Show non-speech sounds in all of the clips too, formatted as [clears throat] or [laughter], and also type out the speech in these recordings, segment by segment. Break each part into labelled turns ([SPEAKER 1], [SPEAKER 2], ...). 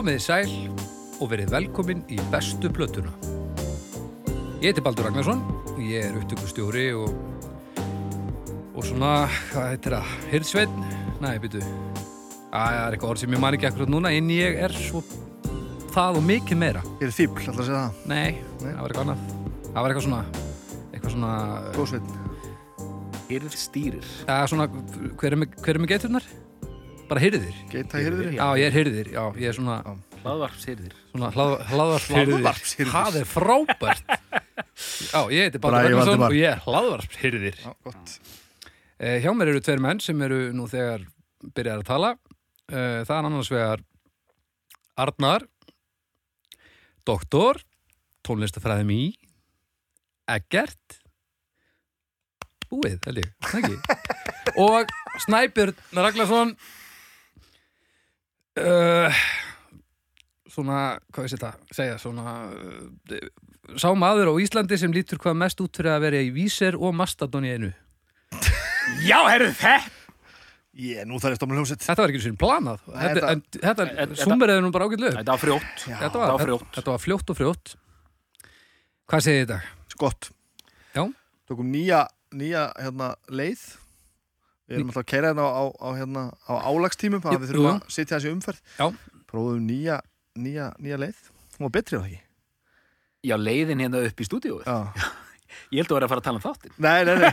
[SPEAKER 1] Komiði sæl og verið velkomin í bestu plötuna. Ég heiti Baldur Ragnarsson, ég er upptökustjóri og, og svona, hvað heitir það, hirðsveinn? Nei, byrju, það er eitthvað orð sem ég man ekki akkurat núna, en ég er svo það og mikið meira.
[SPEAKER 2] Ég er fíbl, alltaf að segja það.
[SPEAKER 1] Nei,
[SPEAKER 2] Nei.
[SPEAKER 1] það var eitthvað annað. Það var eitthvað svona, eitthvað svona,
[SPEAKER 2] Góðsveit.
[SPEAKER 3] Hyrð stýrir
[SPEAKER 1] það er svona, hver er með, hver er með geiturnar? Bara hirðir.
[SPEAKER 2] Geita hirðir.
[SPEAKER 1] Já, ég er hirðir, já, ég er svona,
[SPEAKER 3] Hlaðvarpshyrðir
[SPEAKER 1] svona hlað, hlaðvarpshirðir.
[SPEAKER 2] Hlaðvarpshirðir.
[SPEAKER 1] Það er frábært. Já, ég heiti Baldur Ragnarsson og ég er
[SPEAKER 2] gott.
[SPEAKER 1] Eh, hjá mér eru tveir menn sem eru nú þegar byrjar að tala. Eh, það er annars vegar Arnar, doktor, tónlistafræðum í, Eggert, búið, held ég, það ekki. [laughs] Og Snæbjörn Ragnarsson, uh, svona, hvað veist þetta, segja, svona, uh, sá maður á Íslandi sem lítur hvað mest út fyrir að vera í víser og mastadon í einu.
[SPEAKER 3] Já, herru þetta
[SPEAKER 2] Ég, nú þarf ég stofnum hljómsett.
[SPEAKER 1] Þetta var ekki svona planað. Þetta,
[SPEAKER 2] þetta-
[SPEAKER 1] þetta, summerið nú bara ágætlega.
[SPEAKER 3] Þetta var frjótt
[SPEAKER 1] Þetta
[SPEAKER 3] þetta
[SPEAKER 1] var,
[SPEAKER 3] var frjótt.
[SPEAKER 1] þetta, var fljótt og frjótt. Hvað segir þetta?
[SPEAKER 2] Gott.
[SPEAKER 1] Já.
[SPEAKER 2] Tókum nýja, nýja, hérna, leið. Við erum alltaf að keira hérna á, á, á, hérna, á álagstímum, þannig að við þurfum að sitja þessi umferð.
[SPEAKER 1] Já.
[SPEAKER 2] Prófum nýja, nýja, nýja leið. Hún var betri á það ekki.
[SPEAKER 3] Já, leiðin hérna upp í stúdíóið
[SPEAKER 2] Já. [laughs]
[SPEAKER 3] Ég held að vera að fara að tala um þáttinn
[SPEAKER 2] Nei, nei, nei.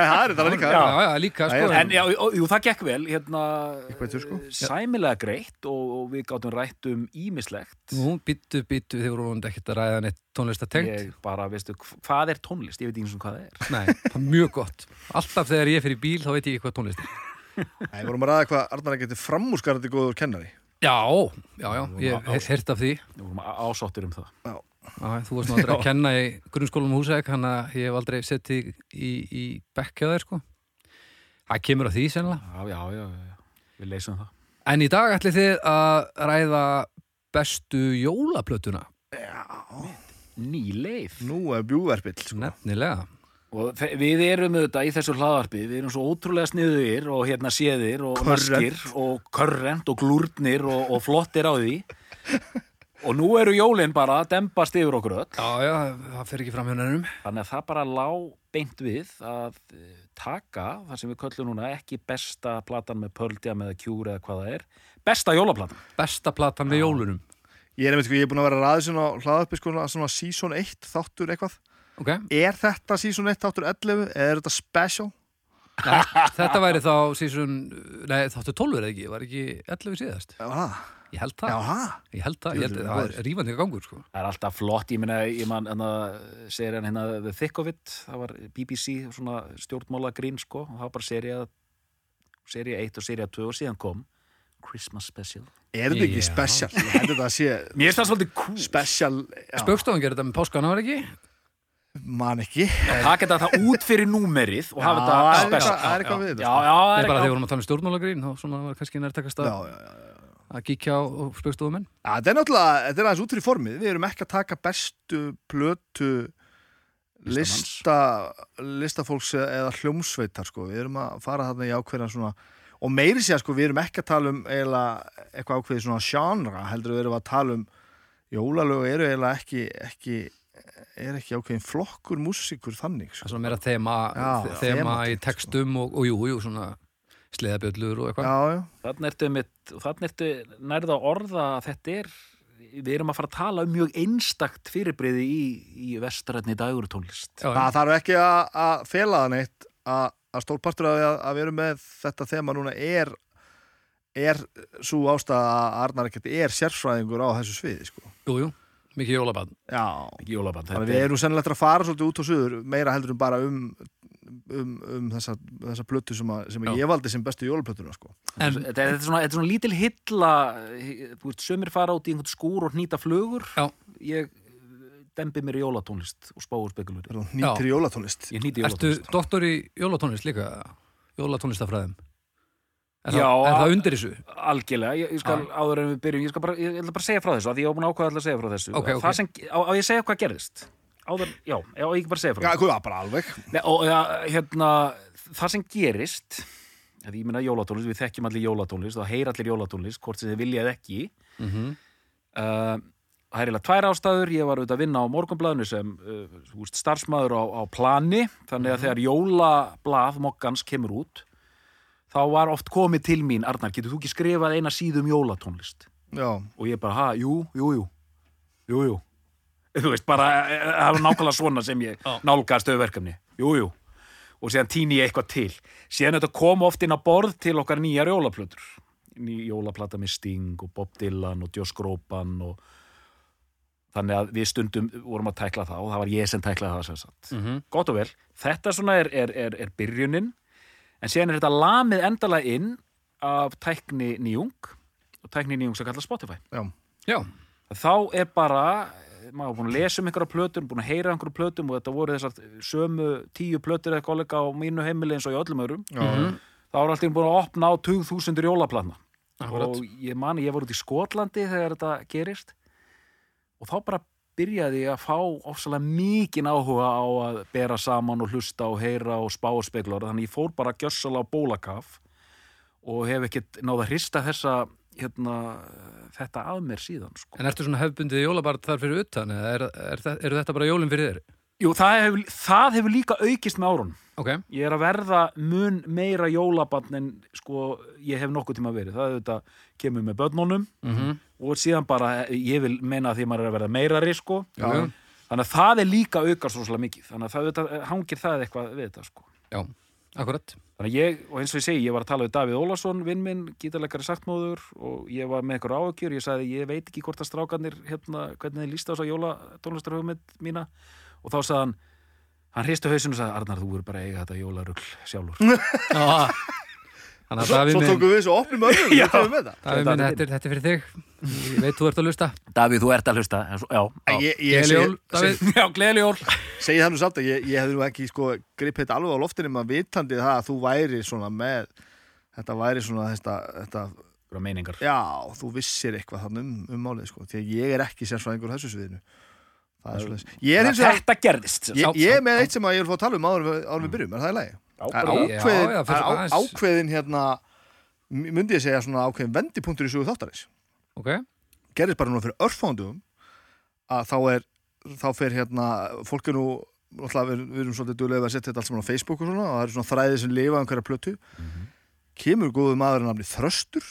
[SPEAKER 2] Það er þetta líka.
[SPEAKER 1] Já, já, líka, sko.
[SPEAKER 3] En já, jú, jú, það gekk vel hérna,
[SPEAKER 2] Gekk betur, sko.
[SPEAKER 3] Sæmilega greitt og, og við gátum rætt um ímislegt
[SPEAKER 1] Nú, býttu, býttu, þið voru vonandi ekkert að ræða neitt tónlistatengt.
[SPEAKER 3] Ég bara, veistu, hv- hvað er tónlist? Ég veit ekki eins og hvað það er
[SPEAKER 1] Nei, það er mjög gott. Alltaf þegar ég fyrir bíl, þá veit ég ekki hvað tónlist er.
[SPEAKER 2] Nei, við vorum að ræða hvað Arnar að geti framúskarandi góður kennari.
[SPEAKER 1] Já, já, já, ég hef heyrt af því.
[SPEAKER 3] Við vorum á- ásáttir um það
[SPEAKER 1] Já, þú varst aldrei að kenna í grunnskólum húsæk, hann að ég hef aldrei settið í, í bekkja þér, sko. Það kemur á því, sennilega.
[SPEAKER 3] Já, já, já, já, já. við leysum það
[SPEAKER 1] En í dag ætli þið að ræða bestu jólaplötuna.
[SPEAKER 3] Ný leið
[SPEAKER 2] Nú er bjúverpill, sko.
[SPEAKER 1] Nefnilega.
[SPEAKER 3] Og við erum auðvitað í þessu hlaðarpi, við erum svo ótrúlega sniðugir og hérna séðir og maskir og körrent og glúrnir og, og flottir á því. Og nú eru jólin bara að dembast yfir okkur öll.
[SPEAKER 1] Já, já, það fer ekki fram hjá nefnum.
[SPEAKER 3] Þannig að það bara lá beint við að eh, taka það sem við köllum núna ekki besta platan með Pearl Jam eða Cure eða hvað það er. Besta jólaplatan.
[SPEAKER 1] Besta platan með jólunum.
[SPEAKER 2] Ég er, einmitt, sko, ég er búin að vera ræðið svona á hlaðarpi, sko, svona season 1 þáttur eitthvað.
[SPEAKER 1] Ok,
[SPEAKER 2] Er þetta season 1 þáttur 11 eða er þetta special?
[SPEAKER 1] Nei, þetta væri þá sísun, nei þáttu 12 er það ekki, var ekki 11 síðast.
[SPEAKER 2] Já, ha.
[SPEAKER 1] Ég held það,
[SPEAKER 2] Já, ha.
[SPEAKER 1] ég held það, ég held það, það er rífandi gangur sko.
[SPEAKER 3] Það er alltaf flott, ég meina, ég man, en það segir hann hérna The Thick of It, það var BBC, svona stjórnmála grín, sko, og það var bara serið, serið 1 og serið 2 og síðan kom Christmas Special.
[SPEAKER 2] Er þetta ekki special? Ég held þetta að sé
[SPEAKER 3] Mér finnst það svolítið cool.
[SPEAKER 2] special, já,
[SPEAKER 1] Spökstofan gerir þetta með páskana, var ekki?
[SPEAKER 2] man ekki.
[SPEAKER 3] Það geta það út fyrir númerið og hafa
[SPEAKER 2] Já,
[SPEAKER 3] þetta
[SPEAKER 2] það er
[SPEAKER 3] special.
[SPEAKER 2] eitthvað- það er eitthvað við
[SPEAKER 3] Já,
[SPEAKER 2] þetta.
[SPEAKER 3] já, já,
[SPEAKER 1] Það
[SPEAKER 3] það
[SPEAKER 1] að
[SPEAKER 2] Já,
[SPEAKER 1] að,
[SPEAKER 2] já, já.
[SPEAKER 1] að kíkja á spökstofumenn.
[SPEAKER 2] Já, þetta er náttúrulega, þetta er aðeins út fyrir formið. Við erum ekki að taka bestu plötu lista, listafólks eða hljómsveitar, sko. Við erum að fara þarna í ákveðan svona, og meiri sér, sko, við erum ekki að tala um eiginlega eitthvað ákveðið svona genre, heldur við erum að tala um jólalög eru eiginlega ekki, ekki, er ekki ákveðin flokkur músikur þannig,
[SPEAKER 1] Það er
[SPEAKER 2] sko.
[SPEAKER 1] svona meira þema,
[SPEAKER 2] Já,
[SPEAKER 1] þe- þema í
[SPEAKER 2] þematengt,
[SPEAKER 1] textum og, og jú, jú, svona sleðabjöllur og eitthvað.
[SPEAKER 2] Já, já.
[SPEAKER 3] Þannig ertu, mitt, þannig ertu nærða að orða að þetta er, við erum að fara að tala um mjög einstakt fyrirbreyði í, í vestrætni dagurtónlist.
[SPEAKER 1] Já,
[SPEAKER 2] Það þarf ekki að, að fela það neitt að, að því að, að við erum með þetta þema núna er er svo ástæða að Arnar ekkert er sérfræðingur á þessu sviði sko.
[SPEAKER 1] jú, jú, mikið jólabann.
[SPEAKER 2] Já, þannig að við erum sennilegt að fara svolítið út á suður meira heldur en bara um um, um þessa, þessa plötu sem, að, sem að ég valdi sem bestu jólaplötuna sko.
[SPEAKER 1] En,
[SPEAKER 3] Þetta er, þetta, er svona, þetta er svona lítil hilla, þú veist, sömur fara út í einhvern skúr og hnýta flugur.
[SPEAKER 1] Já.
[SPEAKER 3] Ég eh, dembi mér í jólatónlist og spáur spekulur.
[SPEAKER 2] Er nýttir jólatónlist
[SPEAKER 3] Ég jólatónlist.
[SPEAKER 1] doktor í jólatónlist líka? Jólatónlistafræðum? Er,
[SPEAKER 3] Já,
[SPEAKER 1] það, er
[SPEAKER 3] að-
[SPEAKER 1] það undir þessu?
[SPEAKER 3] Algjörlega, ég, ég skal áður en við byrjum, ég skal bara, ég ætla bara að segja frá þessu, af því ég var búin að ákvæða að segja frá þessu.
[SPEAKER 1] Ok, ok.
[SPEAKER 3] Það sem, á, á ég að segja hvað gerðist? Áður, já, já, ég ekki bara segja frá.
[SPEAKER 2] Já, hvað, bara alveg.
[SPEAKER 3] Nei, og ja, hérna, það sem gerist, ég meina jólatónlist, við þekkjum allir jólatónlist og heyr allir jólatónlist, hvort sem þið viljað ekki,
[SPEAKER 1] Mm
[SPEAKER 3] uh, það er eiginlega tvær ástæður. Ég var auðvitað að vinna á morgunblaðinu sem uh, þú veist, starfsmaður á, á plani þannig að þegar jólablað mokkans kemur út þá var oft komið til mín, Arnar, getur þú ekki skrifað eina síðu um jólatónlist?
[SPEAKER 2] Já,
[SPEAKER 3] og ég bara, ha, jú, jú, jú. Jú, jú þú veist, bara, eh, það var nákvæmlega svona sem ég [laughs]
[SPEAKER 1] Já.
[SPEAKER 3] nálgaði stöðverkefni jú, jú, og síðan týni ég eitthvað til. Síðan þetta kom oft inn á borð til okkar nýjar jólaplötur. Ný jólaplata með Sting og Bob Dylan og Josh Groban og þannig að við stundum vorum að tækla það og það var ég sem tæklaði það sem sagt.
[SPEAKER 1] Mhm.
[SPEAKER 3] gott og vel, þetta svona er, er, er, er byrjunin. En síðan er þetta lamið endalega inn af tækni nýjung og tækni nýjung sem kallar Spotify.
[SPEAKER 2] Já,
[SPEAKER 1] Já,
[SPEAKER 3] þá er bara maður er búin að lesa um einhverja plötum, búin að heyra um einhverja plötum og þetta voru þessar sömu tíu plötur eða kollega á mínu heimili eins og í öllum öðrum.
[SPEAKER 2] Já,
[SPEAKER 1] Mhm.
[SPEAKER 3] þá er alltaf búin að opna á 2000 jólaplatna.
[SPEAKER 1] Akkurat.
[SPEAKER 3] Og ég mani, ég var út í Skotlandi þegar þetta gerist og þá bara byrjaði ég að fá ofsalega mikinn áhuga á að bera saman og hlusta og heyra og spá og speklar þannig ég fór bara gjössala á bólakaf og hef ekkert náða að hrista þessa hérna, þetta að mér síðan sko.
[SPEAKER 1] En ertu svona hefbundið jólabart þar fyrir utan eða er, er, er, eru þetta bara jólinn fyrir þér?
[SPEAKER 3] Jú, það hefur, það hefur líka aukist með árun
[SPEAKER 1] Ok,
[SPEAKER 3] ég er að verða mun meira jólabann en sko ég hef nokkuð tíma verið. Það er þetta kemur með börnunum
[SPEAKER 1] mhm,
[SPEAKER 3] og síðan bara, ég vil meina að því maður er að verða meirari sko.
[SPEAKER 1] Já,
[SPEAKER 3] þannig að það er líka aukast svolítið mikið. Þannig að það auðvitað, hangir það eitthvað við þetta sko.
[SPEAKER 1] Já, akkurat
[SPEAKER 3] þannig að ég, og eins og ég segi, ég var að tala við Davíð Ólason vinn minn, gítarleikari saktmóður og ég var með eitthvað áhugjur, ég sagði ég veit ekki hvort að strákarnir, hérna, hvernig þið líst á þess að jóla tónlistarhugmynd mína. Og þá sagði hann hann hristu hausinu og sagði, Arnar, þú er bara eiga þetta jólarugl sjálfur [laughs]
[SPEAKER 2] Svo,
[SPEAKER 1] Davíð
[SPEAKER 2] svo
[SPEAKER 1] minn,
[SPEAKER 2] tókum við þessu opnum öðrum
[SPEAKER 1] Davíð minn þetta, er- þetta er fyrir þig. Ég veit þú ert að lusta
[SPEAKER 3] Davíð, þú ert að hlusta. En svo- já, já.
[SPEAKER 2] Ég, ég
[SPEAKER 1] Gleðileg
[SPEAKER 2] segi,
[SPEAKER 1] jól,
[SPEAKER 2] segi það nú samt að ég, ég hefði nú ekki sko gripið þetta alveg á loftinu maður vitandi það að þú væri svona með þetta væri svona þetta, þetta
[SPEAKER 3] Bara meiningar.
[SPEAKER 2] Já, þú vissir eitthvað þannig um, um málið sko því að ég er ekki sérfræðingur á þessu sviðinu. Það er svolítið er
[SPEAKER 3] Þetta gerðist
[SPEAKER 2] ég, er með eitt sem að ég er að fá að tala um áður við byrjum, er það í lagi? Er ákveðin,
[SPEAKER 1] fyrir
[SPEAKER 2] er ákveðin hérna myndi ég segja svona ákveðin vendipunktur í sögu þáttarins.
[SPEAKER 1] Ok,
[SPEAKER 2] gerðist bara núna fyrir örfándum að þá er þá fer hérna, fólk er nú við, við erum svolítið duðlega að setja þetta allt saman á Facebook og svona og það eru svona þræðið sem lifa um hverja plötu. Kemur góðu maður að nafni Þröstur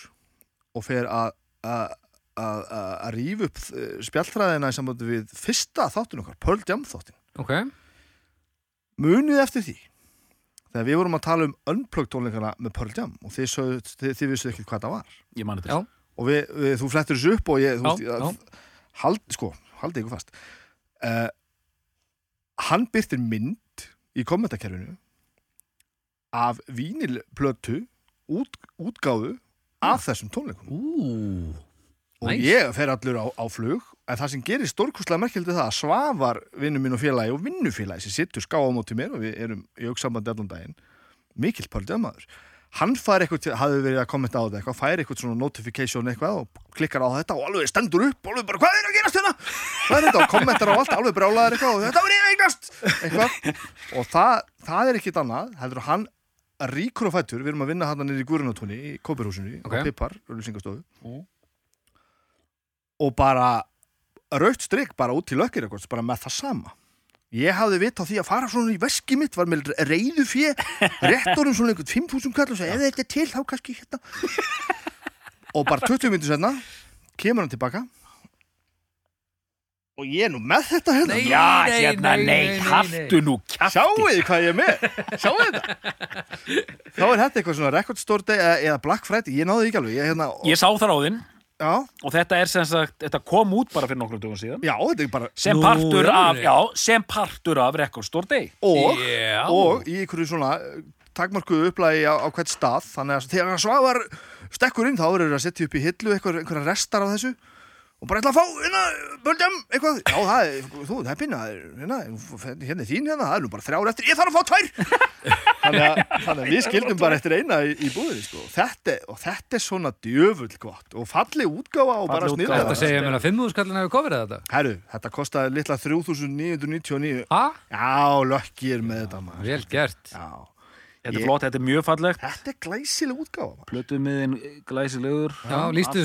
[SPEAKER 2] og fer að að- rífa upp eh, spjallþræðina í sambandi við fyrsta þáttun okkar, Pearl Jam þáttin
[SPEAKER 1] ok.
[SPEAKER 2] Munið eftir því þegar við vorum að tala um unplugged tónleikana með Pearl Jam og þið, sögðu, þið, þið vissu ekki hvað það var
[SPEAKER 3] Ég mani
[SPEAKER 1] Já.
[SPEAKER 3] þetta
[SPEAKER 2] og við, við, þú flettir þessu upp og ég, þú
[SPEAKER 1] Já,
[SPEAKER 2] veist,
[SPEAKER 1] já.
[SPEAKER 2] að- hald, sko, haldið ykkur fast uh, hann byrtir mynd í kommentakerfinu af vínilplötu út, útgáfu af þessum tónleikum
[SPEAKER 1] Ú,
[SPEAKER 2] og
[SPEAKER 1] Nice.
[SPEAKER 2] ég fer allur á, á flug en það sem gerir stórkustlega merkildi það að Svavar vinnu mín og félagi og vinnufélagi sem sittur ská á móti mér og við erum í auksambandi allan daginn mikill pöldömaður hann fær eitthvað, til- hafði verið að kommenta á þetta eitthvað, fær eitthvað svona notification eitthvað og klikkar á þetta og alveg stendur upp og alveg bara hvað er að gerast hérna? Hvað er þetta? Og kommentar á allt, alveg brálaðar eitthvað og þetta var ég eignast eitthvað. Og það, það er ekkit annað heldur hann ríkur og fættur við erum að vinna hann niður í Guðrunatúni í Kópirhúsinu
[SPEAKER 1] Ok.
[SPEAKER 2] á Pipar, auðlýsingastofu
[SPEAKER 3] Mm.
[SPEAKER 2] Og bara raut strik bara út til lökkir eitthvað, bara með það sama. Ég hafði vit á því að fara svona í veski mitt var með reyðu fjö réttorum svona einhvern 5.000 kall og segja ef þetta er til þá kannski hérna. Og bara 20 minnir senna kemur hann tilbaka. Og ég er nú með þetta hérna.
[SPEAKER 1] Nei,
[SPEAKER 3] Já,
[SPEAKER 1] nei,
[SPEAKER 3] hérna,
[SPEAKER 1] nei,
[SPEAKER 3] nei, haltu nú kjafti.
[SPEAKER 2] Sjáu þið hvað ég er með? Sjáu þetta Þá er þetta eitthvað svona record store day eða, eða Black Friday, ég náði því ekki alveg ég, hérna,
[SPEAKER 3] Ég sá þar á þinn
[SPEAKER 2] já,
[SPEAKER 3] og þetta er sem sagt, þetta kom út bara fyrir nokkrum dögum síðan.
[SPEAKER 2] Já, þetta er bara
[SPEAKER 3] sem
[SPEAKER 1] Nú,
[SPEAKER 3] partur
[SPEAKER 1] í
[SPEAKER 3] af, já, sem partur af Record Store Day.
[SPEAKER 2] Og,
[SPEAKER 1] Já.
[SPEAKER 2] og í einhverju svona eh, takmarkuðu upplægi á, á hvert stað. Þannig að þegar svavar stekkur inn þá eru að setja upp í hillu einhver, einhverja restar af þessu og bara ætla að fá hérna, böldjum, eitthvað. Já, það er, þú, það er pinna það er, hérna, hérna er þín hérna, það er nú bara þrjár eftir. Ég þarf að fá tvær. [laughs] Þannig, að, þannig að við skildum bara eftir eina í, í búðinni sko. þetta, og þetta er svona djöfull gott og falleg útgáfa og bara
[SPEAKER 3] Falleg
[SPEAKER 2] snilda
[SPEAKER 3] útgáfa.
[SPEAKER 1] Þetta segja mér að 5.000 skallin hefur kofrið þetta.
[SPEAKER 2] Herru, þetta kostaði litla 3999
[SPEAKER 1] Ha?
[SPEAKER 2] Já, lökkir með þetta maður.
[SPEAKER 1] Vel gert.
[SPEAKER 2] Já,
[SPEAKER 3] Þetta
[SPEAKER 2] Ég-
[SPEAKER 3] er flott, þetta er mjög fallegt.
[SPEAKER 2] Þetta er glæsileg útgáfa.
[SPEAKER 3] Plötumiðin glæsilegur.
[SPEAKER 1] Já, lístu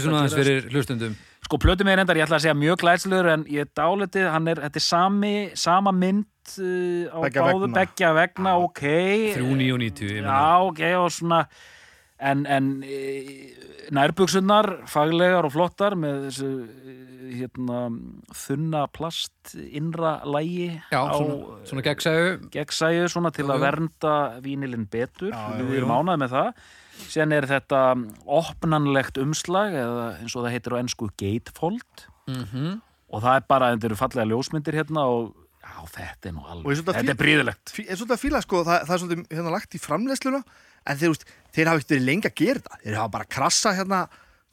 [SPEAKER 3] Sko, plötum er endar, ég ætla að segja mjög glæslegur en ég dálitið, hann er, þetta er sami, sama mynd uh, á
[SPEAKER 2] Beggja
[SPEAKER 3] báðu
[SPEAKER 2] vegna.
[SPEAKER 3] beggja vegna, ok
[SPEAKER 1] 3.990 ég meina.
[SPEAKER 3] Já, ok, og svona en, en e, nærbuksunar faglegar og flottar með þessu e, hérna, þunna plast innra lægi
[SPEAKER 1] Já,
[SPEAKER 3] á
[SPEAKER 1] svona, svona gegnsæðu
[SPEAKER 3] gegnsæju svona til að
[SPEAKER 1] jú.
[SPEAKER 3] vernda vínilinn betur
[SPEAKER 2] Já,
[SPEAKER 3] við erum ánað með það síðan er þetta opnanlegt umslag eða eins og það heitir á ennsku gatefold.
[SPEAKER 1] Mm
[SPEAKER 3] og það er bara, þetta eru fallega ljósmyndir hérna og já, þetta er nú
[SPEAKER 2] ég
[SPEAKER 3] alveg þetta
[SPEAKER 2] fí-
[SPEAKER 3] er bríðilegt
[SPEAKER 2] Fí- er svolítið að fíla sko, það, það er svolítið hérna lagt í framleiðsluna en þeir, veist, þeir hafa ekkert verið lengi að gera það þeir hafa bara krassa hérna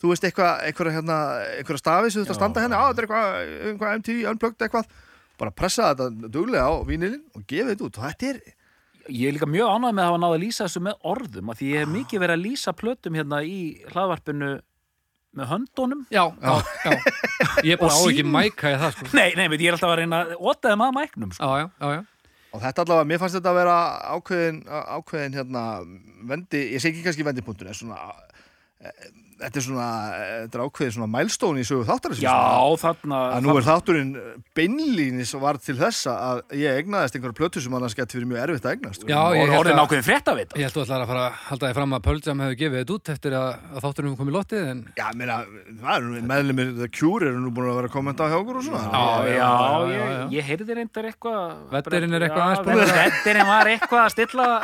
[SPEAKER 2] þú veist eitthvað, eitthvað hérna eitthvað stafi sem þú ert að standa hérna, á þetta er eitthvað, eitthvað MTV, unplugged eitthvað. Bara pressa þetta duglega á vínilinn og gefa þetta út. Og þetta er,
[SPEAKER 3] Ég er líka mjög ánægð með að hafa náða að lýsa þessu með orðum af því ég hef mikið verið að lýsa plötum hérna í hlaðvarpinu með höndunum.
[SPEAKER 1] Já, já, já Ég bara á ekki í það sko.
[SPEAKER 3] Nei, nei, veit, ég er alltaf að reyna að ótaði maður mæknum sko.
[SPEAKER 1] Já, já, já, já.
[SPEAKER 2] Og þetta allavega, mér fannst þetta að vera ákveðin, ákveðin hérna vendi, ég segi ekki kannski vendipunktur en svona þetta er svona, þetta er ákveðin svona mælstóni í sögu þáttarins
[SPEAKER 3] Já, þarna
[SPEAKER 2] að nú er þátturinn beinlínis var til þessa að ég egnaðist einhverja plötu sem annars geti verið mjög erfitt að egnast
[SPEAKER 1] Já, ég held
[SPEAKER 3] orðin
[SPEAKER 1] að-
[SPEAKER 3] ákveðin frétt af þetta
[SPEAKER 1] Ég held þú ætlar að fara að halda því fram að Pearl Jam hefur gefið þetta út eftir að, að þátturinn komið lottið en
[SPEAKER 2] Já, meina, það eru meðlumir The Cure eru nú búin að vera að kommenta á hjá okkur og svona
[SPEAKER 3] Já, já,
[SPEAKER 1] já, já,
[SPEAKER 3] ég,
[SPEAKER 1] já.
[SPEAKER 3] ég heyrði reyndar eitthvað
[SPEAKER 1] Veddurinn er eitthvað
[SPEAKER 3] Já,
[SPEAKER 1] að-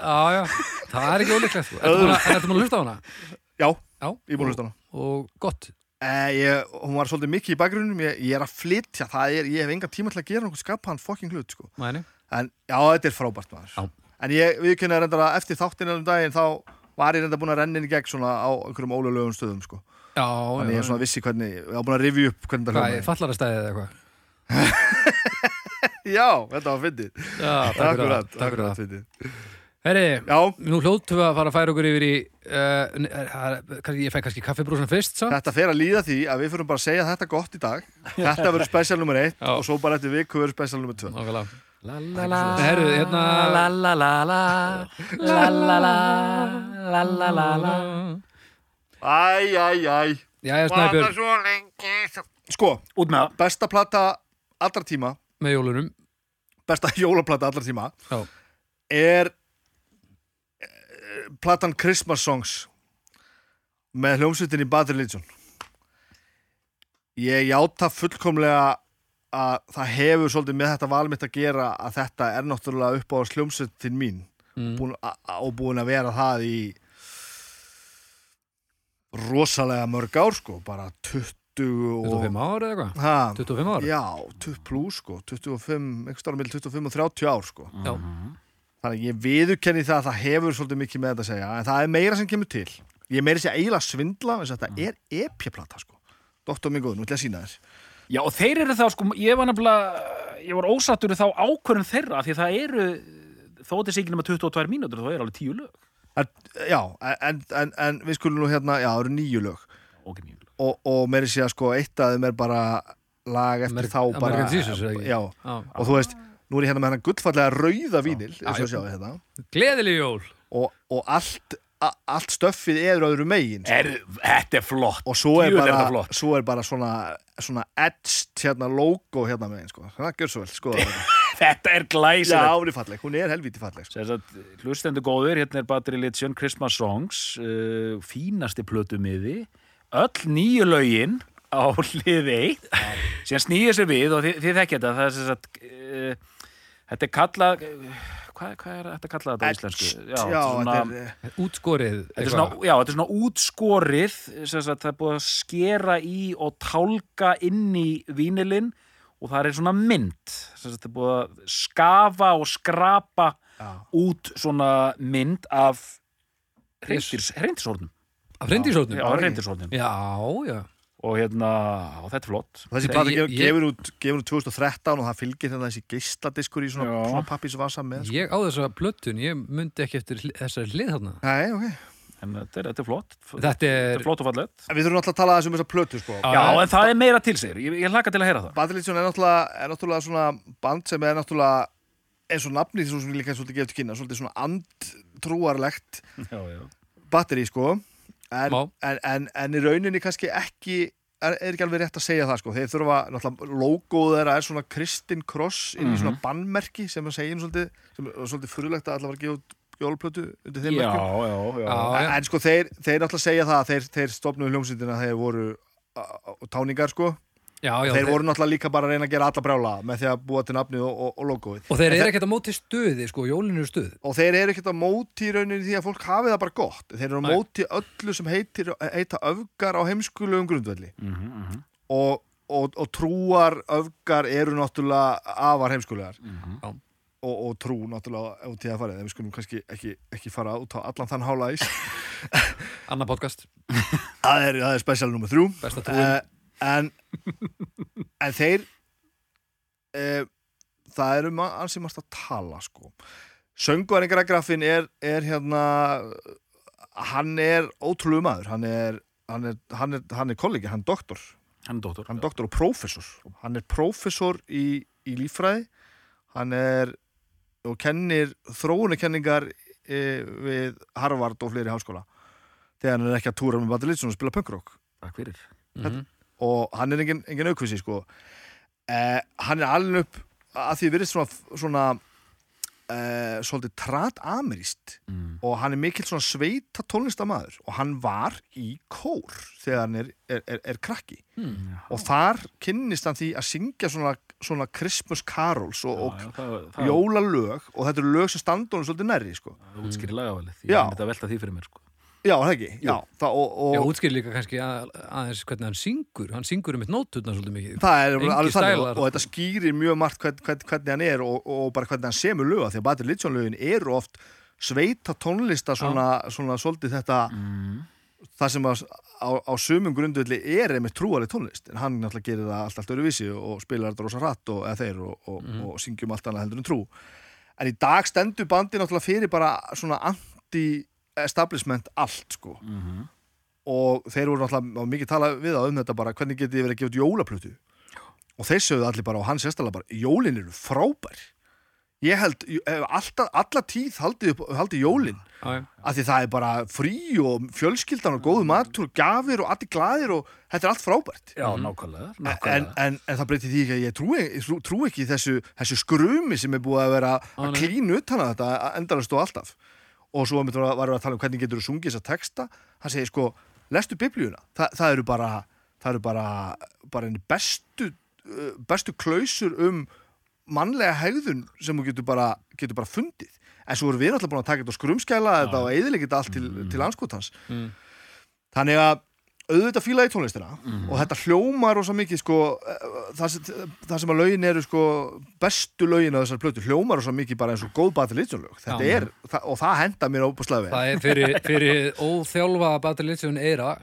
[SPEAKER 3] að
[SPEAKER 1] Já, það er ekki ólíklegt sko. [laughs] Að- En ertu búin að hlusta á hana?
[SPEAKER 2] Já,
[SPEAKER 1] Já,
[SPEAKER 2] hlusta á hana
[SPEAKER 1] Og gott.
[SPEAKER 2] Eh, ég, hún var svolítið mikið í bakgrunum ég, ég er að flytja, það er, ég hef enga tíma til að gera nokkuð skapaðan fucking hlut sko. En já, þetta er frábært maður.
[SPEAKER 1] Já.
[SPEAKER 2] en ég viðkynna reyndar að eftir þáttinn um daginn þá var ég reyndar búin að renna inn í gegn svona á einhverjum ólulegum stöðum sko.
[SPEAKER 1] Já,
[SPEAKER 2] þannig ég er svona vissi hvernig, ég var búin að rifja upp hvernig það
[SPEAKER 1] Hvað,
[SPEAKER 2] hljómaði.
[SPEAKER 1] fallarastæðið eða eitthvað? [laughs]
[SPEAKER 2] Já, þetta var fyndið
[SPEAKER 1] Herri,
[SPEAKER 2] Já,
[SPEAKER 1] nú hljóttum við að fara að færa okkur yfir í uh, er- Ég fæ kannski kaffibrúsan fyrst samt.
[SPEAKER 2] Þetta fer að líða því að við fyrir bara að segja þetta gott í dag. Þetta verður spesial nummer eitt
[SPEAKER 1] Já.
[SPEAKER 2] og svo bara eftir viku verður spesial nummer tvö.
[SPEAKER 1] Nákvæmlega. Herru, hérna
[SPEAKER 3] La la la la. La la la La. La la la
[SPEAKER 2] Æ, æ, æ.
[SPEAKER 1] Jæja,
[SPEAKER 2] svo lengi? Sko,
[SPEAKER 3] Út með það.
[SPEAKER 2] besta plata allra tíma
[SPEAKER 1] með jólunum.
[SPEAKER 2] besta [laughs] jólaplata allra tíma
[SPEAKER 1] Já,
[SPEAKER 2] er platan Christmas Songs með hljómsveitin í Bad Religion. Ég játa fullkomlega að það hefur svolítið með þetta valmitt að gera að þetta er náttúrulega upp á hljómsveitin mín.
[SPEAKER 1] Mm.
[SPEAKER 2] búin, og búin að vera það í rosalega mörg ár sko bara 20 og
[SPEAKER 1] 25 ár eða eitthvað?
[SPEAKER 2] Ha,
[SPEAKER 1] 25 ár?
[SPEAKER 2] Já, 20 plus sko 25, einhvers staðar á milli 25 og 30 ár sko.
[SPEAKER 1] Já.
[SPEAKER 2] Þannig að ég viðurkenni það að það hefur svolítið mikið með þetta að segja, en það er meira sem kemur til. Ég er meira sér eiginlega að svindla, en þetta er epjaplata, sko. Doktor minn góð, nú ætla ég að sína þér.
[SPEAKER 3] Já, og þeir eru þá, sko, ég var nefnilega, ég var ósattur þá ákvörðum þeirra, því það eru, þó þetta sé ekki nema 22 mínútur, þá er alveg 10 lög.
[SPEAKER 2] En, já, en, en, en við skulum nú hérna, já, það eru nýju lög. Og, og meira sér sko, eitt af þeim er bara lag eftir
[SPEAKER 1] Amer-
[SPEAKER 2] þá bara.
[SPEAKER 1] Jesus,
[SPEAKER 2] Já. og þú veist, nú er ég hérna með hennar gullfallega rauða vínil, eins og
[SPEAKER 1] Já,
[SPEAKER 2] sjáu hérna.
[SPEAKER 1] Gleðileg jól
[SPEAKER 2] Og, og allt, a, allt stöffið er öðru megin. sko.
[SPEAKER 3] Er, þetta er flott.
[SPEAKER 2] og svo er,
[SPEAKER 3] er
[SPEAKER 2] bara,
[SPEAKER 3] það flott.
[SPEAKER 2] svo er bara svona, svona edged hérna logo hérna megin sko. það gjör svo vel, skoða [laughs] þetta
[SPEAKER 3] Þetta er
[SPEAKER 2] já,
[SPEAKER 3] glæsilegt.
[SPEAKER 2] hún er falleg, hún er helvíti falleg sko.
[SPEAKER 3] Hlustendur góður, hérna er Bad Religion Christmas Songs, uh, fínasti plötumiði, öll nýju lögin á hlið eitt, sem snýja sér við og þið, þið þekkja þetta, það er sem sagt, uh, þetta er kallað, hvað, hvað er þetta kallað þetta á íslensku?
[SPEAKER 2] já,
[SPEAKER 3] þetta er svona,
[SPEAKER 2] þetta er
[SPEAKER 1] Útskórið
[SPEAKER 3] Þetta er, svona, já, þetta er svona útskorið sem sagt, það er búið að skera í og tálka inn í vínilinn og það er svona mynd sem sagt, það er búið að skafa og skrapa
[SPEAKER 2] já.
[SPEAKER 3] út svona mynd af reyndisornum
[SPEAKER 1] Af reyndísórnum
[SPEAKER 3] Já, reyndisornum
[SPEAKER 1] Já, já
[SPEAKER 3] og hérna, og þetta er flott.
[SPEAKER 2] Þessi
[SPEAKER 1] ég-
[SPEAKER 2] gefur, gefur, út, gefur út 2013 og það fylgir þetta þessi geisladiskur í svona, svona pappisvasa með sko.
[SPEAKER 1] Ég á þessa plötun, ég myndi ekki eftir þessari hlið þarna.
[SPEAKER 2] Nei, ok.
[SPEAKER 3] En þetta er, þetta er flott.
[SPEAKER 1] Þetta
[SPEAKER 3] Þetta
[SPEAKER 1] er
[SPEAKER 3] er flott og fallet
[SPEAKER 2] En Við þurfum alltaf að tala aðeins um þessa plötu sko.
[SPEAKER 1] Já.
[SPEAKER 3] Já, en það er meira til sér, ég, ég hlaka til að heyra það.
[SPEAKER 2] Bad Religion er náttúrulega, er náttúrulega svona band sem er náttúrulega eins og nafnið svo sem við líka svolítið gefur til kynna svolítið svona andtrúarlegt [laughs]
[SPEAKER 3] Já, já.
[SPEAKER 2] batteri sko en, en, en, en í rauninni kannski ekki er, er ekki alveg rétt að segja það sko. þeir þurfa, náttúrulega, logoð þeirra er svona Kristin Kross inn í svona bannmerki sem að segja nú svolítið, sem er svolítið fyrirlegt að allavega var að gefa út jólplötu undir þeim
[SPEAKER 3] Já, já, já,
[SPEAKER 2] en, en sko þeir, þeir náttúrulega segja það að þeir, þeir stopnuðu hljómsveitina þeir voru táningar sko
[SPEAKER 1] já, já
[SPEAKER 2] þeir voru náttúrulega líka bara að reyna að gera alla brjála með því að búa til nafnið og, og, og logoið.
[SPEAKER 1] Og þeir
[SPEAKER 2] En
[SPEAKER 1] eru ekkert að móti stuði, sko, jólinu er stuð.
[SPEAKER 2] Og þeir eru ekkert að móti í rauninni því að fólk hafi það bara gott. Þeir eru að móti öllu sem heitir, heita öfgar á heimskulegum grundvelli.
[SPEAKER 3] Mhm, mhm,
[SPEAKER 2] og, og, og trúar öfgar eru náttúrulega afar heimskulegar.
[SPEAKER 3] Mhm.
[SPEAKER 2] og, og trú náttúrulega út í að fara. En við skulum kannski ekki, ekki fara út á allan þann hála ís
[SPEAKER 1] Anna podcast, [laughs]
[SPEAKER 2] það er, það er special nummer þrjú.
[SPEAKER 1] Besta trúin.
[SPEAKER 2] Uh, en en þeir uh, það eru ma- ansi margt að tala sko. Söngvarinn Grafin er, er hérna hann er ótrúlega maður. Hann er, hann er, hann er, hann er kollegi, hann er doktor.
[SPEAKER 3] Hann er dóttor
[SPEAKER 2] hann doktor og prófessor. Hann er prófessor í, í líffræði. Hann er og kennir þróunakenningar e, við Harvard og fleiri háskóla. Þegar hann er ekki að túra með Badri Litsson og spila punkrock.
[SPEAKER 3] Takk fyrir.
[SPEAKER 1] Mhm.
[SPEAKER 2] Og hann er engin, engin aukvisi sko. eh, hann er alveg upp að því virðist svona, svona eh, svolítið trat ameríst
[SPEAKER 3] mm.
[SPEAKER 2] og hann er mikill svona sveita tónlistamæður og hann var í kór þegar hann er, er, er, er krakki
[SPEAKER 1] Hmm.
[SPEAKER 2] og þar kynnist hann því að syngja svona, svona Christmas carols og, og
[SPEAKER 3] Já, það,
[SPEAKER 2] jólalög og þetta eru lög sem standa honum svolítið nærri sko.
[SPEAKER 3] það útskýri lagavalið
[SPEAKER 2] Já.
[SPEAKER 3] Ég myndi að velta því fyrir mér sko.
[SPEAKER 2] Já, það ekki? Já, það, og, og,
[SPEAKER 1] Já, útskýr líka kannski að, aðeins hvernig hann syngur. Hann syngur um eitt nótutna svolítið mikið.
[SPEAKER 2] Það er
[SPEAKER 1] Engir
[SPEAKER 2] alveg þannig og, og þetta skýrir mjög margt hvern, hvern, hvernig hann er og, og bara hvernig hann semur löga því að Badri Litsson lögin eru oft sveita tónlista svona, svona svolítið þetta
[SPEAKER 3] mm.
[SPEAKER 2] það sem að, á, á sumum grundvöldi er einmitt trúaleg tónlist en hann náttúrulega gerir það allt, allt öruvísi og spilar þetta rosa hratt og, þeir og, og, og syngjum allt annað heldur en trú. En í dag stendur bandi náttúrulega fyrir bara svona anti-establishment allt sko.
[SPEAKER 3] Mm
[SPEAKER 2] og þeir voru náttúrulega mikið talað við það um þetta bara hvernig getið þið verið að gefa út jólaplötu? Og þeir sögðu allir bara og hann sérstæðlega bara jólin eru frábær. Ég held, hef alltaf, alla tíð haldið, upp, haldið jólin.
[SPEAKER 1] Já, já.
[SPEAKER 2] af því það er bara frí og fjölskyldan og góðu matur gafir og allir glaðir og þetta er allt frábært.
[SPEAKER 3] Já, nákvæmlega,
[SPEAKER 2] en,
[SPEAKER 3] nákvæmlega.
[SPEAKER 2] en, en það breytir því ekki að ég trúi, trú, trú ekki þessu, þessu skrumi sem er búið að vera
[SPEAKER 1] Já,
[SPEAKER 2] að klínu utan að þetta endarast og alltaf og svo var varum við að tala um hvernig getur þú sungið þessa texta. Hann segir sko, lestu biblíuna. Þa, það eru bara það eru bara, bara bestu uh, bestu klausur um mannlega hegðun sem þú getur bara, getur bara fundið. En svo erum við náttúrulega búin að taka þetta og skrumskæla þetta og eðilegja þetta allt til, til anskotans
[SPEAKER 1] Mm.
[SPEAKER 2] þannig að auðvitað fíla í tónlistina
[SPEAKER 3] Mhm.
[SPEAKER 2] og þetta hljómar rosa mikið sko, eh, það, sem, það sem að lögin eru sko, bestu lögin á þessar plötu hljómar rosa mikið bara eins og góð Battle Legion lög þetta
[SPEAKER 1] Já.
[SPEAKER 2] er, það, og það henda mér óbúslega vel
[SPEAKER 1] Það er fyrir, [laughs] fyrir óþjálfa Badalitsjón eira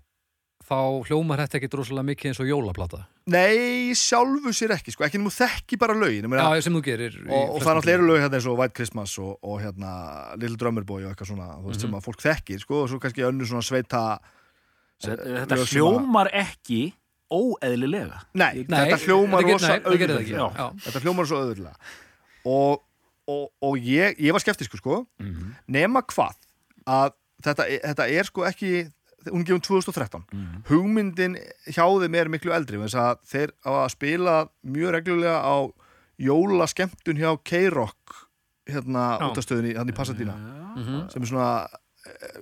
[SPEAKER 1] þá hljómar þetta ekki rosalega mikið eins og jólaplata
[SPEAKER 2] nei, sjálfu sér ekki, sko, ekki nú þekki bara meina,
[SPEAKER 1] Já, sem þú gerir
[SPEAKER 2] og, og það náttúrulega eru lög hérna eins og White Christmas og, og hérna Little Drummer Boy og eitthvað svona veist,
[SPEAKER 1] Mhm.
[SPEAKER 2] sem að fólk þekkir, sko, og svo kannski önnu svona sveita
[SPEAKER 3] Þetta
[SPEAKER 2] lög
[SPEAKER 3] þetta hljómar ekki óeðlilega
[SPEAKER 2] nei,
[SPEAKER 1] Nei,
[SPEAKER 2] þetta hljómar rosa
[SPEAKER 1] já.
[SPEAKER 2] þetta hljómar svo auðvitað og, og, og ég, ég var skeptisku sko
[SPEAKER 3] mm
[SPEAKER 2] nema hvað að þetta, þetta er sko ekki hún gefum 2013
[SPEAKER 3] -hmm.
[SPEAKER 2] hugmyndin hjá þeim er miklu eldri þess að þeir á að spila mjög reglulega á jólaskemmtun hjá K-Rock hérna
[SPEAKER 1] Já.
[SPEAKER 2] útastöðinni, hann í Pasadena
[SPEAKER 1] Mhm.
[SPEAKER 2] sem er svona eh,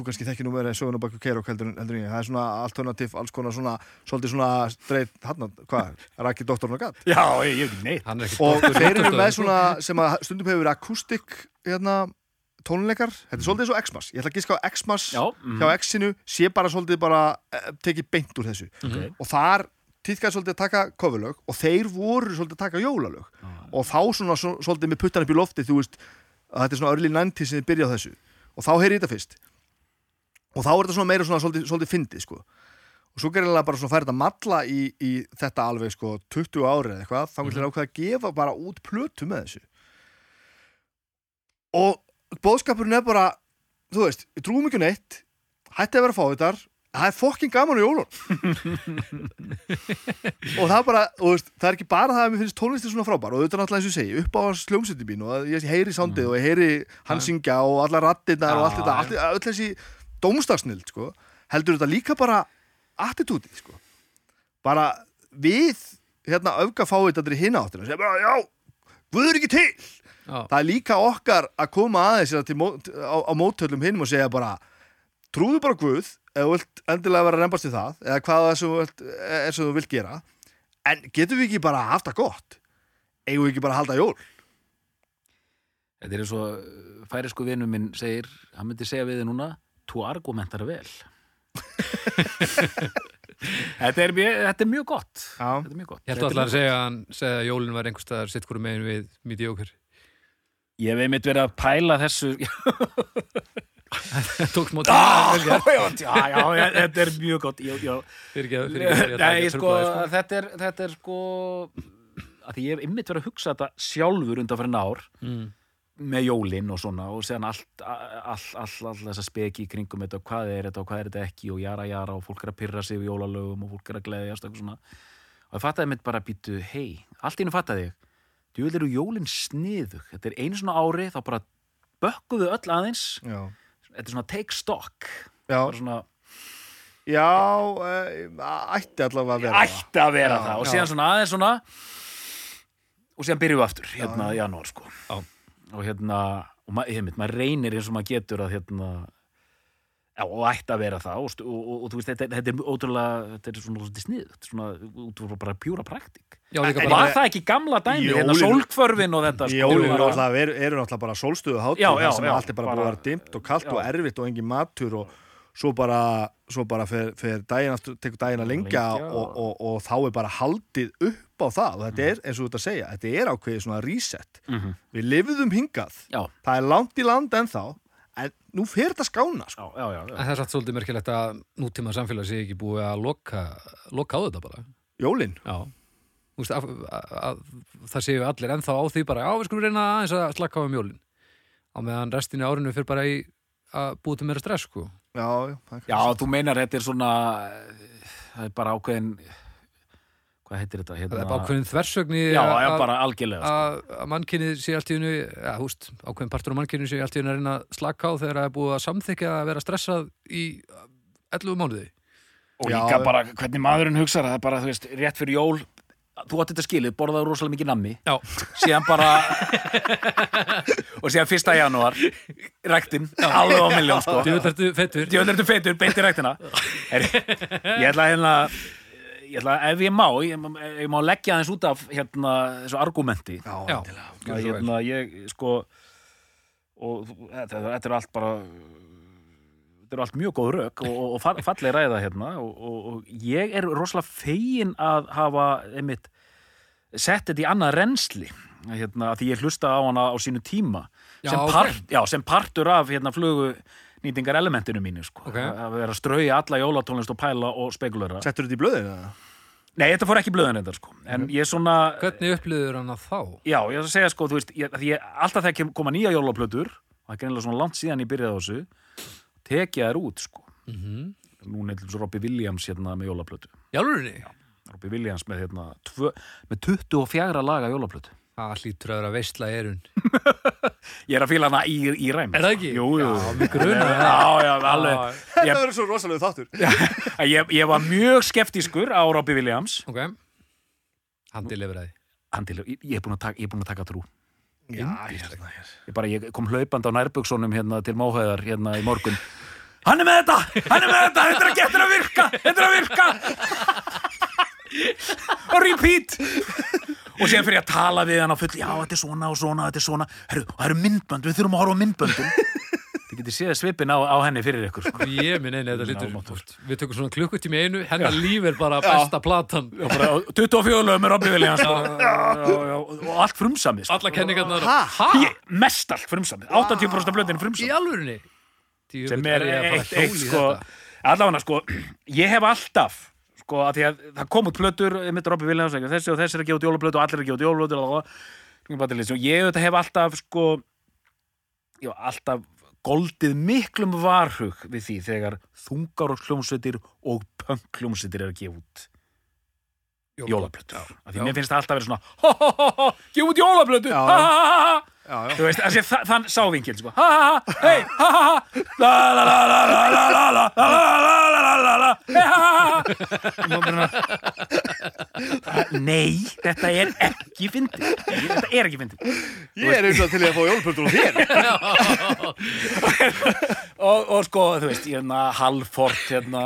[SPEAKER 2] þú kannski þekki nú verið söguna baku K-Rock heldur, en- heldur ég, það er svona alternativ alls konar svona, svolítið svona streit, hann, hvað, Raki Doktorn og Gatt
[SPEAKER 3] Já, ég, ég neitt.
[SPEAKER 1] Hann er ekki
[SPEAKER 2] og
[SPEAKER 1] í
[SPEAKER 2] þeir eru með svona sem að stundum hefur akústik hérna, tónleikar, þetta er svolítið eins og X-Mas. Ég ætla að giska á X-Mas
[SPEAKER 3] mm.
[SPEAKER 2] hjá X-inu sé bara svolítið bara eh, tekið beint úr þessu.
[SPEAKER 3] Ok.
[SPEAKER 2] og þar týðkaði svolítið að taka kofulög og þeir voru svolítið að taka jólalög. Og þá svona svo, svolítið með puttan upp í lofti þú veist að þetta er svona early 90 sem þið byrja á þessu. Og þá heyri ég þetta fyrst og þá er þetta svona meira svona svolítið, svolítið fyndið sko. Og svo gerðilega bara svona færi þetta matla í, í þetta alveg sko 20 ári eða eitthvað. Þá vil ég ákveða að gefa bara út plötu með þessu. Og bóðskapurinn er bara þú veist, við trúum ekki neitt. Hætti að vera fávitar það er fokkin gaman á jólun [laughs] og það er bara veist, það er ekki bara það að mér finnst tónlistin svona frábær. Og auðvitað náttúrulega eins og segi upp á sljómsætti mín og að ég heyri sándið og ég heyri hann
[SPEAKER 1] Ja.
[SPEAKER 2] syngja og allar rattirnar og allt þetta, öll þessi dómstagsnild sko, heldur þetta líka bara attitúti sko. bara við hérna öfgafáiðandir í hinna áttina sem bara, já, guður ekki til
[SPEAKER 1] Já.
[SPEAKER 2] það er líka okkar að koma aðeins hérna á, á mótöllum hinum og segja bara trúðu bara Guð eða þú vilt endilega vera að rembast við það eða hvað það er sem þú vilt, er gera en getum við ekki bara haft það gott eigum við ekki bara að halda jól
[SPEAKER 3] Þetta er eins og færisku vinnu minn segir, hann myndi segja við þið núna, þú argumentar vel. [laughs] þetta, er mjög, þetta er mjög gott.
[SPEAKER 2] Já.
[SPEAKER 3] Þetta er mjög gott.
[SPEAKER 1] Ég
[SPEAKER 3] er
[SPEAKER 1] alltaf að segja að hann segja að jólinn var einhvers staðar sitt hverju megin við mediocre.
[SPEAKER 3] gott. Ég hef einmitt verið að pæla þessu.
[SPEAKER 1] Það [laughs] tók smá tíma.
[SPEAKER 3] já, já, já, þetta er mjög gott. Já, já.
[SPEAKER 1] Fyrir ekki, fyrir ekki.
[SPEAKER 3] Nei, sko, þetta er, þetta er sko, að því ég hef einmitt verið að hugsa þetta sjálfur undan fyrir ár.
[SPEAKER 1] Mm.
[SPEAKER 3] Með jólinn og svona og séðan allt, all, all, all þess að speki í kringum þetta og hvað er þetta og hvað er þetta ekki og jara jara og fólk er að pyrra sig við jólalögum og fólk er að gleðjast og svona. Og það fattaði mitt bara að býtu, hei, allt í hennu fattaði ég þú vil eru jólinn sniðug. Þetta er einu svona ári, þá bara bökkuðu öll aðeins,
[SPEAKER 2] Já,
[SPEAKER 3] þetta er svona take stock. Svona,
[SPEAKER 2] já uh, ætti allavega að vera það.
[SPEAKER 3] ætti að vera
[SPEAKER 2] Já,
[SPEAKER 3] það. Og
[SPEAKER 2] já.
[SPEAKER 3] síðan svona aðeins svona og síðan byrjum við aftur hérna í janúar sko.
[SPEAKER 1] Já.
[SPEAKER 3] Og hérna, og ma einmitt, maður reynir eins og maður getur að hérna já, og ætti að vera það og, og, og, og þú veist, þetta, er- þetta er ótrúlega þetta er svona svolítið snið svona, út frá bara pjúra praktik
[SPEAKER 1] Já,
[SPEAKER 2] En-
[SPEAKER 1] bara.
[SPEAKER 3] var það ekki gamla dæmi, hérna sólkvörfin og þetta sko,
[SPEAKER 2] Jólin eru
[SPEAKER 3] bara-
[SPEAKER 2] náttúrulega, bara sólstöðu
[SPEAKER 3] já,
[SPEAKER 2] þar sem
[SPEAKER 3] já,
[SPEAKER 2] allt er bara, búið að
[SPEAKER 3] bara-
[SPEAKER 2] vera dimmt og kalt
[SPEAKER 3] já.
[SPEAKER 2] og erfitt og engin matur og svo bara, svo bara fer, fer daginn aftur, tekur daginn að lengja,
[SPEAKER 3] Lengja
[SPEAKER 2] og,
[SPEAKER 3] og-
[SPEAKER 2] og, og, þá er bara haldið upp á það og þetta er, eins og þú ert að segja, þetta er ákveðið svona reset
[SPEAKER 3] Mhm.
[SPEAKER 2] við lifðum hingað,
[SPEAKER 3] já,
[SPEAKER 2] það er langt í land ennþá, en nú fer þetta skána sko.
[SPEAKER 3] já, já.
[SPEAKER 1] En það er satt svolítið merkilegt að nútíma samfélag sé ekki búið að loka, loka á þetta bara.
[SPEAKER 2] Jólin,
[SPEAKER 1] Já. Þú veist, að, að, að, það séu allir ennþá á því bara, já, við skulum reyna aðeins að slaka á um jólin. Á meðan restin í árinu fyrir bara í að búið til meira stress, sko.
[SPEAKER 2] já, já, það er
[SPEAKER 3] já, þú meinar þetta er svona það er bara ákveðin hvað heitir þetta?
[SPEAKER 1] Það
[SPEAKER 3] Hérna,
[SPEAKER 1] er bara ákveðin þversögn í
[SPEAKER 3] já,
[SPEAKER 1] að-
[SPEAKER 3] já, bara algjörlega sko.
[SPEAKER 1] mannkynnið sé allt í hennu ja, húst, ákveðin partur á mannkynnið sé allt í hennu að reyna að slaka á þegar það er búið að samþykja að vera stressað í 11 mánuði
[SPEAKER 3] og
[SPEAKER 2] Já,
[SPEAKER 3] líka
[SPEAKER 2] já.
[SPEAKER 3] bara hvernig maðurinn hugsa það er bara, þú veist, rétt fyrir jól þú átti þetta skilið, borðaðu rosalega mikið nammi
[SPEAKER 1] Já,
[SPEAKER 3] síðan bara og síðan fyrsta janúar ræktin, alveg á miljón sko.
[SPEAKER 1] þú veit ertu fettur
[SPEAKER 3] djöðlega ertu feitur, beinti ræktina er, ég ætla að hérna ég ætla ef ég má ég, ég má leggja aðeins út af hérna þessu argumenti
[SPEAKER 2] já,
[SPEAKER 1] Já,
[SPEAKER 2] endilega.
[SPEAKER 1] gjörðu
[SPEAKER 3] að
[SPEAKER 1] svo vel.
[SPEAKER 3] hérna ég sko og þetta, þetta er allt bara þetta er allt mjög góð rök og, og, og fa- falleg ræða hérna og, og, og ég er rosalega fegin að hafa einmitt sett þetta í annað rensli hérna, því ég hlusta á hana á sínu tíma
[SPEAKER 1] Já,
[SPEAKER 3] sem, part, já, sem partur af hérna, flugu nýtingar elementinu mínu sko.
[SPEAKER 1] Ok.
[SPEAKER 3] að vera að strauja alla jólatónlist og pæla og spekulera
[SPEAKER 2] Settur þetta í blöðinu? eða?
[SPEAKER 3] Nei, þetta fór ekki blöðin þetta sko. en ég er svona
[SPEAKER 1] Hvernig upplýður hann að þá?
[SPEAKER 3] Já, ég ætla að segja sko, þú veist, ég, ég, alltaf þegar koma nýja jólaplötur, og það er greinlega svona langt síðan ég byrjaði á þessu, tekja þær út, sko.
[SPEAKER 1] Mm -hmm.
[SPEAKER 3] Núna er svo Robbie Williams hérna með jólaplötu.
[SPEAKER 1] Jálfurinni?
[SPEAKER 3] Robbie Williams með hérna, tvö, með 24 laga jólaplötu.
[SPEAKER 1] Það hlýtur að vera veistla erun [laughs]
[SPEAKER 3] Ég er að fíla hana í, í ræmi.
[SPEAKER 1] Er það ekki?
[SPEAKER 3] Jú, jú.
[SPEAKER 1] Já, mig grunar.
[SPEAKER 3] Já, já, alveg.
[SPEAKER 2] Þetta
[SPEAKER 3] Ég,
[SPEAKER 2] verður svo rosalega þáttur [laughs]
[SPEAKER 3] ég, ég var mjög skeptískur á Robbie Williams.
[SPEAKER 1] Ok Hann
[SPEAKER 3] til, ég, ég er búin að taka, ég er búin að taka trú.
[SPEAKER 2] Já, hérna hér
[SPEAKER 3] Ég, bara, ég kom hlaupand á nærbuksunum hérna til Móhæðar hérna í morgun Hann er með þetta! Hann er með þetta! Þetta er að geta að virka! Þetta er að virka! [laughs] og repeat og síðan fyrir ég að tala við hann á full já, þetta er svona og svona, þetta er svona. Heru, og það eru myndbönd, við þurfum að horfa á myndböndum. [laughs] Þið getið séð svipin á, á henni fyrir ykkur sko.
[SPEAKER 1] Ég minn einu þetta
[SPEAKER 3] Já,
[SPEAKER 1] úst, Við tökum svona klukkutími í einu Hennar líf er bara besta platan.
[SPEAKER 3] Og bara 24 lögum með Robbie Williams sko. já, já, já, og allt frumsamið sko. Mest allt frumsamið. 80% af blöndin
[SPEAKER 1] Í
[SPEAKER 3] frumsamið sem er eitt, eitt sko, allavega sko, ég hef alltaf sko, að því að það kom út plötur mitt Robby Williams, þessi og þessi er að gefa út jólaplötu og allir er að gefa út jólaplötu og, ég auðvitað hef alltaf sko já, alltaf goldið miklum varhug við því þegar þungar og hljómsveitir og punk hljómsveitir er að gefa út jólaplötur. af því mér finnst það alltaf svona ha ha ha, gefa út jólaplötu
[SPEAKER 2] Já.
[SPEAKER 3] ha ha ha ha Þú veist, þessi, þa- þann sávinkil, sko. Ha, ha, ha, hei, ha, ha, ha, la, la, la, la, la, la, la, la, la, la, la, la, la, la, hei, ha, ha, ha, Og maður bara, Nei, þetta er ekki fyndið Þetta er ekki fyndið
[SPEAKER 2] Ég er og til að fá jólaplötur og þér
[SPEAKER 3] og, og sko, þú veist, hérna Halford, hérna,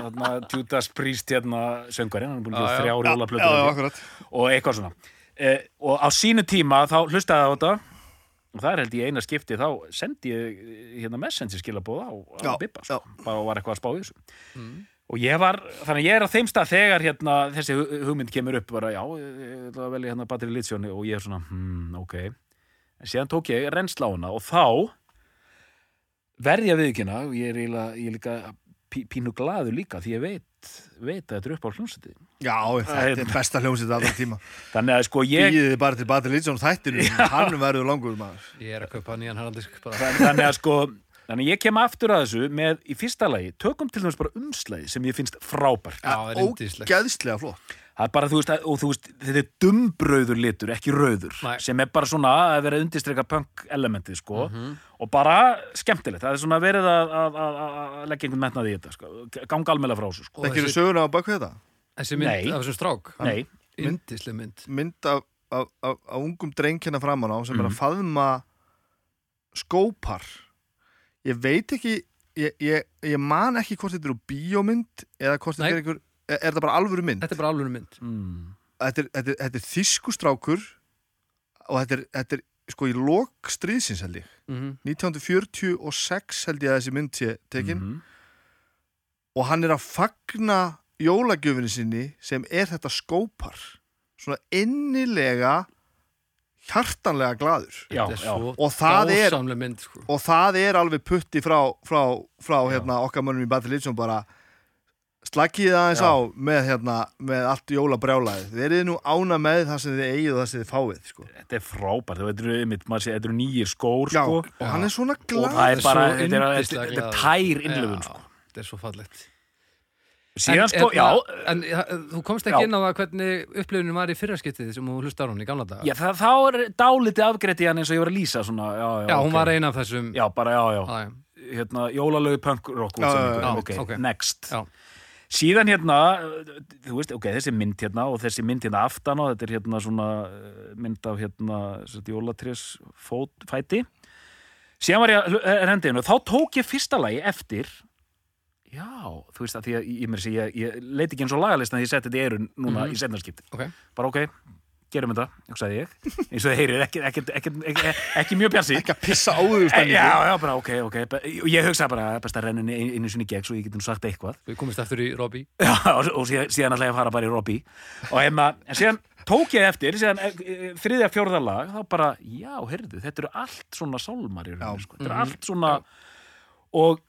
[SPEAKER 3] hérna Judas Priest, hérna söngvarinn, hann er búin að
[SPEAKER 1] Já, já.
[SPEAKER 3] gera þrjár
[SPEAKER 2] Já,
[SPEAKER 3] jólaplötur
[SPEAKER 2] já,
[SPEAKER 3] held ég.
[SPEAKER 2] akkurat
[SPEAKER 3] og eitthvað svona eh, og á sínu tíma þá hlustaði ég á þetta og það er held ég eina skipti þá sendi ég eh, hérna messenger skilabóða á, á
[SPEAKER 2] Já,
[SPEAKER 3] Bibba, sko, bara var eitthvað að spá í þessu. Og ég var, þannig að ég er á þeim stað þegar hérna þessi hu- hugmynd kemur upp bara já, ég ég ætla að velja hérna Battery Litsjóni og ég er svona, hmm, ok. En síðan tók ég reynsla á hana og þá verði ég viðkynna og ég er, er líka pínu glaður líka því ég veit, veit að þetta er upp á hljómsætti
[SPEAKER 2] Já, þetta er besta hljómsið allra tíma. [laughs]
[SPEAKER 3] Þannig að sko ég
[SPEAKER 2] Býðið þið bara til Batir Lýtsson þættinu Hann verður langur maður.
[SPEAKER 1] Ég er að kaupa nýjan.
[SPEAKER 3] Þann- þannig að sko þannig að ég kem aftur að þessu með í fyrsta lagi tökum til dæmis bara umslæði sem ég finnst frábært.
[SPEAKER 1] Já, það er yndislegt.
[SPEAKER 2] Ógeðslega flott
[SPEAKER 3] það er bara þú veist, að- og þú veist þetta er dumbrauður litur, ekki rauður
[SPEAKER 1] Nei.
[SPEAKER 3] sem er bara svona að vera undirstreika punk elementið sko og bara skemmtilegt, það er svona verið að, að, að, að leggja einhvern metnað í þetta sko. ganga almennlega frá þessu sko.
[SPEAKER 2] Þekkir
[SPEAKER 1] þessi-
[SPEAKER 2] þú söguna á baku þetta?
[SPEAKER 1] Þessi mynd
[SPEAKER 3] Nei.
[SPEAKER 1] af þessum strák
[SPEAKER 3] Nei,
[SPEAKER 1] Yndisleg mynd
[SPEAKER 2] Mynd af, af, af, af ungum drengkina framan á sem er
[SPEAKER 3] Mhm.
[SPEAKER 2] að faðma skópar Ég veit ekki ég, ég, ég man ekki hvort þetta eru bíómynd eða hvort þetta er einhver er, þetta bara alvöru mynd?
[SPEAKER 1] Þetta er bara alveg mynd
[SPEAKER 3] mm.
[SPEAKER 2] Þetta er, þetta er, þetta er þýskustrákur og þetta er, þetta er sko í lok stríðsins held ég
[SPEAKER 1] mm
[SPEAKER 2] 1946 held ég að þessi mynd sé tekin
[SPEAKER 3] Mhm.
[SPEAKER 2] og hann er að fagna jólagjöfinni sinni sem er þetta skópar svona innilega hjartanlega glaður
[SPEAKER 3] Já,
[SPEAKER 2] og það er
[SPEAKER 1] mynd sko.
[SPEAKER 2] og það er alveg putti frá, frá, frá hérna, okkar mönnum í Battle Litsson bara slakið aðeins
[SPEAKER 3] Já.
[SPEAKER 2] á með, hérna, með allt jólabrjálaðið þið eruð nú ána með það sem þið eigið og það sem þið fáið sko.
[SPEAKER 3] þetta er frábært þetta eru, eru nýjir skór
[SPEAKER 2] Já,
[SPEAKER 3] sko.
[SPEAKER 2] og hann er svona
[SPEAKER 3] og
[SPEAKER 2] glad
[SPEAKER 3] það er bara, þetta er, er, tær innlöfun
[SPEAKER 1] Já,
[SPEAKER 3] sko.
[SPEAKER 1] Þetta er svo fallegt
[SPEAKER 3] síðan sko, já,
[SPEAKER 1] hérna, En ja, þú komst ekki
[SPEAKER 3] Já.
[SPEAKER 1] inn á það hvernig upplifunin var í fyrraskiptið sem þú hlustar hún í gamla daga
[SPEAKER 3] já það, þá er dálítið afgreitt í hann eins og ég var að lýsa svona, já, já,
[SPEAKER 1] Já, hún var ein af þessum
[SPEAKER 3] já, bara, já, já,
[SPEAKER 1] Já, já.
[SPEAKER 3] hérna, jólalögu punk rock
[SPEAKER 2] Já, já,
[SPEAKER 3] útsendingu,
[SPEAKER 1] já,
[SPEAKER 3] ok,
[SPEAKER 1] ok.
[SPEAKER 3] next
[SPEAKER 1] Já.
[SPEAKER 3] Síðan hérna þú veist, ok, þessi mynd hérna og þessi mynd hérna aftan á, þetta er hérna svona eh, mynd af hérna jólatrés fæti síðan var ég að hendi hennu, þá tók ég fyrsta lagi eftir já, þú veist að því að ég, ég, ég leit ekki eins og lagalistan því ég setti þetta í erun núna
[SPEAKER 1] Mhm.
[SPEAKER 3] í setnarskipti
[SPEAKER 1] Ok.
[SPEAKER 3] bara ok, gerum þetta, hugsaði ég. Eins og þið heyrir, ekki, ekki, ekki, ekki, ekki mjög bjarsi
[SPEAKER 2] ekki að pissa á því
[SPEAKER 3] Eh, Já, já, bara ok, ok. Ég hugsaði bara, best að renna einu sinni gegn svo ég getum sagt eitthvað.
[SPEAKER 1] Við komumst eftir í Robbie.
[SPEAKER 3] Já, og, og síðan, síðan ætla ég fara bara í Robbie. Og hefna, en síðan tók ég eftir síðan eh, eh, þriðja fjórða lag þá bara, já, heyrðu, þetta eru allt svona sálmar sko, þetta eru allt svona og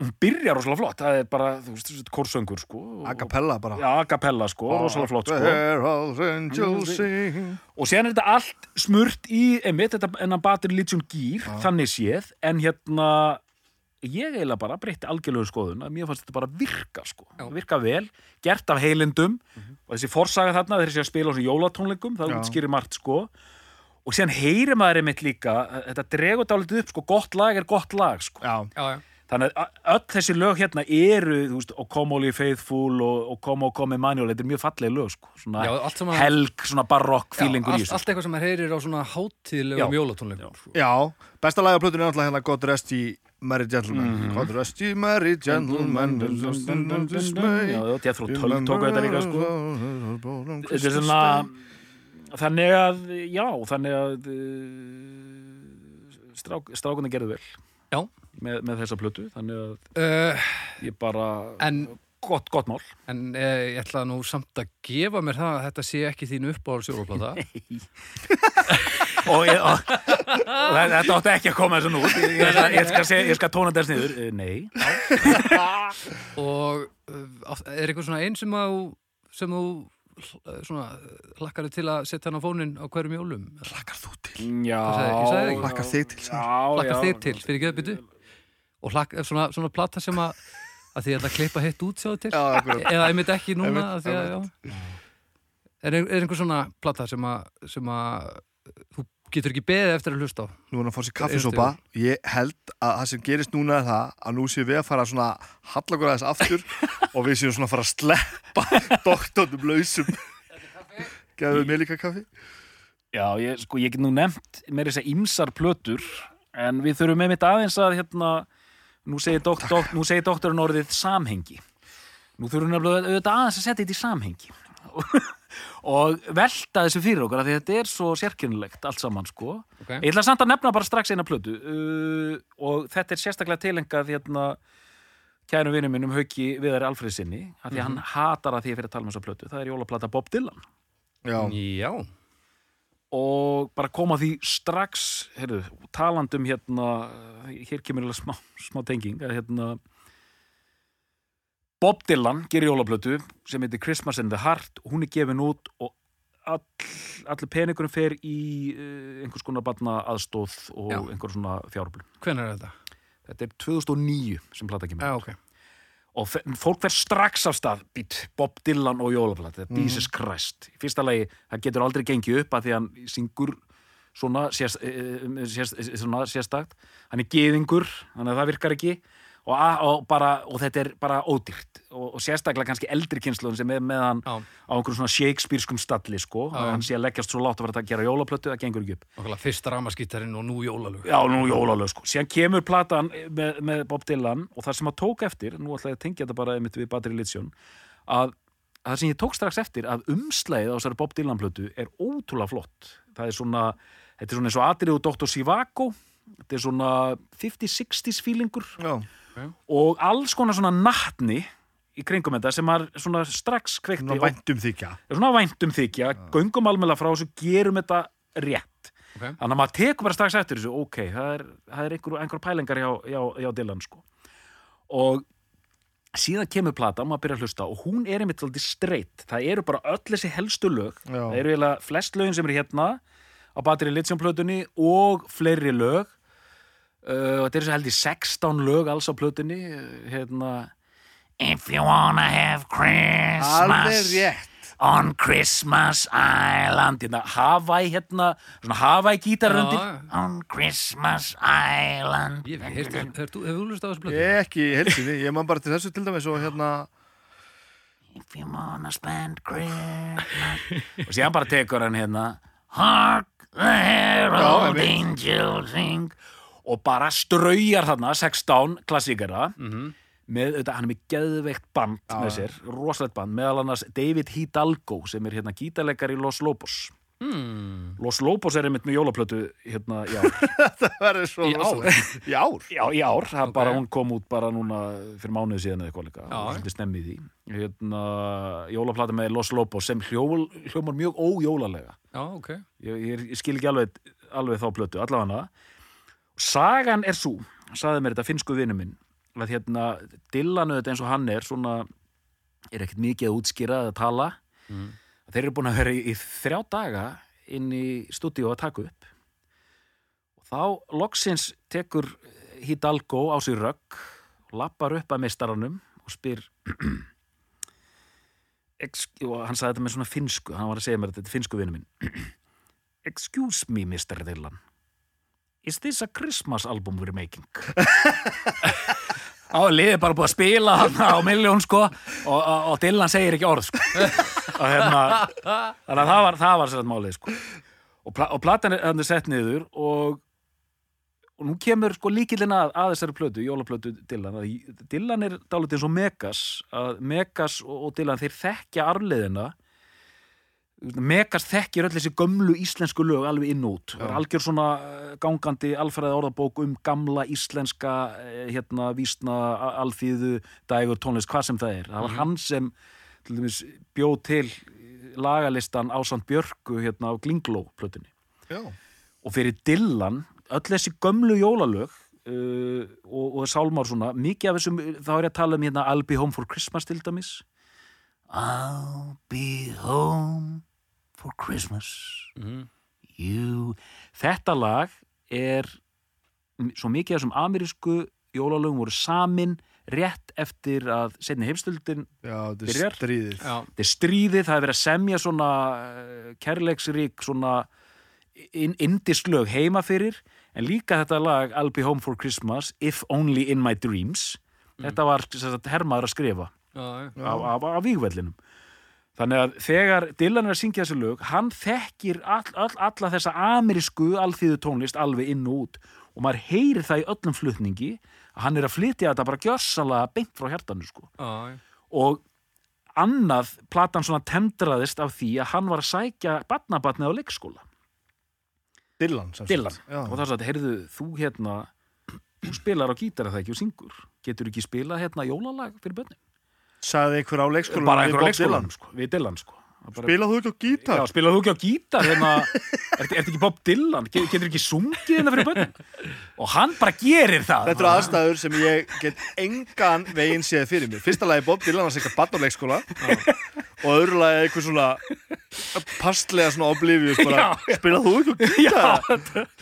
[SPEAKER 3] hún byrjar rosalega flott, það er bara, þú veist, korsöngur, sko og-
[SPEAKER 2] a cappella bara.
[SPEAKER 3] Já, a cappella, sko, rosalega flott, sko. og síðan er þetta allt smurt í einmitt, þetta enn Batir Legion Gear þannig séð, en hérna ég eiginlega bara breytti algjörlegu skoðun að mér fannst þetta bara virka sko.
[SPEAKER 1] Já.
[SPEAKER 3] virka vel, gert af heilindum. Og þessi forsaga þarna, þessi að spila á þessu jólatónleikum, það
[SPEAKER 2] Já.
[SPEAKER 3] útskýrir margt sko. Og síðan heyrir maður einmitt líka að þetta dregur dálítið upp sko, gott lag er gott lag sko.
[SPEAKER 2] Já,
[SPEAKER 1] Já, já
[SPEAKER 3] þannig að öll þessi lög hérna eru þú veist, og Come Only Faithful og, og Come O Come Emmanuel, þetta er mjög falleg lög sko svona
[SPEAKER 1] Já, allt saman-
[SPEAKER 3] helg, svona barokk
[SPEAKER 1] Já,
[SPEAKER 3] feelingur í
[SPEAKER 1] allt,
[SPEAKER 3] þessu
[SPEAKER 1] allt eitthvað sem maður heyrir á svona hátíðlegum
[SPEAKER 3] Já.
[SPEAKER 1] jólatónleikum sko.
[SPEAKER 2] já besta lagi á plötunni er náttúrulega hérna God Rest Ye Merry Gentlemen God Rest Ye Merry Gentlemen
[SPEAKER 3] Já, já, Jethro Tull tók þetta líka sko Þetta er svona þannig að, já, þannig að uh, strák, strákunni gerðu vel
[SPEAKER 1] Já.
[SPEAKER 3] Með, með þessa plötu, þannig að
[SPEAKER 1] uh,
[SPEAKER 3] ég bara,
[SPEAKER 1] En
[SPEAKER 3] gott, gott mál.
[SPEAKER 1] En eh, ég ætla nú samt að gefa mér það að þetta sé ekki þín uppáhalds jólaplata [laughs]
[SPEAKER 3] og, ég, og, og þetta átti ekki að koma þessu nú. Ég, ég, ég, skal, skal tóna þess niður. Eh, nei, [laughs]
[SPEAKER 1] og uh, átt- er eitthvað svona einn sem að sem þú svona hlakkar til að setja hann á fónin á hverjum jólum?
[SPEAKER 2] Lakkar þú til?
[SPEAKER 3] Já
[SPEAKER 1] sagði- ég sagði ekki.
[SPEAKER 2] Lakkar þig til
[SPEAKER 3] já,
[SPEAKER 1] hlakkar
[SPEAKER 3] já.
[SPEAKER 1] þig til fyrir geðbyttu og hlakkar svona, svona plata sem að að því að þetta klippa hitt út sjáðu til.
[SPEAKER 2] Já,
[SPEAKER 1] eða einmitt ekki núna
[SPEAKER 2] Einmitt,
[SPEAKER 1] af því að, já. er, er einhver svona plata sem að, sem að þú getur ekki beðið eftir að hlusta á?
[SPEAKER 2] Nú er hann að fá sér kaffisopa. ég held að það sem gerist núna er það að nú séum við að fara svona hallagur aðeins aftur [laughs] og við séum svona að fara að sleppa [laughs] doktornum lausum. Gæðu mér líka kaffi?
[SPEAKER 3] Já, ég, sko, ég get nú nefnt með þess að ymsar plötur en við þurfum með mitt aðeins að hérna, nú segir, dok, dok, nú segir doktorinn orðið samhengi. Nú þurfum við auðvitað aðeins að setja þetta í samhengi. [laughs] Og velta þessu fyrir okkur af því að þetta er svo sérkynlegt allt saman sko.
[SPEAKER 1] Okay.
[SPEAKER 3] Ég ætla samt að nefna bara strax eina plötu uh, og þetta er sérstaklega tilengað hérna kærum vinum minn um Hauki Viðari Alfredsinni af því að hann hatar að því að fyrir að tala um þessa plötu. Það er jólaplata Bob Dylan.
[SPEAKER 2] Já,
[SPEAKER 1] Já,
[SPEAKER 3] og bara koma því strax heyrðu, talandum hérna hér kemur alveg smá, smá tenging hérna Bob Dylan gerir jólaplötu sem heitir Christmas in the Heart hún er gefin út og all, allir peningurinn fer í uh, einhvers konar batna aðstóð og
[SPEAKER 1] Já.
[SPEAKER 3] einhver svona fjárblum
[SPEAKER 1] hvenær er þetta?
[SPEAKER 3] þetta er 2009 sem plata kemur
[SPEAKER 1] Já,
[SPEAKER 3] út. Og fólk fer strax af stað. Být, Bob Dylan og jólaplata Jesus Christ, í fyrsta lagi það getur aldrei gengið upp að því hann syngur svona, sérst, sérst, svona sérstakt, hann er geðingur þannig að það virkar ekki og, og, bara, og þetta er bara ódýrt. Og, og sérstaklega kannski eldri kynsluðum sem er með hann
[SPEAKER 1] Já,
[SPEAKER 3] á einhverjum svona Shakespeareskum stalli sko, hann sé að leggjast svo látt að vera að gera jólaplötu, það gengur ekki upp.
[SPEAKER 1] Okkarlega fyrst ramaskýttarinn og nú jólalög.
[SPEAKER 3] Já, nú jólalög sko. Síðan kemur platan með, með Bob Dylan og það sem að tók eftir, nú ætla ég að tengja þetta bara einmitt við Battery Lithium, að, að það sem ég tók strax eftir að umslæðið á þessari Bob Dylan plötu er ótrúlega flott. Það er svona, þetta er svona eins og atriðu Dr. Sivago, þetta er svona 50-60s feelingur.
[SPEAKER 2] Já,
[SPEAKER 3] og alls konar svona nattni í kringum þetta sem er svona strax kveikti
[SPEAKER 2] svona
[SPEAKER 3] og-
[SPEAKER 2] væntum þykja.
[SPEAKER 3] Er svona væntum þykja, göngum almennilega frá þessu, gerum þetta rétt.
[SPEAKER 1] Ok.
[SPEAKER 3] þannig að maður tekur bara strax eftir þessu ok, það er, það er einhver, einhver pælingar hjá, hjá, hjá Dylan sko. Og síðan kemur plata og maður byrja að hlusta og hún er einmitt svolítið streitt. Það eru bara öll þessi helstu lög.
[SPEAKER 2] Já.
[SPEAKER 3] það eru flest lögin sem eru hérna á Battery Lithium plötunni og fleiri lög uh, þetta eru svo held í 16 lög alls á plötunni uh, hérna If you wanna have Christmas On Christmas Island hérna, Hawaii hérna svona Hawaii gítar
[SPEAKER 1] Já,
[SPEAKER 3] undir.
[SPEAKER 1] Já.
[SPEAKER 3] On Christmas Island.
[SPEAKER 1] Ég hef hefur þú hlust á þessu blötu?
[SPEAKER 2] Ég ekki í helsinni, ég man bara til þessu til dæmis og hérna
[SPEAKER 3] If you wanna spend Christmas. Og síðan bara tekur hann hérna Hark the herald angels sing og bara straujar þarna 16 klassíkara
[SPEAKER 1] Mhm.
[SPEAKER 3] með, þetta, hann er með geðveikt band
[SPEAKER 2] Já,
[SPEAKER 3] með sér, rosalegt band meðal annars David Hidalgo sem er hérna gítarleikar í Los Lobos.
[SPEAKER 1] Hmm.
[SPEAKER 3] Los Lobos er einmitt með jólaplötu hérna í ár. [laughs]
[SPEAKER 2] Það verður svo
[SPEAKER 1] Í ár?
[SPEAKER 2] Í ár?
[SPEAKER 3] Já, í ár, það
[SPEAKER 1] Ok.
[SPEAKER 3] bara hún kom út bara núna fyrir mánuði síðan eða eitthvað líka. Svolítið snemmi í hérna, jólaplata með Los Lobos sem hljó, hljómar mjög ójólalega.
[SPEAKER 1] Já, ok.
[SPEAKER 3] Ég, ég, skil ekki alveg, alveg þá plötu. Allavega sagan er svo, saði mér þetta finsku vinnu minn að hérna Dylan auðvitað eins og hann er svona er ekkert mikið að útskýra eða tala
[SPEAKER 1] Mm.
[SPEAKER 3] þeir eru búin að vera í, í þrjá daga inn í stúdíu að taka upp og þá loksins tekur Hidalgo á sig rögg lappar upp að meistaranum og spyr [clears throat] og hann sagði þetta með svona finsku hann var að segja mér þetta, þetta er finsku vinnu minn [clears throat] Excuse me, Mr. Dylan Is this a Christmas album we're making? Á, liðið bara búið að spila hann á miljón sko og, og, og Dylan segir ekki orð sko. Og hérna þannig að það var, það var sér málið sko. Og, pla, og platan er, hann er sett niður og og nú kemur sko líkillin að, að þessari plötu, jólaplötu Dylan. Dylan er dálítið eins og Megas að Megas og, Dylan þeir þekkja arfleðina Megas þekkir öll þessi gömlu íslensku lög alveg inn út. Það er algjör svona eh, gangandi alfræði orðabók um gamla íslenska eh, hérna vísna alþýðu dægur tónlist, hvað sem það er. Það var hann sem til dæmis bjóð til lagalistan ásand Björku hérna á Glingló plötunni
[SPEAKER 2] Já.
[SPEAKER 3] og fyrir Dylan öll þessi gömlu jólalög uh, og, og sálmár svona mikið af þessum, þá er ég að tala um hérna I'll be home for Christmas til dæmis. I'll be home for Christmas
[SPEAKER 1] Mhm.
[SPEAKER 3] you þetta lag er svo mikið af þessum amerísku jólalögum voru samin rétt eftir að setni heimstöldin
[SPEAKER 2] Já, þetta
[SPEAKER 3] Byrjar?
[SPEAKER 2] er stríðið
[SPEAKER 1] Já,
[SPEAKER 3] þetta er stríðið, það er verið að semja svona eh, kærleiksrík svona in, indislög heima fyrir en líka þetta lag I'll be home for Christmas If only in my dreams þetta var sem sagt, hermaður að skrifa
[SPEAKER 1] Já, já.
[SPEAKER 3] á, á, á vígvellinum þannig að þegar Dylan er að syngja þessu lög hann þekkir all, all, alla þessa amerísku alþýðu tónlist alveg inn og út og maður heyrir það í öllum flutningi að hann er að flytja þetta bara gjörsalega beint frá hjartanu sko
[SPEAKER 1] Já, já.
[SPEAKER 3] og annað platan svona tendraðist af því að hann var að sækja batnabatnið á leikskóla
[SPEAKER 2] Dylan sem sagt.
[SPEAKER 3] Dylan
[SPEAKER 2] Já.
[SPEAKER 3] og það er svo að, heyrðu, þú hérna þú spilar á gítar eða ekki og syngur getur ekki spilað hérna jólalag fyrir bönni
[SPEAKER 2] Sagði einhver á leikskólanum
[SPEAKER 3] bara einhver á leikskólanum sko, við Dylan sko. Bara,
[SPEAKER 2] Spilað þú ekki á gítar?
[SPEAKER 3] Já, spilaðu þú ekki á gítar hérna, [laughs] ertu er ekki Bob Dylan? Get- getur ekki sungið hérna fyrir bönni og hann bara gerir það.
[SPEAKER 2] Þetta eru aðstæður sem ég get engan veginn séð fyrir mér. Fyrsta lagi Bob Dylan að segja barn á leikskóla og öðru lagi eitthvað svona pastlega svona oblivious bara, spila þú ekki á [laughs] gítar?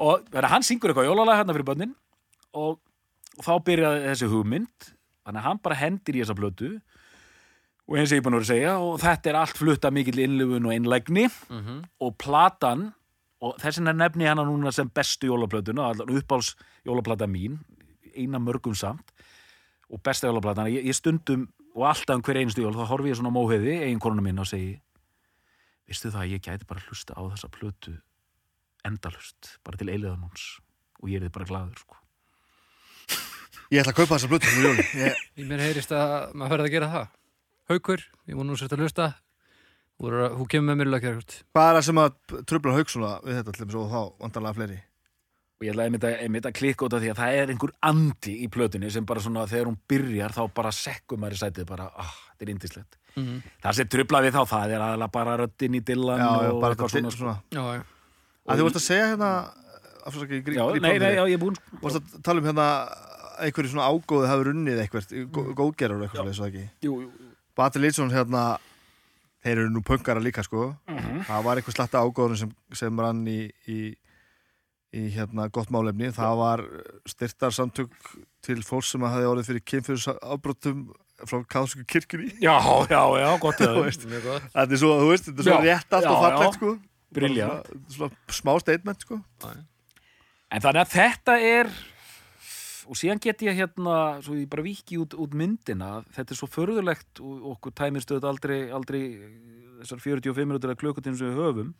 [SPEAKER 3] og hann syngur eitthvað jólalag hérna fyrir bönnin og, og þá byrjaði þessi hugmynd þannig að hann bara hendir í þessa blötu og eins og ég er búin að vera að segja og þetta er allt flutta mikill innlifun og innlægni
[SPEAKER 1] Mhm.
[SPEAKER 3] og platan og þess vegna nefni hana núna sem bestu jólaplötuna, uppáls jólaplata mín, eina mörgum samt og besta jólaplatan ég, ég stundum og alltaf um hver einustu jól þá horfi ég svona móhiði, eigin konuna mín og segi veistu það, ég gæti bara hlusta á þessa plötu endalust, bara til eiliðanúns og ég er þið bara glaður sko.
[SPEAKER 2] Ég ætla að kaupa þessa blötu. Ég,
[SPEAKER 1] Í mér heyrist að maður verði að gera það. Haukur, ég vona nú sért að hlusta. Þú, er að, þú kemur með mér
[SPEAKER 2] er það sem að trubla haug svona við þetta til þess og þá vantarlega fleiri?
[SPEAKER 3] og ég ætla einmitt að, einmitt að klikka út af því að það er einhver andi í plötunni sem bara svona þegar hún byrjar þá bara sekkum maður í sætið bara, ah, þetta er indislegt
[SPEAKER 1] Mm -hmm.
[SPEAKER 3] það sem trubla við þá, það er aðalega bara röddin í dillan
[SPEAKER 2] Já,
[SPEAKER 3] og
[SPEAKER 2] bara
[SPEAKER 3] eitthvað svona,
[SPEAKER 2] svona.
[SPEAKER 1] Já, já.
[SPEAKER 2] Að þú varst að segja hérna,
[SPEAKER 3] er búinn sko.
[SPEAKER 2] Þú varst að tala um hérna einhverju svona ágóði hafi runnið eitthvað, góðgerar og eitthvað, svo ekki.
[SPEAKER 3] jú, jú,
[SPEAKER 2] Bati Lýtsson hérna, þeir eru nú pöngara líka, sko.
[SPEAKER 3] Mhm.
[SPEAKER 2] Það var eitthvað slatta ágóðurinn sem, sem rann í, í, í hérna gott málefni. Það var styrtarsamtök til fólks sem hafi orðið fyrir kynfyrir afbrotum frá káðsku kirkjunni.
[SPEAKER 3] já, já, já, gott [laughs]
[SPEAKER 1] gott.
[SPEAKER 2] Þetta er svo, þú veist, þetta er svo
[SPEAKER 3] Já,
[SPEAKER 2] rétt allt og fallegt, sko. Svona smá statement, sko.
[SPEAKER 3] en þannig að þetta er og síðan get ég hérna svo ég bara viki út, út myndina. Þetta er svo förðulegt og okkur tæmist auðvitað aldrei, aldrei þessar 45 minútur eða klukkutíma sem við höfum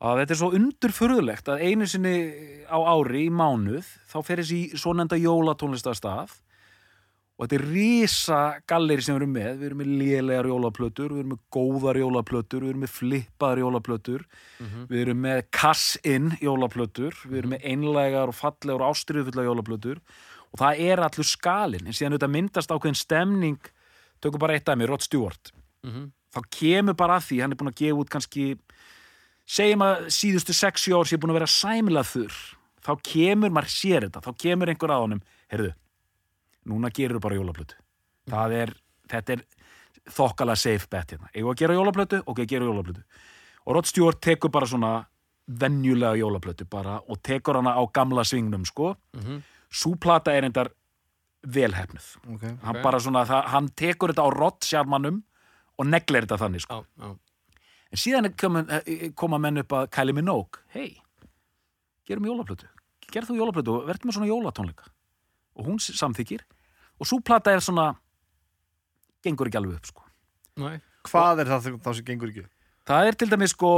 [SPEAKER 3] að þetta er svo undurfurðulegt að einu sinni á ári í mánuð þá fer þessi svonenda jólatónlistastað og þetta er risa galleri sem við erum með. Við erum með lélegar jólaplötur, við erum með góðar jólaplötur, við erum með flippaðar jólaplötur. Við erum með kass-inn jólaplötur, við erum með einlegar og fallegar og ástriðufullar jólaplötur. Og það er allur skalinn. En síðan auðvitað myndast ákveðin stemning. Tökum bara eitt dæmi, Rod Stewart.
[SPEAKER 1] Mhm.
[SPEAKER 3] þá kemur bara að því, hann er búin að gefa út kannski segjum að síðustu 6 ár sé búin að vera sæmilega þurr. Þá kemur, maður sér þetta, þá kemur einhver að honum, heyrðu núna gerur bara jólaplötu það er, þetta er þokkalega safe bet hérna, eigum að gera jólaplötu ok, gera jólaplötu og Rod Stewart tekur bara svona venjulega jólaplötu bara og tekur hana á gamla svingnum sko,
[SPEAKER 1] Mhm.
[SPEAKER 3] svo plata er endar velhefnuð
[SPEAKER 2] Ok.
[SPEAKER 3] hann
[SPEAKER 1] Ok.
[SPEAKER 3] bara svona, það, hann tekur þetta á Rod sjálfmannum og neglir þetta þannig sko.
[SPEAKER 1] Já, já.
[SPEAKER 3] en síðan er koma, koma menn upp að Kylie Minogue, hei gerum jólaplötu, gerð þú jólaplötu og verður með svona jólatónleika og hún samþykir og svo plata er svona gengur ekki alveg upp sko.
[SPEAKER 1] Nei.
[SPEAKER 2] Hvað er það þá sem gengur ekki?
[SPEAKER 3] það er til dæmis sko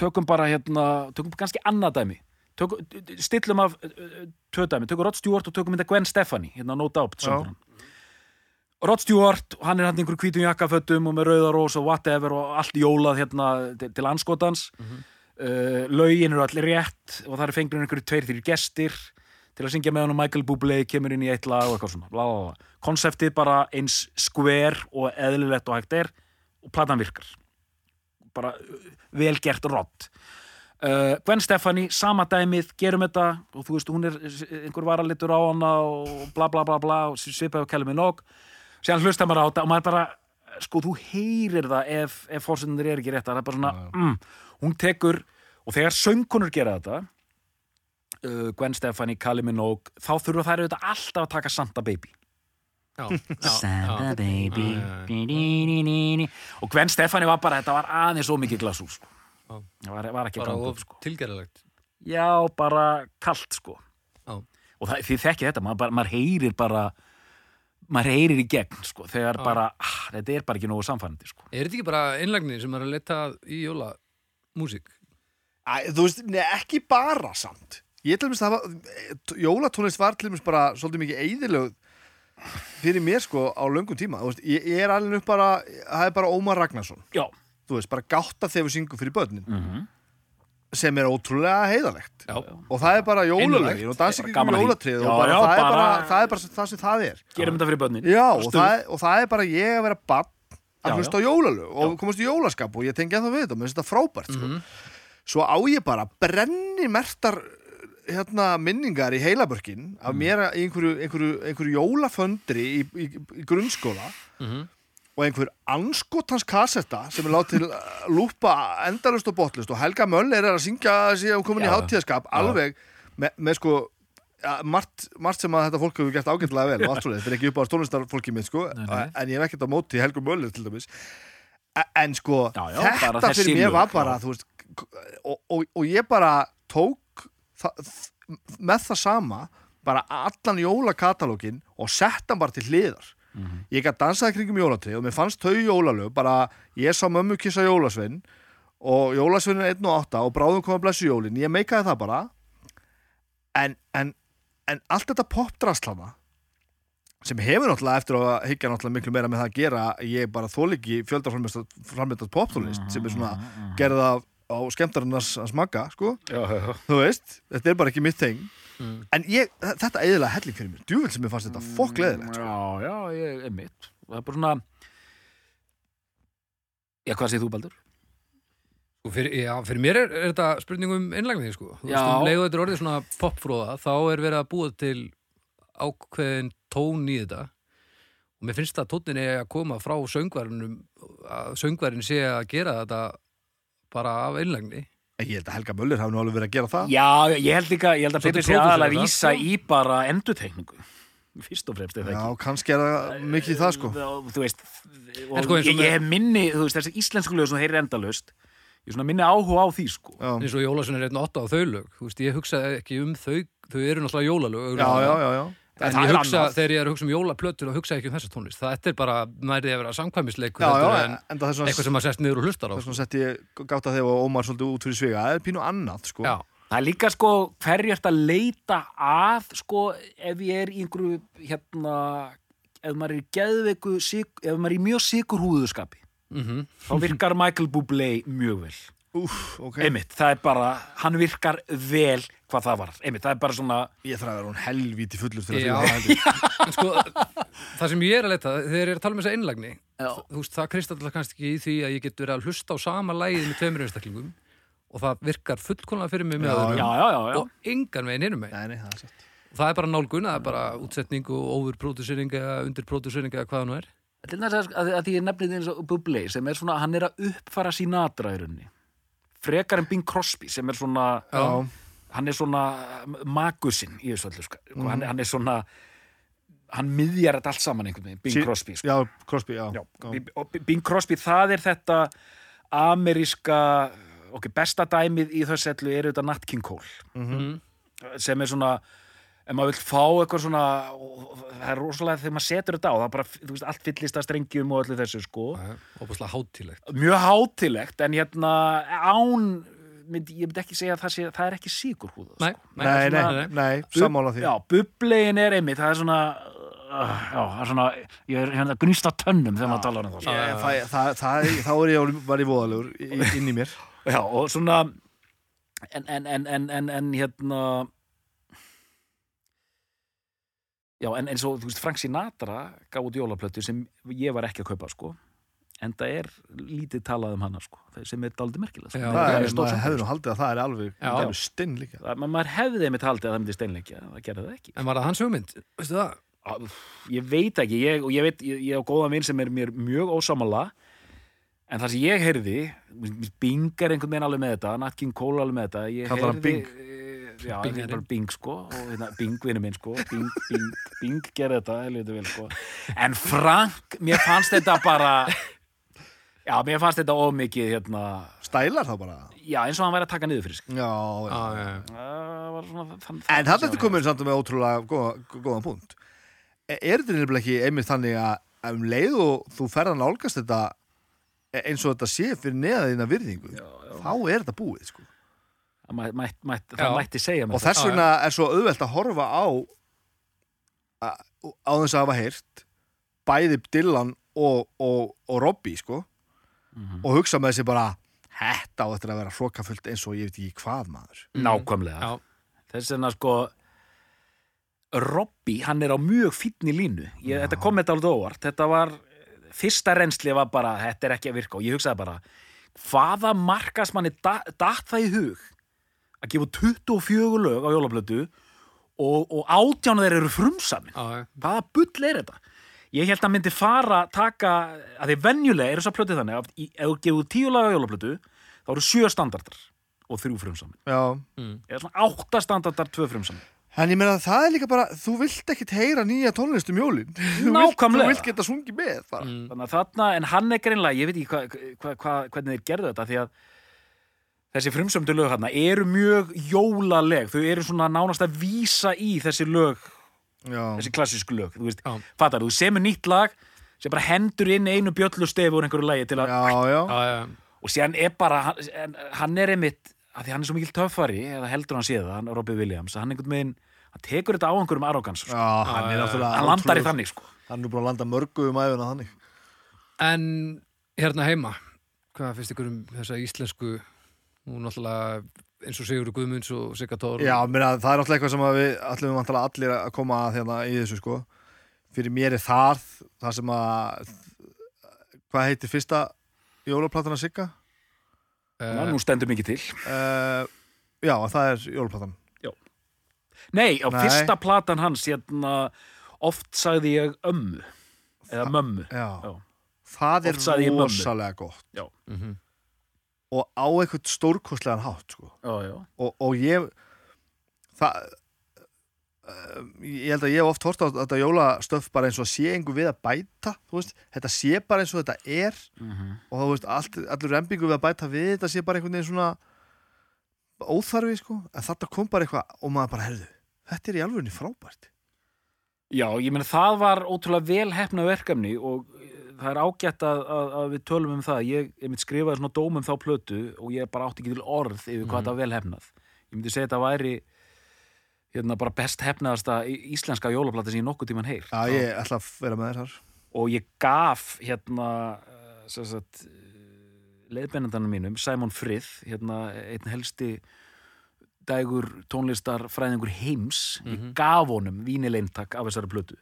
[SPEAKER 3] tökum bara hérna tökum kannski annað dæmi tökum, stillum af uh, tvö dæmi, tökum Rod Stewart og tökum þetta Gwen Stefani hérna No Doubt. Rod Stewart, hann er hann einhver hvítum jakkafötum og með rauðarós og whatever og allt jólað hérna til, til anskotans
[SPEAKER 1] Mhm.
[SPEAKER 3] uh, lögin eru allir rétt og það eru fengnir einhverju tveir þrjir gestir til að syngja með hann og Michael Bublé kemur inn í eitt lag og eitthvað svona bla, bla, bla. konseptið bara eins skver og eðlilegt og hægt er og platan virkar. Bara uh, vel gert rott. Uh, Gwen Stefani, sama dæmið gerum þetta og þú veist, hún er einhver varalitur á hana og bla bla bla bla og svipaði á Kelly Minogue síðan hlusta maður á þetta og maður bara sko, þú heyrir það ef, ef fórsendunir er ekki rétt það er bara svona, mm, hún tekur og þegar söngkonur gera þetta uh, Gwen Stefani, Kelly Minogue þá þurfa þær auðvitað alltaf að taka Santa Baby
[SPEAKER 1] Já, [laughs] já,
[SPEAKER 3] Santa. Baby di, di, di. og Gwen Stefani var bara, þetta var aðeins svo mikið glasús sko.
[SPEAKER 1] Já.
[SPEAKER 3] það var, var ekki upp sko.
[SPEAKER 1] tilgerðalegt
[SPEAKER 3] já, bara kalt sko
[SPEAKER 1] Já.
[SPEAKER 3] og það, þið þekki þetta, maður, bara, maður heyrir bara maður heyrir í gegn sko, þegar
[SPEAKER 1] Já.
[SPEAKER 3] bara, ah, þetta er bara ekki nógu samfærandi sko.
[SPEAKER 1] Er þetta ekki bara einlagnir sem er að leta í jóla músík?
[SPEAKER 2] Æ, þú veist, nei, ekki bara samt ég til dæmis var jólatónlist var til dæmis bara svolítið mikið eyðilög fyrir mér sko á löngum tíma. Veist, ég, ég er alveg upp bara það er bara Ómar Ragnarsson.
[SPEAKER 3] Já,
[SPEAKER 2] þú veist, bara gátta þegar við syngum fyrir börnin.
[SPEAKER 3] Mm
[SPEAKER 2] sem er ótrúlega heiðalegt
[SPEAKER 1] Já.
[SPEAKER 2] og það er bara jólalögin og dansingum
[SPEAKER 3] því.
[SPEAKER 2] jólatrið og bara, það, er bara,
[SPEAKER 3] bara-
[SPEAKER 2] það er bara það sem það er.
[SPEAKER 3] Gerum þetta fyrir börnin.
[SPEAKER 2] Já, og það, og það er bara ég að vera bann að hlusta á jólalög og komast í jólaskap og ég tengi að það við þetta, mér finnst þetta frábært sko.
[SPEAKER 1] Mhm.
[SPEAKER 2] svo á ég bara brenni mertar hérna, minningar í heilabörkin af mér í einhverju, einhverju, einhverju jólaföndri í, í, í grunnskóla
[SPEAKER 1] Mm
[SPEAKER 2] og einhver anskotans kassetta sem er látið til [laughs] að lúpa endalust og botlust og Helga Möller er að syngja síðan komin í
[SPEAKER 3] Já.
[SPEAKER 2] hátíðaskap alveg með, með sko ja, margt, margt sem að þetta fólk hefur gert ágætlega vel og allt svoleiðis, þetta er ekki upp á stónlistarfólki mitt sko,
[SPEAKER 3] Nei, nei.
[SPEAKER 2] en ég hef ekkert á móti Helga Möller til dæmis. E- en sko,
[SPEAKER 3] Já, já,
[SPEAKER 2] þetta fyrir mér var bara veist, og, og, og ég bara tók það, með það sama bara allan jólakatalógin og sett hann bara til hliðar.
[SPEAKER 3] Mhm.
[SPEAKER 2] ég gætt dansaði kringum jólatrið og mér fannst þau jólalög bara, ég sá mömmu kissa jólasvein og jólasveinin er 1 og 8 og bráðum koma blessu jólin, ég meikaði það bara. En, en, en allt þetta popdraslana sem hefur náttúrulega eftir að higgja náttúrulega miklu meira með það að gera ég bara þóliki fjöldaframleitat poptónlist sem er svona gerð af á skemmtarinn að smakka sko,
[SPEAKER 3] já, já,
[SPEAKER 2] þú veist, þetta er bara ekki mitt þeng
[SPEAKER 1] Mm.
[SPEAKER 2] en ég, þetta eðilega helling fyrir mér djúvill sem ég fannst þetta fokk leðilegt sko.
[SPEAKER 3] já, já, ég er mitt það er bara svona já, hvað segir þú Baldur?
[SPEAKER 1] Og fyrir, já, fyrir mér er, er þetta spurning um einlagni, sko. Þú veist, um leiðu þetta er orðið svona popfróða, þá er verið að búa til ákveðin tón í þetta. Og mér finnst það tónnin er að koma frá söngvarunum, að söngvarin sé að gera þetta bara af einlagni.
[SPEAKER 2] en ég held að Helga Möller hafi nú alveg verið að gera það
[SPEAKER 3] Já, ég held líka, ég held að Pétur sé aðalega að vísa í bara endutekningu fyrst og fremst er það
[SPEAKER 2] já,
[SPEAKER 3] ekki
[SPEAKER 2] kannski er það mikið það sko
[SPEAKER 3] Og þú veist, og
[SPEAKER 1] En sko, og
[SPEAKER 3] ég, ég hef minni, þú veist, þessi íslensku lög sem heyrir endalaust, ég minni áhuga á því, sko.
[SPEAKER 1] eins og Jólasson er einn åtta á þau lög. Þú veist, ég hugsa ekki um þau, þau eru náttúrulega jólalög.
[SPEAKER 2] já, já, já, já.
[SPEAKER 1] En
[SPEAKER 3] Það
[SPEAKER 1] ég
[SPEAKER 3] er
[SPEAKER 1] hugsa,
[SPEAKER 3] annað.
[SPEAKER 1] þegar ég er að hugsa um jólaplötur og hugsa ekki um þessa tónlist. Það er bara nærið að vera samkvæmisleikur
[SPEAKER 2] já, já,
[SPEAKER 1] en
[SPEAKER 2] en það svona
[SPEAKER 1] eitthvað sem maður sest niður og hlustar á.
[SPEAKER 2] þess vegna sett ég gátt að þegar Ómar svolítið út fyrir sviga það er pínu annað sko
[SPEAKER 1] Já,
[SPEAKER 3] Það er líka, sko, hverju ert að leita að, sko, ef ég er í einhverju, hérna, ef maður er í geðveiku, ef maður er í mjög sikur húðuskapi,
[SPEAKER 1] mhm.
[SPEAKER 3] þá virkar Michael Bublé mjög vel.
[SPEAKER 2] Úf, ok
[SPEAKER 3] Einmitt, það er bara, hann virkar vel hvað það var. Einmitt, það er bara svona,
[SPEAKER 2] ég þarf að vera hún helvíti fullur til að fíla [laughs] það
[SPEAKER 1] sko, það sem ég er að leta, þegar ég er að tala um þessa einlagni,
[SPEAKER 3] Já.
[SPEAKER 1] þú veist, það kristallar kannski ekki í því að ég get verið að hlusta á sama lægið með tveimur einstaklingum og það virkar fullkonlega fyrir mig með
[SPEAKER 2] Já,
[SPEAKER 1] öðrum
[SPEAKER 3] já, já, já, já.
[SPEAKER 1] og engan veginn innum mig.
[SPEAKER 2] nei, nei, það er
[SPEAKER 1] Það er bara nálgun, það er bara útsetning og overprodúsering eða undirprodúsering eða hvað það nú er.
[SPEAKER 3] Til þess að, að, að því ég nefnið eins og Bublé sem er svona, hann er að uppfara Sinatra í rauninni. Frekar en Bing Crosby sem er svona,
[SPEAKER 2] já,
[SPEAKER 3] hann er svona magusinn í þessu öllu, sko. hann, hann er svona, hann miðjar þetta allt saman einhvern veginn, Bing
[SPEAKER 2] Sí-
[SPEAKER 3] Crosby, sko.
[SPEAKER 2] já, Crosby, já,
[SPEAKER 3] Já, og Bing Crosby, það er þetta ameríska, ok, besta dæmið í þessu öllu er þetta Nat King Cole
[SPEAKER 1] Mm.
[SPEAKER 3] sem er svona ef maður vill fá eitthvað svona það er rosalega þegar maður setur þetta á það er bara, þú veist, allt fyllist að strengjum og öllu þessu sko,
[SPEAKER 1] hátílegt.
[SPEAKER 3] mjög hátilegt en hérna án myndi, ég myndi ekki segja að það, sé, það er ekki síkur húða
[SPEAKER 1] Nei,
[SPEAKER 3] sko.
[SPEAKER 2] nei, nei,
[SPEAKER 1] svona-
[SPEAKER 2] nei, sammála því
[SPEAKER 3] já, bublegin er einmitt það er svona uh, já, það er svona, ég er hérna gnýst á tönnum þegar maður talar um það sko.
[SPEAKER 2] Ég, það, það, það, þá er ég var ég voðalegur inn í mér [laughs]
[SPEAKER 3] já, og svona en, en, en, en, en, en hérna já, en eins og þú veist, Frank Sinatra gaf út jólaplötu sem ég var ekki að kaupa sko en það er lítið talað um hana sko sem er dálítið merkilegt sko.
[SPEAKER 2] Er,
[SPEAKER 3] er
[SPEAKER 2] maður hefði nú haldið að það er alveg er líka
[SPEAKER 3] það, maður hefði einmitt haldið að það myndi steinleikja það gerði það ekki
[SPEAKER 1] En var það hans hugmynd? Veistu það?
[SPEAKER 3] Á, ég veit ekki, ég, og ég veit ég, ég á góða minn sem er mér mjög ósamala en það sem ég heyrði Bing er einhvern veginn alveg með þetta Nat King Cole alveg með þetta ég
[SPEAKER 2] Kallar hann
[SPEAKER 3] heyrði,
[SPEAKER 2] Bing?
[SPEAKER 3] eh, já,
[SPEAKER 1] Bing
[SPEAKER 3] Bing,
[SPEAKER 1] er
[SPEAKER 3] bara Bing sko og hérna, Bing vinur minn sko Bing, Bing, Bing gerði þetta, vel sko en Frank, mér fannst þetta bara já, mér fannst þetta ómikið hérna
[SPEAKER 2] stælar þá bara
[SPEAKER 3] já, eins og hann væri að taka niður fyrir sig
[SPEAKER 2] Já, já.
[SPEAKER 1] Já, já, já.
[SPEAKER 3] svona þann,
[SPEAKER 2] En það er komin samt með ótrúlega góða, góðan punkt. E- Er þetta nefnilega ekki einmitt þannig að að um leið og þú ferð að nálgast þetta e- eins og þetta sé fyrir neða þína virðingu, þá er þetta búið, sko.
[SPEAKER 3] Mæ, mæ, mæ,
[SPEAKER 1] Já.
[SPEAKER 3] það mætti segja með
[SPEAKER 2] Og þess vegna er svo auðvelt að horfa á á þess að hafa heyrt bæði Dylan og, og, og Robbie, sko,
[SPEAKER 3] Mhm.
[SPEAKER 2] og hugsa með þessi bara þetta á þetta að vera flokafullt eins og ég veit ekki hvað maður.
[SPEAKER 3] nákvæmlega
[SPEAKER 1] Já.
[SPEAKER 3] þess vegna sko Robby, hann er á mjög fínni línu ég, þetta kom þetta alveg óvart þetta var, fyrsta reynsli var bara þetta er ekki að virka og ég hugsaði bara hvaða markasmanni da, datt það í hug að gefa 24 lög á jólablötu og, og átjánu þeir eru
[SPEAKER 1] já.
[SPEAKER 3] hvaða bull er þetta ég held að myndi fara taka að því venjulega er þess að plötu þannig að ef þú gefur tíu laga jólaplötu þá eru sjö standardar og þrjú frumsamin
[SPEAKER 2] Já,
[SPEAKER 1] Mm.
[SPEAKER 3] eða svona átta standardar, tvö frumsamin
[SPEAKER 2] En ég meina að það er líka bara, þú vilt ekkit heyra nýja tónlist um jólin. [laughs]
[SPEAKER 3] Nákvæmlega.
[SPEAKER 2] Þú vilt geta sungið með bara.
[SPEAKER 1] Mm.
[SPEAKER 3] þannig að þarna, en hann er greinlega ég veit ekki hva, hva, hva, hvernig þeir gerðu þetta því að þessi frumsömdu lög hérna eru mjög jólaleg þau eru svona nánast að vísa í þessi lög,
[SPEAKER 2] Já.
[SPEAKER 3] þessi klassísku lög þú veist, fattar, þú semur nýtt lag sem bara hendur inn einu bjöllustefu úr einhverju lagi til að,
[SPEAKER 2] Já, já.
[SPEAKER 1] Já, já.
[SPEAKER 3] og síðan er bara hann, hann er einmitt, að því hann er svo mikil töffari eða heldur hann sé það, hann Robbie Williams hann einhvern veginn, hann tekur þetta á einhverjum arrogans, sko.
[SPEAKER 2] Hann er
[SPEAKER 3] hann landar í þannig sko.
[SPEAKER 2] Hann er búin að landa mörgu um æfuna þannig.
[SPEAKER 1] En hérna heima, hvað finnst ykkur um þessa íslensku, nú náttúrulega eins og Sigurður Guðmunds og Sigga Tór
[SPEAKER 2] Já, meina, það er náttúrulega eitthvað sem að við ætlum vantilega allir að koma að hérna í þessu, sko. Fyrir mér er það, það sem að... Hvað heitir fyrsta jólaplatana Sigga?
[SPEAKER 3] uh, nú stendur mikið til
[SPEAKER 2] Uh, já, það er jólaplatan.
[SPEAKER 3] Nei, á
[SPEAKER 2] Nei.
[SPEAKER 3] fyrsta platan hans hérna, oft sagði ég ömmu eða mömmu
[SPEAKER 2] Já.
[SPEAKER 3] Já.
[SPEAKER 2] Það er rosalega gott.
[SPEAKER 1] mhm.
[SPEAKER 2] Og á eitthvað stórkostlegan hátt, sko.
[SPEAKER 3] já, já.
[SPEAKER 2] og, og ég það uh, ég held að ég hef oft hort á þetta jólastöf bara eins og að sé einhver við að bæta veist, þetta sé bara eins og þetta er.
[SPEAKER 3] Mm
[SPEAKER 2] og þú veist, allt, allur rembingu við að bæta við þetta sé bara einhvern veginn svona óþarfi sko, en þetta kom bara eitthvað og maður bara, herðu, þetta er í alvegni frábært.
[SPEAKER 3] Já, ég meina það var ótrúlega vel hefna verkefni og það er ágætt að, að, að við tölum um það. Ég, ég myndi skrifaði svona dóm um þá plötu og ég bara átti ekki til orð yfir hvað þetta var vel hefnað. Ég myndi segja þetta væri hérna bara best hefnaðasta íslenska jólaplata sem ég nokkuð tíman heyr
[SPEAKER 2] Já, ég ætla að vera með þér þar.
[SPEAKER 3] Og ég gaf hérna eh, sem sagt leiðbennandanum mínum, Simon Frith hérna einn helsti dægur tónlistar fræðingur heims
[SPEAKER 1] Mhm.
[SPEAKER 3] ég gaf honum vínileyntak af þessari plötu.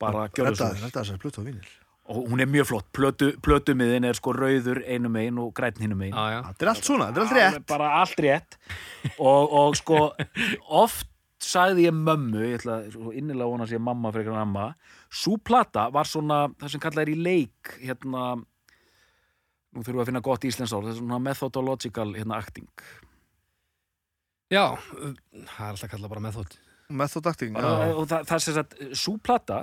[SPEAKER 3] Bara gjörðu svo
[SPEAKER 2] Þetta er þessari plutu á vínil
[SPEAKER 3] og hún er mjög flott, plötu, plötumiðin er sko rauður einum megin og græn hinum megin.
[SPEAKER 1] Já.
[SPEAKER 2] Þetta er allt svona, þetta er allt rétt.
[SPEAKER 3] bara allt rétt. Og, og sko oft sagði ég mömmu ég ætla svo innilega að vona að sé mamma fyrir en amma svo plata var svona það sem kallað er í leik hérna nú þurfum við að finna gott íslensk ár það er svona methodological hérna acting.
[SPEAKER 1] Já, það er alltaf kallað bara meðþótt
[SPEAKER 2] Method acting,
[SPEAKER 3] og, og það, það er sem sagt svo plata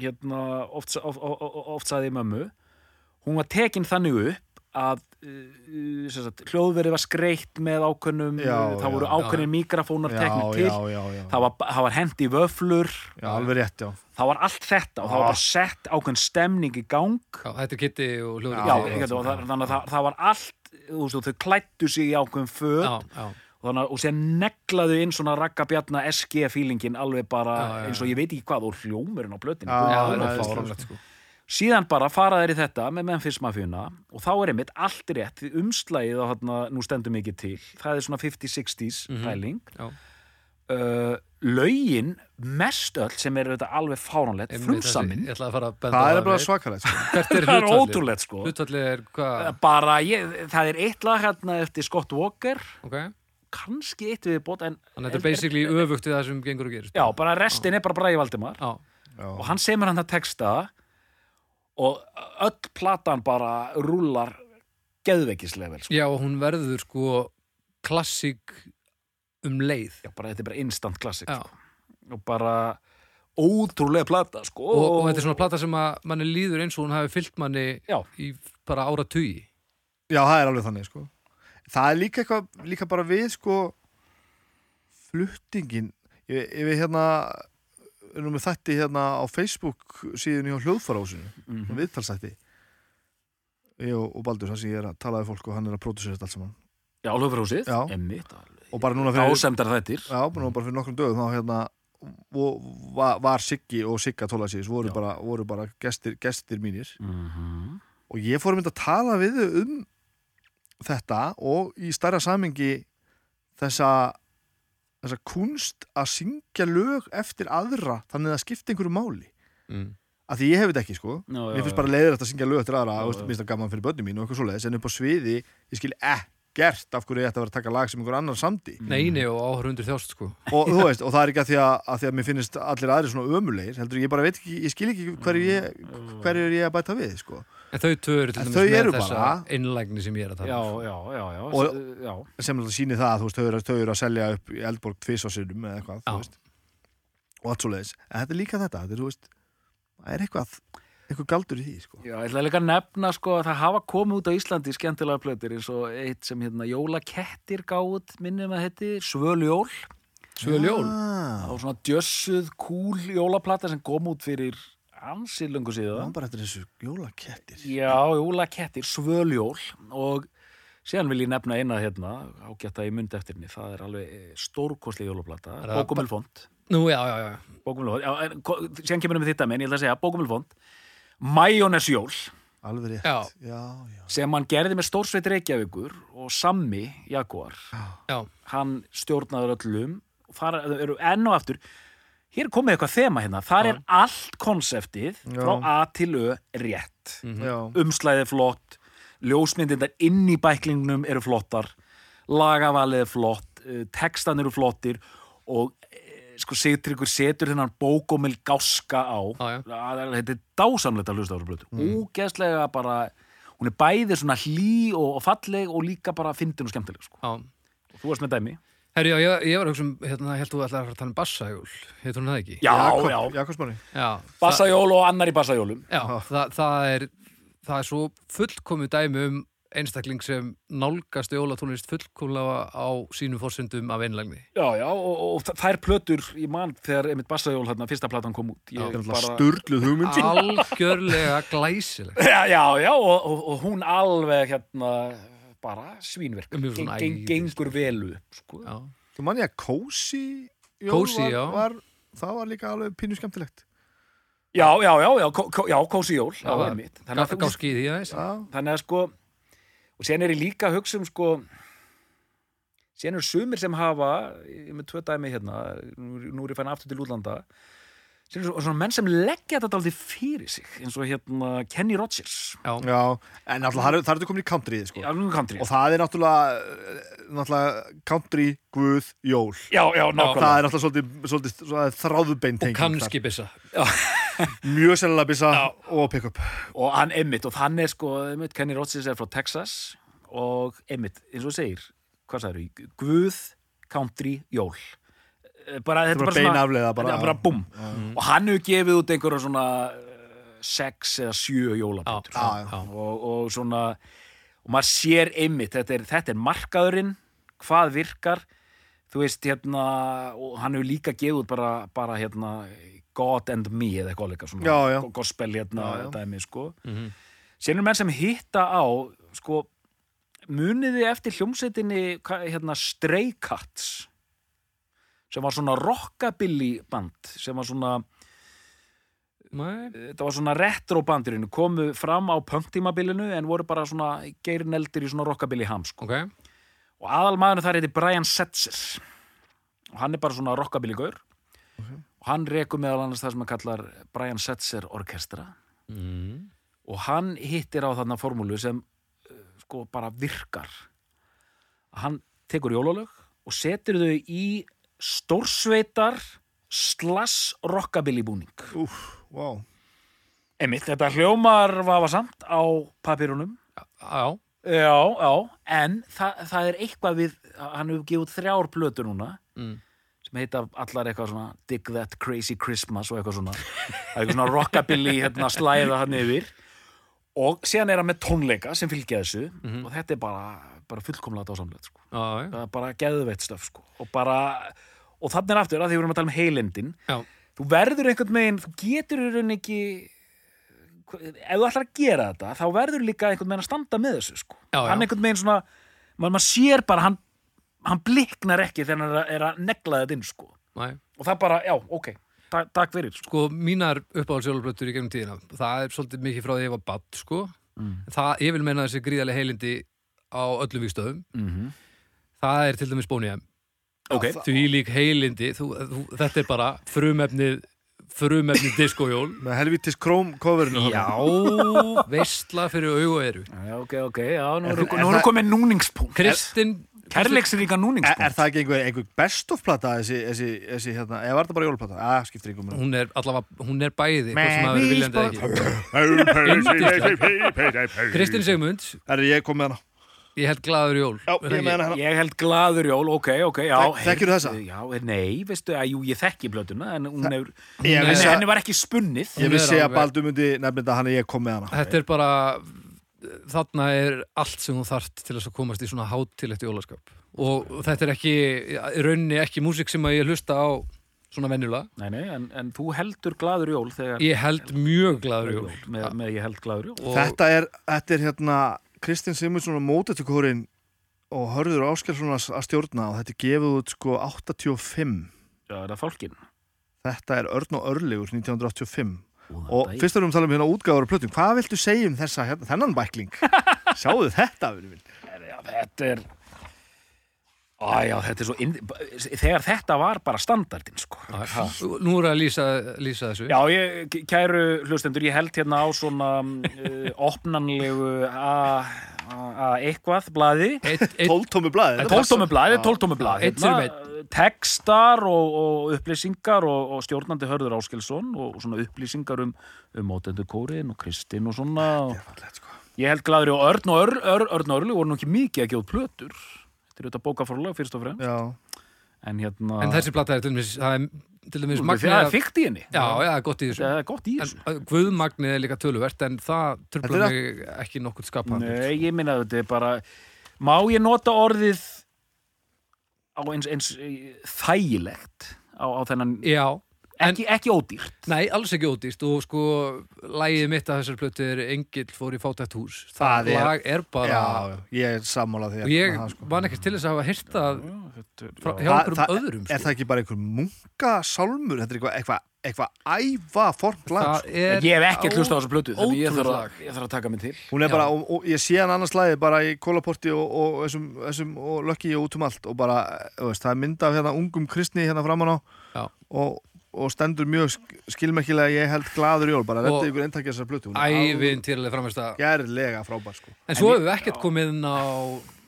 [SPEAKER 3] hérna oft, oft, oft, oft sagði ég mömmu hún var tekin þannig upp að uh, sem sagt, hljóðverið var skreitt með ákveðnum það voru ákveðnir mikrofónar teknir til.
[SPEAKER 2] já, já, já,
[SPEAKER 3] það var, var hendi vöflur.
[SPEAKER 2] Já, alveg rétt, já.
[SPEAKER 3] Það var allt þetta og það var bara sett ákveðin stemning í gang.
[SPEAKER 1] Já, þetta er Kitty og
[SPEAKER 3] það, þannig að það, það var allt þú veist, þau klættu sig í ákveðin föt.
[SPEAKER 1] Já, já,
[SPEAKER 3] og, þannig, og sér neglaðu inn svona raggabjarna SG feelingin alveg bara
[SPEAKER 1] Já, já,
[SPEAKER 3] eins og ég veit ekki hvað og hljómurinn á
[SPEAKER 1] fáránlegt sko.
[SPEAKER 3] Síðan bara fara þeir í þetta með Memphis Mafíuna og þá er einmitt allt rétt því umslægið á hérna, nú stendur mikið til það er svona 50-60s
[SPEAKER 1] Mhm.
[SPEAKER 3] pæling.
[SPEAKER 1] Já.
[SPEAKER 3] uh, lögin mest öll sem er þetta alveg fáránlegt
[SPEAKER 1] Einmitt
[SPEAKER 3] frumsamin
[SPEAKER 1] þessi- Ég ætla að fara að benda
[SPEAKER 2] Það er bara svakalegt, sko.
[SPEAKER 1] Er
[SPEAKER 3] það er ótrúlegt sko.
[SPEAKER 1] Er
[SPEAKER 3] bara, ég, það er eitt lag hérna eftir Scott Walker.
[SPEAKER 1] Ok,
[SPEAKER 3] kannski eitt við bót en
[SPEAKER 1] þannig að þetta er basically öfugt við það sem gengur og gerist
[SPEAKER 3] já, bara restin er bara Bræði Valdimar
[SPEAKER 1] Já,
[SPEAKER 3] og hann semur hann að texta og öll platan bara rúlar geðveikislevel sko.
[SPEAKER 1] já og hún verður sko klassík um leið
[SPEAKER 3] já, bara, þetta er bara instant classic
[SPEAKER 1] Já.
[SPEAKER 3] sko. og bara ótrúlega plata sko.
[SPEAKER 1] og, og þetta er svona plata sem að manni líður eins og hún hafi fyllt manni
[SPEAKER 3] Já.
[SPEAKER 1] í bara ára tugi
[SPEAKER 2] Já, það er alveg þannig, sko það er líka eitthvað, líka bara við sko fluttingin ég, ég við hérna erum við þætti hérna á Facebook síðan hjá hljóðfarásinu
[SPEAKER 3] mm
[SPEAKER 2] mm. viðtalsætti ég og, og Baldur, það sem ég er að tala við fólk og hann er að pródusera þetta allt saman.
[SPEAKER 3] Já,
[SPEAKER 2] Já.
[SPEAKER 3] emmitt
[SPEAKER 2] og bara núna fyrir, já, bara, bara fyrir nokkrum dögum þá hérna var, var Siggi og Sigga Tólasís voru voru bara gestir, gestir mínir.
[SPEAKER 3] Mm
[SPEAKER 2] og ég fór að mynda að tala við um þetta og í stærra samingi þessa þessa kunst að syngja lög eftir aðra þannig að það skipti einhverju máli.
[SPEAKER 1] Mm.
[SPEAKER 2] að því ég hef þetta ekki sko.
[SPEAKER 3] Já, já,
[SPEAKER 2] mér finnst bara leiðir að syngja lög eftir aðra og veist,
[SPEAKER 3] já.
[SPEAKER 2] minnst það gaman fyrir börnum mín og eitthvað svoleiðis en upp á sviði ég skil ekkert af hverju ég ætti að vera að taka lag sem einhver annar samdi.
[SPEAKER 1] Neini og áhörundur þjást sko.
[SPEAKER 2] Og þú [laughs] veist, og það er ekki að því að, að því að mér finnst allir aðri svona ömulegir heldur ég bara veit ekki, ég skil ekki hverju ég hverju er ég að bæta við sko
[SPEAKER 1] En þau tvö eru til dæmis með
[SPEAKER 2] eru
[SPEAKER 1] þessa innlægni sem ég er að
[SPEAKER 3] Já,
[SPEAKER 1] tala um.
[SPEAKER 3] já, já, já,
[SPEAKER 2] Og-
[SPEAKER 3] já.
[SPEAKER 2] sem sýnir það að þú veist, þau eru, þau eru að selja upp í Eldborg tvisvarsinnum eða eitthvað,
[SPEAKER 1] Já.
[SPEAKER 2] þú veist og allt svo leiðis, en þetta er líka þetta þetta er, þú veist, það er eitthvað eitthvað galdur í því, sko
[SPEAKER 3] Já, ég ætla líka að nefna sko að það hafa komið út á Íslandi skemmtilega plötur eins og eitt sem hérna Jólakettir gáð minnum að heiti Svöljól
[SPEAKER 1] Svöljól
[SPEAKER 2] ah,
[SPEAKER 3] og svona djössuð kúl jólaplata sem kom út fyrir ansi lungu
[SPEAKER 2] það
[SPEAKER 3] síðan.
[SPEAKER 2] Var bara eftir þessu jólakettir.
[SPEAKER 3] Já, jólakettir, Svöljól. Og síðan vil ég nefna eina hérna ágætta í mundi eftir henni það er alveg stórkostlega jólaplata
[SPEAKER 1] Er það
[SPEAKER 3] Bókumilfond
[SPEAKER 1] Nú, já, já, já.
[SPEAKER 3] Bókumilfond, já, en síðan kemur við þetta menn, ég ætla að segja Bókumilfond Majónesjól
[SPEAKER 2] alveg rétt,
[SPEAKER 1] Já.
[SPEAKER 2] já, já,
[SPEAKER 3] sem hann gerði með Stórsveit Reykjavíkur og Sammi Jaguar.
[SPEAKER 1] Já,
[SPEAKER 3] hann stjórnaður öllum. Og fara, eru enn og aftur hér komið eitthvað þema hérna. Þar er allt konseptið frá. A til Ö rétt.
[SPEAKER 2] Já.
[SPEAKER 3] umslæðið flott ljósmyndindar inn í bæklingnum eru flottar lagavalið er flott eh, textan eru flottir og eh, sko Sigtryggur setur þennan bókomil gáska á. Að- þetta er dásamlegt að hlusta á þessu blötu úgeðslega bara hún er bæði svona hlý og, falleg og líka bara fyndin og skemmtileg sko.
[SPEAKER 1] já.
[SPEAKER 3] Og þú varst með dæmi
[SPEAKER 1] Herri, já, ég, ég var að hugsa um, hérna, held þú ætlaði að fara að tala um bassajól, heitur hún það ekki?
[SPEAKER 3] já,
[SPEAKER 2] Jakob,
[SPEAKER 3] já,
[SPEAKER 2] Jakobsmári
[SPEAKER 1] Já,
[SPEAKER 3] bassajól og annar í bassajólum
[SPEAKER 1] það, já það, það, er, það er svo fullkomið dæmi um einstakling sem nálgast jólatónlist fullkomlega á sínum fórsendum af einlægni.
[SPEAKER 3] já, já, og, og þa- þær plötur í mann þegar einmitt bassajól hérna, fyrsta platan kom út
[SPEAKER 1] Já,
[SPEAKER 3] ég
[SPEAKER 2] Það er alltaf
[SPEAKER 3] bara...
[SPEAKER 2] sturluð hugmynd
[SPEAKER 1] Algjörlega glæsileg. [laughs]
[SPEAKER 3] já, já, já og, og, og hún alveg hérna bara svínverk Geng-
[SPEAKER 1] æðis.
[SPEAKER 3] gengur sko.
[SPEAKER 1] Já,
[SPEAKER 2] Þú manni að Kósi var,
[SPEAKER 1] já.
[SPEAKER 2] var, það var líka alveg pínu skemmtilegt
[SPEAKER 3] já, já, já, já, kó, já kósi jól já, einmitt þannig að,
[SPEAKER 1] aðeins.
[SPEAKER 2] Já,
[SPEAKER 3] þannig að sko og sen er ég líka að hugsa um sko sen eru sumir sem hafa ég er með tvö dæmi hérna nú, nú er ég fæn aftur til útlanda eru svona menn sem leggja þetta aldrei fyrir sig eins og hérna Kenny Rogers.
[SPEAKER 1] Já,
[SPEAKER 2] já, en alltaf það er þetta komin í countryið sko.
[SPEAKER 3] já, country
[SPEAKER 2] og það er náttúrulega náttúrulega country, guð, jól.
[SPEAKER 3] Já, já,
[SPEAKER 2] það
[SPEAKER 3] nákvæmlega.
[SPEAKER 2] Er náttúrulega svolítið, svolítið, svolítið þráðubein
[SPEAKER 1] og kannski byssa. [laughs]
[SPEAKER 2] mjög sennilega byssa
[SPEAKER 3] Já.
[SPEAKER 2] og pick-up.
[SPEAKER 3] Og hann Emmitt og hann er sko Emmitt, Kenny Rogers er frá Texas og Emmitt, eins og segir hvað sagður, Guð, country, jól bara, þetta
[SPEAKER 2] bara
[SPEAKER 3] er bara svona
[SPEAKER 2] beinafleiða bara,
[SPEAKER 3] bara, bara búm og hann hefur gefið út einhverja svona eh, sex eða sjö
[SPEAKER 2] já.
[SPEAKER 3] og, og svona og maður sér einmitt, þetta er, þetta er markaðurinn hvað virkar. Þú veist hérna og hann hefur líka gefið út bara, bara hérna God and Me eða eitthvað líka svona
[SPEAKER 2] Já, já.
[SPEAKER 3] gospel hérna
[SPEAKER 2] Já,
[SPEAKER 3] dæmi sko.
[SPEAKER 1] Mhm.
[SPEAKER 3] síðan eru menn sem hitta á sko muniði eftir hljómsveitinni hvað- hérna Stray Cats sem var svona rockabilly band sem var svona
[SPEAKER 1] Nei,
[SPEAKER 3] þetta var svona retro bandirinn komu fram á punktímabilinu en voru bara svona geirneldir í svona rockabilly ham sko.
[SPEAKER 1] ok.
[SPEAKER 3] og aðalmaðurinn þar heiti Brian Setzer. Og hann er bara svona rockabilly gaur. Og hann rekur meðal annars það sem hann kallar Brian Setzer orkestra
[SPEAKER 1] Mm.
[SPEAKER 3] og hann hittir á þarna formúlu sem uh, sko bara virkar. Hann tekur jólalög og setur þau í stórsveitar slass rockabilly búning
[SPEAKER 2] Úf, wow.
[SPEAKER 3] Einmitt, þetta hljómar vafasamt á papirunum
[SPEAKER 1] Já,
[SPEAKER 3] Já, já, en það, það er eitthvað við, hann hefur gefið út þrjár plötur núna
[SPEAKER 1] mm.
[SPEAKER 3] sem heita allar eitthvað svona Dig That Crazy Christmas og eitthvað svona það er eitthvað svona rockabilly hérna, slæða hann yfir og síðan er hann með tónleika sem fylgja þessu
[SPEAKER 1] Mhm.
[SPEAKER 3] og þetta er bara, bara fullkomlega dásamlega sko.
[SPEAKER 1] Já, já.
[SPEAKER 3] það er bara geðveitt stöf sko. og bara, og þannig er aftur að því við erum að tala um heilindin
[SPEAKER 1] Já.
[SPEAKER 3] þú verður einhvern veginn, þú getur í rauninni ekki ef þú ætlar að gera þetta, þá verður líka einhvern veginn að standa með þessu sko.
[SPEAKER 1] Já, já.
[SPEAKER 3] hann einhvern veginn svona, maður, maður sér bara hann, hann bliknar ekki þegar hann er að, er að negla þetta inn sko.
[SPEAKER 1] Næ.
[SPEAKER 3] og það bara, já, ok Ta takk fyrir sko.
[SPEAKER 1] Sko, mínar uppáhaldsjólablöttur í gegnum tíðina, það er svolítið mikið frá því ég var badd, sko. Það, ég vil meina þessi gríðarlega heilindi á öllum víkstöðum.
[SPEAKER 3] mm -hmm.
[SPEAKER 1] Það er til dæmis Boney
[SPEAKER 3] Ok,
[SPEAKER 1] Því lík heilindi, þú, þú, þetta er bara frumefnið, frumefnið [laughs] diskojól.
[SPEAKER 2] með helvitis króm coverinu
[SPEAKER 1] Já, veistla fyrir augu og eru.
[SPEAKER 3] já, ok, ok já, nú
[SPEAKER 2] Er-
[SPEAKER 3] erum
[SPEAKER 2] er það-
[SPEAKER 3] komið núningspunkt
[SPEAKER 1] Kristinn,
[SPEAKER 3] kærleiksríka
[SPEAKER 2] Er,
[SPEAKER 3] núningspunkt
[SPEAKER 2] er það ekki einhver, einhver best of plata þessi, þessi, þessi hérna, eða var það bara jólaplata? Já, skiptir einhver með
[SPEAKER 1] hún er allavega, hún er bæði, að. Kristinn Sigmund,
[SPEAKER 2] Er ég kom með hana?
[SPEAKER 1] Ég held glaður jól.
[SPEAKER 2] Já,
[SPEAKER 1] Er
[SPEAKER 2] ég hana
[SPEAKER 3] Ég held glaður jól, ok, ok, já.
[SPEAKER 2] Þek- þekkirðu þessa?
[SPEAKER 3] Já, nei, veistu, að jú, ég þekki blötuna, en hún henni,
[SPEAKER 2] vissi að-
[SPEAKER 3] henni var ekki spunnið.
[SPEAKER 2] Ég
[SPEAKER 1] Hún
[SPEAKER 2] vissi
[SPEAKER 1] er
[SPEAKER 2] að Baldur myndi þetta hann er ég kom með hana
[SPEAKER 1] Þetta er bara, þarna er allt sem þú þarft til þess að komast í svona hátilegt jólaskap. Og þetta er ekki, í rauninni ekki músík sem að ég hlusta á svona venjulega.
[SPEAKER 3] Nei, nei, en, en þú heldur glaður jól þegar...
[SPEAKER 1] Ég held mjög glaður jól.
[SPEAKER 3] Með, með ég held glaður jól.
[SPEAKER 1] Og
[SPEAKER 2] Þetta er, þetta er hérna Kristinn Simonsson og mótetukórin og Hörður Áskelsson að stjórna og þetta er gefið út sko 85
[SPEAKER 3] Já, er það fólkin?
[SPEAKER 2] Þetta er Örn og Örlegur 1985
[SPEAKER 3] Góðan
[SPEAKER 2] og fyrst erum við að tala um hérna útgáður og plötum Hvað viltu segja um þessa, hérna, þennan bækling? [laughs] Sjáðu þetta, vinur minn.
[SPEAKER 3] Þetta er... Æja, þetta er svo... Inn... Þegar þetta var bara standardin, sko. Ha.
[SPEAKER 1] nú er að lýsa, lýsa þessu.
[SPEAKER 3] Já, ég, kæru hlustendur, ég held hérna á svona uh, opnanlegu a, a, a eitthvað blaði.
[SPEAKER 2] Tóltómi blaði
[SPEAKER 3] Tóltómi blaði, tóltómi blaði.
[SPEAKER 1] Fyrir
[SPEAKER 3] Tekstar og, og upplýsingar og, og stjórnandi Hörður Áskelsson og svona upplýsingar um, um mótendur kórin og Kristinn og svona. Og,
[SPEAKER 2] Fallegt, sko.
[SPEAKER 3] ég held glaður og Örn og Ör, Ör, Örn og Örli voru nú ekki mikið að gefa plötur. Þetta er auðvitað bókafórlag fyrst og fremst.
[SPEAKER 2] Já,
[SPEAKER 3] En hérna...
[SPEAKER 1] en þessi plata er til dæmis, það er
[SPEAKER 3] það er fyrkt í henni.
[SPEAKER 1] Já, já, gott í þessu.
[SPEAKER 3] Það er gott í þessu.
[SPEAKER 1] En uh, guðmagnið er líka töluvert, en það tröfla mig ekki nokkuð skapað.
[SPEAKER 3] Nei, ég minna þetta er bara má ég nota orðið á eins, eins eh, þægilegt á, á þennan
[SPEAKER 1] Já,
[SPEAKER 3] ekki, ekki ódýrt
[SPEAKER 1] nei, alls ekki ódýst og sko, lægið mitt af þessar plötu er Engill fór í fátætt hús.
[SPEAKER 2] Það er-
[SPEAKER 1] lag er bara...
[SPEAKER 2] já, ég er sammála því
[SPEAKER 1] Og ég
[SPEAKER 2] það, sko.
[SPEAKER 1] man ekkert til þess að hafa það frá, hjá
[SPEAKER 2] Það-
[SPEAKER 1] einhverjum
[SPEAKER 2] það-
[SPEAKER 1] öðrum.
[SPEAKER 2] Er
[SPEAKER 1] Sko.
[SPEAKER 2] það ekki bara einhver munkasálmur? Þetta er eitthvað eitthva, eitthva æva formt lag
[SPEAKER 1] Það
[SPEAKER 2] sko.
[SPEAKER 1] er
[SPEAKER 3] ég hef ekkert hlust á þessu plötu þannig ég þarf, að, ég þarf að taka mig til
[SPEAKER 2] Hún er
[SPEAKER 1] Já.
[SPEAKER 2] bara, og, og ég sé hann annars lagi bara í kólaporti og, og, þessum, þessum, og lökki og út um allt og bara, það er mynd af hérna ungum kristni hérna framan á
[SPEAKER 1] Já.
[SPEAKER 2] og, og stendur mjög sk- skilmerkilega ég held glaður jól, bara þetta ykkur eintakja þessar plötu. Hún er
[SPEAKER 1] ævinn týrlega framist að...
[SPEAKER 2] Gerlega frábær sko.
[SPEAKER 1] En svo hefur við ekkert komið inn á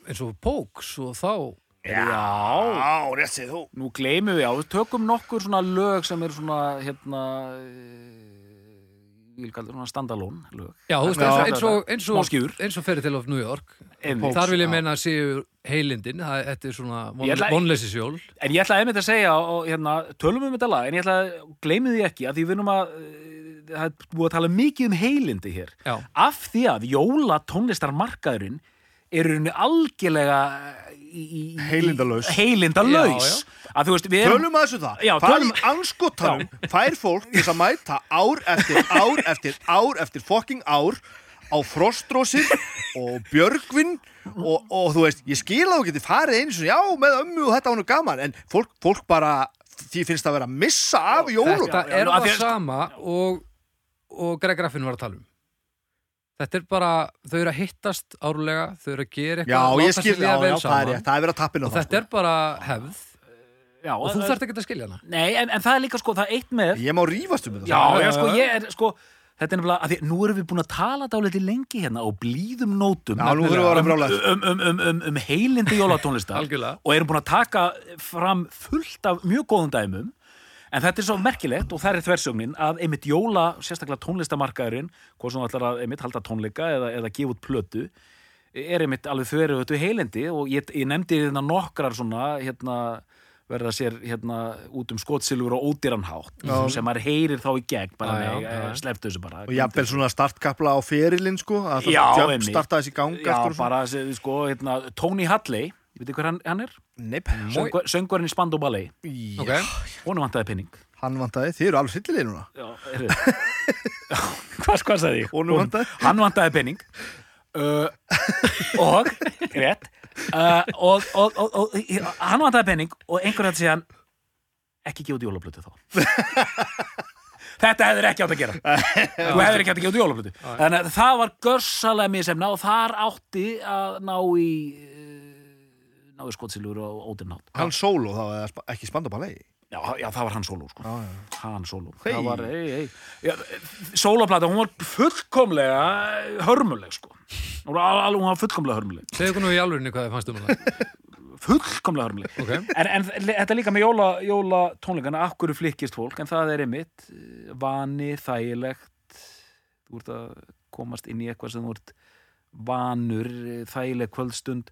[SPEAKER 1] eins og Póks og þá...
[SPEAKER 3] já,
[SPEAKER 2] Já, rétt segið þú.
[SPEAKER 3] Nú gleymum við á við tökum nokkur svona lög sem er svona hérna ég vil kalla það svona standalone lög
[SPEAKER 1] Já, þú veist, eins og, eins og,
[SPEAKER 3] Smá skjúr.
[SPEAKER 1] eins og ferði til of New York.
[SPEAKER 3] Einmitt.
[SPEAKER 1] Þar vil ég meina að séu heilindin, það, þetta er svona vonleysisjól.
[SPEAKER 3] En ég ætla einmitt að segja, og hérna, tölum um þetta lag, en ég ætla að gleymi því ekki, að því við erum að, eh, það er búið að tala mikið um heilindi hér.
[SPEAKER 1] Já.
[SPEAKER 3] Af því að jóla tónlistarmarkaðurinn er í rauninni algjörlega
[SPEAKER 2] Heilindalaus.
[SPEAKER 3] Heilindalaus.
[SPEAKER 1] Já, já.
[SPEAKER 3] Að þú veist, við erum...
[SPEAKER 2] Tölum að þessu það,
[SPEAKER 3] Já,
[SPEAKER 2] hvað
[SPEAKER 3] tölum-
[SPEAKER 2] í anskotanum [laughs] fær fólk þess að mæta ár eftir ár eftir ár eftir fucking ár á frostrósir og björgvin og, og þú veist, ég skil á geti farið eins og já, með ömmu og þetta var nú gaman en fólk, fólk bara, því finnst það að vera að missa af jólum
[SPEAKER 1] Þetta er
[SPEAKER 3] að
[SPEAKER 1] það
[SPEAKER 3] að-
[SPEAKER 1] sama og, og Greg Raffin var að tala um. Þetta er bara, þau eru að hittast árlega, þau eru að gera
[SPEAKER 2] Já,
[SPEAKER 1] eitthvað,
[SPEAKER 2] ég
[SPEAKER 1] láta
[SPEAKER 2] skil, já, já, það er rétt, það er verið að tappinu
[SPEAKER 1] Og þetta er bara hefð.
[SPEAKER 3] Já,
[SPEAKER 1] og þú þarft ekki að skilja hana.
[SPEAKER 3] Nei, en, en það er líka, sko, það er eitt með...
[SPEAKER 2] Ég má rífast um þetta
[SPEAKER 3] Já,
[SPEAKER 1] Já,
[SPEAKER 3] já,
[SPEAKER 1] já,
[SPEAKER 3] sko,
[SPEAKER 1] já.
[SPEAKER 3] ég er, sko, þetta er nefnilega, að því, nú erum við búin að tala dálítið lengi hérna og blíðum nótum.
[SPEAKER 2] Já, nú þurfum við að vera
[SPEAKER 3] um, um, um, um, um, um heilindi jólatónlistar. Og erum búin að taka fram fullt af mjög góðum dæmum en þetta er svo merkilegt og það er þversögnin að einmitt jóla, sérstaklega tónlistamarkaðurinn hvað sem ætlar að einmitt halda tónleika eða, eða gefa út plötu er einmitt alveg fyrir þetta heilindi og ég, ég nefndi hérna nokkrar svona hérna verða sér hérna út um skotsilfur og ódýranhátt
[SPEAKER 2] Já.
[SPEAKER 3] sem maður heyrir þá í gegn bara nei,
[SPEAKER 1] já, já.
[SPEAKER 3] sleftu þessu bara
[SPEAKER 2] og jafnvel svona startkapla á ferilinn sko að það starta þessi ganga
[SPEAKER 3] Já, bara sko, hérna, Tony Hadley ég veit hver hann, hann er?
[SPEAKER 2] Neip,
[SPEAKER 3] Söngvar, söngvarinn í Spandau Ballet.
[SPEAKER 1] Ok,
[SPEAKER 3] honum vantaði penning
[SPEAKER 2] hann vantaði, þið eru alveg sillilega núna.
[SPEAKER 3] Já, heyrðu. [laughs] Já, hvað, hvað sagði ég?
[SPEAKER 2] Honum vantaði?
[SPEAKER 3] Hann vantaði penning uh, og rétt. Uh, og, og, og, og hann vantaði penning og einhver hætti síðan ekki gefa út jólablötu þá. [laughs] Þetta hefur ekki átt að gera. Þú hefur ekki átt að gefa út jólablötu Þannig að það var görsalega misefna og þar átti að ná í ná í skotsilur og ódyrnátt
[SPEAKER 2] hann solo þá eða spa- ekki spanda bara leið
[SPEAKER 3] Já, já, það var hann solo sko.
[SPEAKER 2] já, já.
[SPEAKER 3] hann solo.
[SPEAKER 2] Hey.
[SPEAKER 3] það var, hey, hey. Já, soloplata, hún var fullkomlega hörmuleg sko. Hún var, hún var fullkomlega hörmuleg.
[SPEAKER 1] Segðu okkur nú í alvörinni hvað þið fannst um hana. [laughs]
[SPEAKER 3] Fullkomlega hörmuleg.
[SPEAKER 1] Ok,
[SPEAKER 3] en, en þetta er líka með jóla, jóla tónleikana. Akkur flikkist fólk, en það er einmitt eh, vani, þægilegt. Þú ert að komast inn í eitthvað sem þú ert vanur eh, þægileg kvöldstund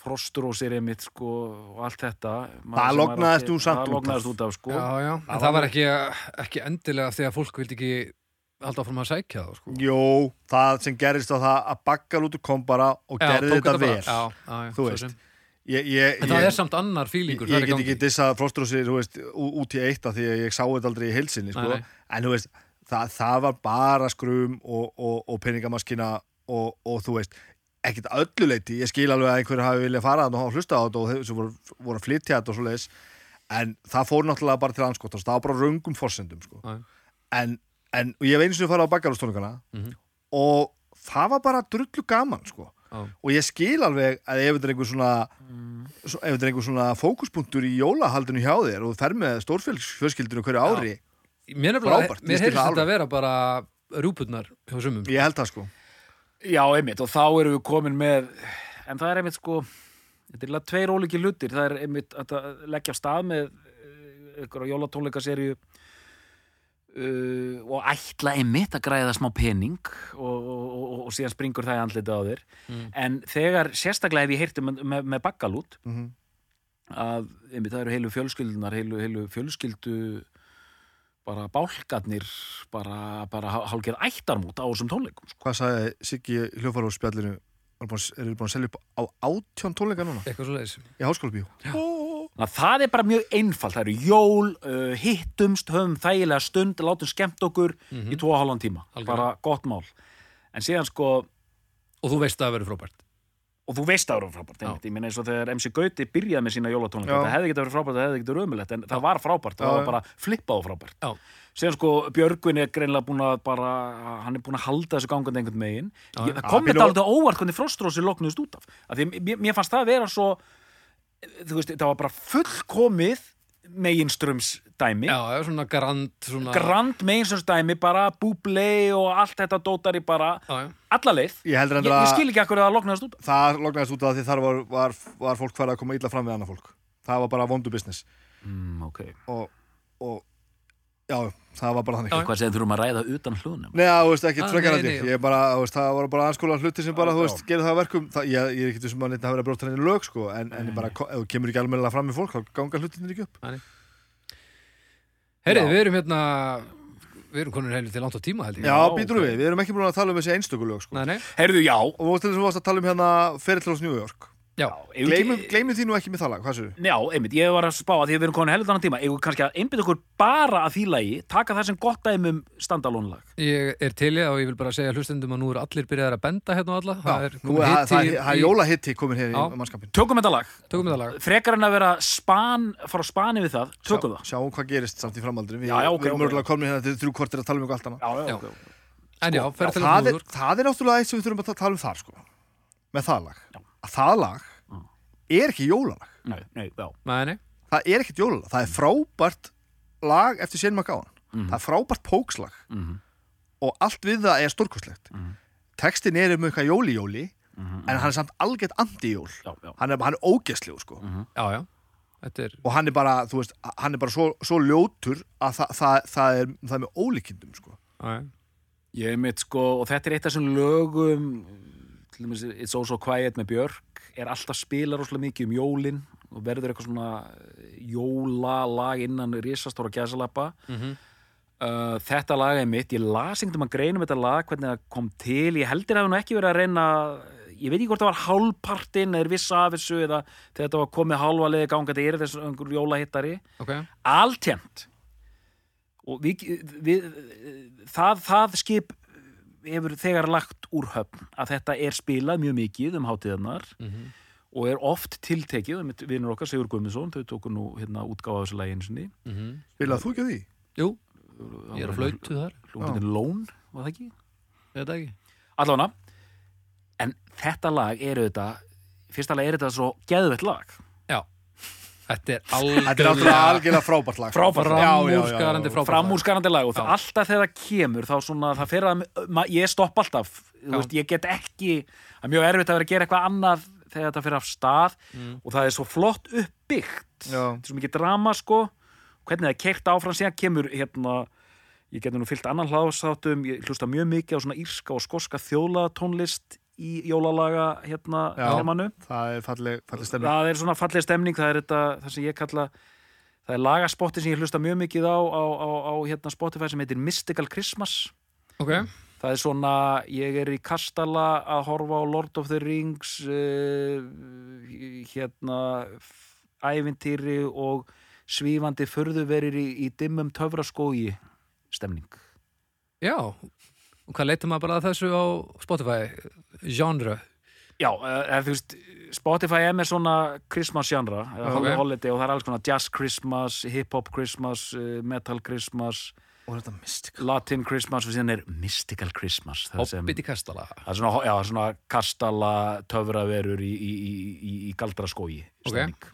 [SPEAKER 3] frostrósir einmitt sko og allt þetta Maður
[SPEAKER 2] Það lognaðist nú samt
[SPEAKER 3] það
[SPEAKER 2] út af.
[SPEAKER 3] út sko
[SPEAKER 1] já, já En
[SPEAKER 3] Það
[SPEAKER 1] það
[SPEAKER 3] var
[SPEAKER 1] ekki, ekki endilega því að fólk vildi ekki halda áfram að sækja það sko.
[SPEAKER 2] Jó, það sem gerist á það að Baggalútur kom bara og
[SPEAKER 1] Já,
[SPEAKER 2] gerði þetta vel
[SPEAKER 1] já,
[SPEAKER 2] Þú veist,
[SPEAKER 1] sem.
[SPEAKER 2] ég, ég,
[SPEAKER 1] En það
[SPEAKER 2] ég,
[SPEAKER 1] er samt annar fílingur
[SPEAKER 2] ég get ekki dissað Frostrósir þú veist, út í eitt af því að ég sá þetta aldrei í heilsinni sko. En þú veist, það, það var bara skrum og, og, og peningamaskina og, og þú veist ekkert að öllu leiti, ég skil alveg að einhverju hafi viljað fara og hafa hlusta á þetta og þeir sem voru, voru að flytja þetta og svo leiðis en það fór náttúrulega bara til anskotast það var bara röngum forsendum sko.
[SPEAKER 1] Já.
[SPEAKER 2] en, en ég hef einu sinni farið á bakkarústónleikana
[SPEAKER 1] Mhm.
[SPEAKER 2] og það var bara drullu gaman sko.
[SPEAKER 1] Já.
[SPEAKER 2] og ég skil alveg að ef þetta er einhver svona
[SPEAKER 3] Mm.
[SPEAKER 2] ef þetta er einhver svona fókuspunktur í jólahaldinu hjá þér og þú fer með stórfjölskyldinu hverju ári
[SPEAKER 1] Mér,
[SPEAKER 2] Frábært,
[SPEAKER 1] mér
[SPEAKER 2] ég skil
[SPEAKER 1] heyrst þetta að vera bara rúpurnar hjá sumum
[SPEAKER 2] ég held það sko
[SPEAKER 3] Já, einmitt, og þá erum við komin með en það er einmitt sko þetta er eiginlega tveir ólíki hlutir það er einmitt að leggja stað með ykkur á jólatónleikaserju uh, og ætla einmitt að græða smá pening og, og, og, og síðan springur það í andlita á þér
[SPEAKER 1] Mm.
[SPEAKER 3] en þegar, sérstaklega ef ég heyrti með, með, með bakkalút
[SPEAKER 2] Mhm.
[SPEAKER 3] að einmitt, það eru heilu fjölskyldunar heilu, heilu fjölskyldu bara bálkarnir bara, bara hálfgerð ættarmút á þessum tónleikum sko.
[SPEAKER 2] hvað sagði Siggi hljófar á spjallinu eru þið búin að selja upp á átjón tónleika núna?
[SPEAKER 1] Eitthvað svo leiðis
[SPEAKER 2] í
[SPEAKER 3] að það er bara mjög einfalt, það eru jól, uh, hittumst, höfum þægilega stund, látum skemmt okkur í tvo og hálfan tíma,
[SPEAKER 1] Algjörlega.
[SPEAKER 3] bara gott mál. En síðan sko,
[SPEAKER 1] Og þú veist að það verður frábært
[SPEAKER 3] og þú veist að það eru frábært, ég minna eins og þegar MC Gauti byrjaði með sína jólatónleika, það hefði getið verið frábært, það hefði getið verið ömulegt, en það var frábært, það var bara flippað og frábært.
[SPEAKER 1] Já,
[SPEAKER 3] Síðan sko, Björgvin er greinlega búin að bara, hann er búin að halda þessu gangandi einhvern megin. Ég, það kom þetta alveg óvart hvernig Frostrósi loknuðist út af. af því, mér, mér fannst það vera svo, þú veist, það var bara fullkomið meginströms dæmi.
[SPEAKER 1] já, svona grand svona...
[SPEAKER 3] grand meginströmsdæmi, bara búblei og allt þetta dótar í bara alla leið.
[SPEAKER 2] ég
[SPEAKER 3] Ég, ég
[SPEAKER 2] að
[SPEAKER 3] skil ekki akkur að það loknaðist út
[SPEAKER 2] það lognaðist út af því þar var, var, var fólk farið að koma illa fram við annað fólk það var bara vondu business
[SPEAKER 3] Mm, ok.
[SPEAKER 2] og, og já, það var bara þannig
[SPEAKER 1] Já.
[SPEAKER 3] Hvað segir þurfum að ræða utan hlunum?
[SPEAKER 2] Nei, þú veist, ekki
[SPEAKER 1] Ah,
[SPEAKER 2] frekar
[SPEAKER 1] nei,
[SPEAKER 2] að
[SPEAKER 1] nei.
[SPEAKER 2] ég ég bara, þú veist, það var bara anskóla hluti sem bara,
[SPEAKER 3] Já,
[SPEAKER 2] þú veist,
[SPEAKER 3] já.
[SPEAKER 2] gerir það að verkum það, ég, ég er ekki sem að neitt að vera að bróta henni lög, sko en, en ég bara, ef þú kemur ekki almennilega fram með fólk þá ganga hlutinir ekki upp
[SPEAKER 1] Herrið, við erum hérna Við erum konur heilir til langt á tíma held ég
[SPEAKER 2] Já, býtur
[SPEAKER 3] ok.
[SPEAKER 2] við, við erum ekki búin að tala um þessi einstöku lög, sko
[SPEAKER 1] Nei, nei,
[SPEAKER 3] Heyrðu, já.
[SPEAKER 2] og þú veist til þess að varst að tala um hérna Ferillos New York
[SPEAKER 1] já,
[SPEAKER 2] gleimum því nú ekki með það lag, hvað sér
[SPEAKER 3] Já, einmitt, ég var að spá að því að við erum komin heldur þannig tíma við kannski að einbytta okkur bara að því lagi taka það sem gott dæmum standalónlag
[SPEAKER 1] ég er til ég og ég vil bara segja hlustendum að nú eru allir byrjaðar að benda hérna og alla. Er
[SPEAKER 2] er það- er jólahitti komin hér
[SPEAKER 1] Já.
[SPEAKER 2] í mannskapin
[SPEAKER 3] Tökum þetta lag,
[SPEAKER 1] Tökum þetta lag.
[SPEAKER 3] Frekar en að vera span, fara spani við það, tökum það.
[SPEAKER 2] Sjáum hvað gerist samt í framaldri
[SPEAKER 3] Já, já,
[SPEAKER 2] hérna til þrjú kortir að tala um
[SPEAKER 3] Já, já,
[SPEAKER 1] Já. já,
[SPEAKER 2] Já,
[SPEAKER 1] til
[SPEAKER 2] það,
[SPEAKER 1] að
[SPEAKER 2] er, það er náttúrulega eitt sem við þurfum að tala um þar sko. með það lag.
[SPEAKER 3] Já.
[SPEAKER 2] að það lag er ekki jólalag.
[SPEAKER 3] Nei, nei,
[SPEAKER 1] Nei, nei,
[SPEAKER 2] það er ekkert jólalag, það er frábært lag eftir Shane McGowan.
[SPEAKER 3] Mhm.
[SPEAKER 2] það er frábært pókslag.
[SPEAKER 3] Mhm.
[SPEAKER 2] og allt við það er stórkostlegt.
[SPEAKER 3] Mhm.
[SPEAKER 2] textin er um eitthvað jóli-jóli
[SPEAKER 3] Mhm.
[SPEAKER 2] en hann er samt algjört anti-jól.
[SPEAKER 3] Já, já.
[SPEAKER 2] Hann er, hann er ógeðslegur sko.
[SPEAKER 1] já, já. Þetta er,
[SPEAKER 2] og hann er bara, þú veist, hann er bara svo, svo ljótur að það, það, það, er, það er með ólíkindum sko.
[SPEAKER 3] Ég mitt sko, og þetta er eitt af þessum lögum til dæmis It's Also Quiet með Björk er alltaf spila rosalega mikið um jólin og verður eitthvað svona jólalag innan risastóra gæsalappa.
[SPEAKER 1] Mhm.
[SPEAKER 3] uh, þetta lag er mitt, ég las einhvern veginn greinum þetta lag, hvernig það kom til. Ég heldur að það nú ekki verið að reyna ég veit ekki hvort það var hálfpartinn eða vissa af þessu eða þetta var komið hálfa leiði gangandi er þessu einhver jólahittari.
[SPEAKER 1] Ok,
[SPEAKER 3] alltjent og við, við það, það skip hefur þegar lagt úr höfn að þetta er spilað mjög mikið um hátíðarnar
[SPEAKER 1] Mhm.
[SPEAKER 3] og er oft tiltekið vinnur okkar Sigur Guðmundsson, þau tóku nú hérna útgáfa þessu lagi einu sinni
[SPEAKER 1] Mhm.
[SPEAKER 2] Vilað þú ekki því?
[SPEAKER 1] jú, ég er að flautu þar
[SPEAKER 3] hljómsveitin Lón, var það ekki?
[SPEAKER 1] það ekki
[SPEAKER 3] Allána en þetta lag er auðvitað fyrsta lag er þetta svo geðvett lag
[SPEAKER 1] þetta er algjörlega
[SPEAKER 2] algjörlega frábært lag.
[SPEAKER 1] Framúrskarandi
[SPEAKER 3] framúrskarandi lag og það alltaf þegar það kemur þá svona það fyrir að ég stopp alltaf veist, ég get ekki það er mjög erfitt að vera að gera eitthvað annað þegar þetta fyrir af stað
[SPEAKER 1] Mm.
[SPEAKER 3] og það er svo flott uppbyggt. Þetta er svo mikið drama sko. Hvernig það er keirt áfram síðan kemur hérna ég geti nú fyllt annan hlaðsáttum ég hlusta mjög mikið á svona írska og skoska þjólatónlist í jólalaga hérna
[SPEAKER 2] Já. Það er falleg, falleg stemning.
[SPEAKER 3] Það er svona falleg stemning það er þetta, það sem ég kalla það er lagaspotti sem ég hlusta mjög mikið á á, á, á hérna Spotify sem heitir Mystical Christmas.
[SPEAKER 1] Ok,
[SPEAKER 3] það er svona, ég er í kastala að horfa á Lord of the Rings uh, hérna ævintýri og svífandi förðuverir í, í dimmum töfraskógi stemning.
[SPEAKER 1] Já. Og hvað leitum maður bara að þessu á Spotify genre
[SPEAKER 3] Já, uh, þú veist, Spotify er með svona Christmas genre, eða
[SPEAKER 1] Ok.
[SPEAKER 3] holiday og það er alls konar jazz Christmas, hip-hop Christmas, uh, metal Christmas
[SPEAKER 2] Og þetta mystik
[SPEAKER 3] Latin Christmas og síðan er mystical Christmas það sem,
[SPEAKER 1] Hobbit í kastala
[SPEAKER 3] það er svona, já, svona kastala töfraverur í, í, í, í, í galdraskógi
[SPEAKER 1] Ok.
[SPEAKER 3] stemning.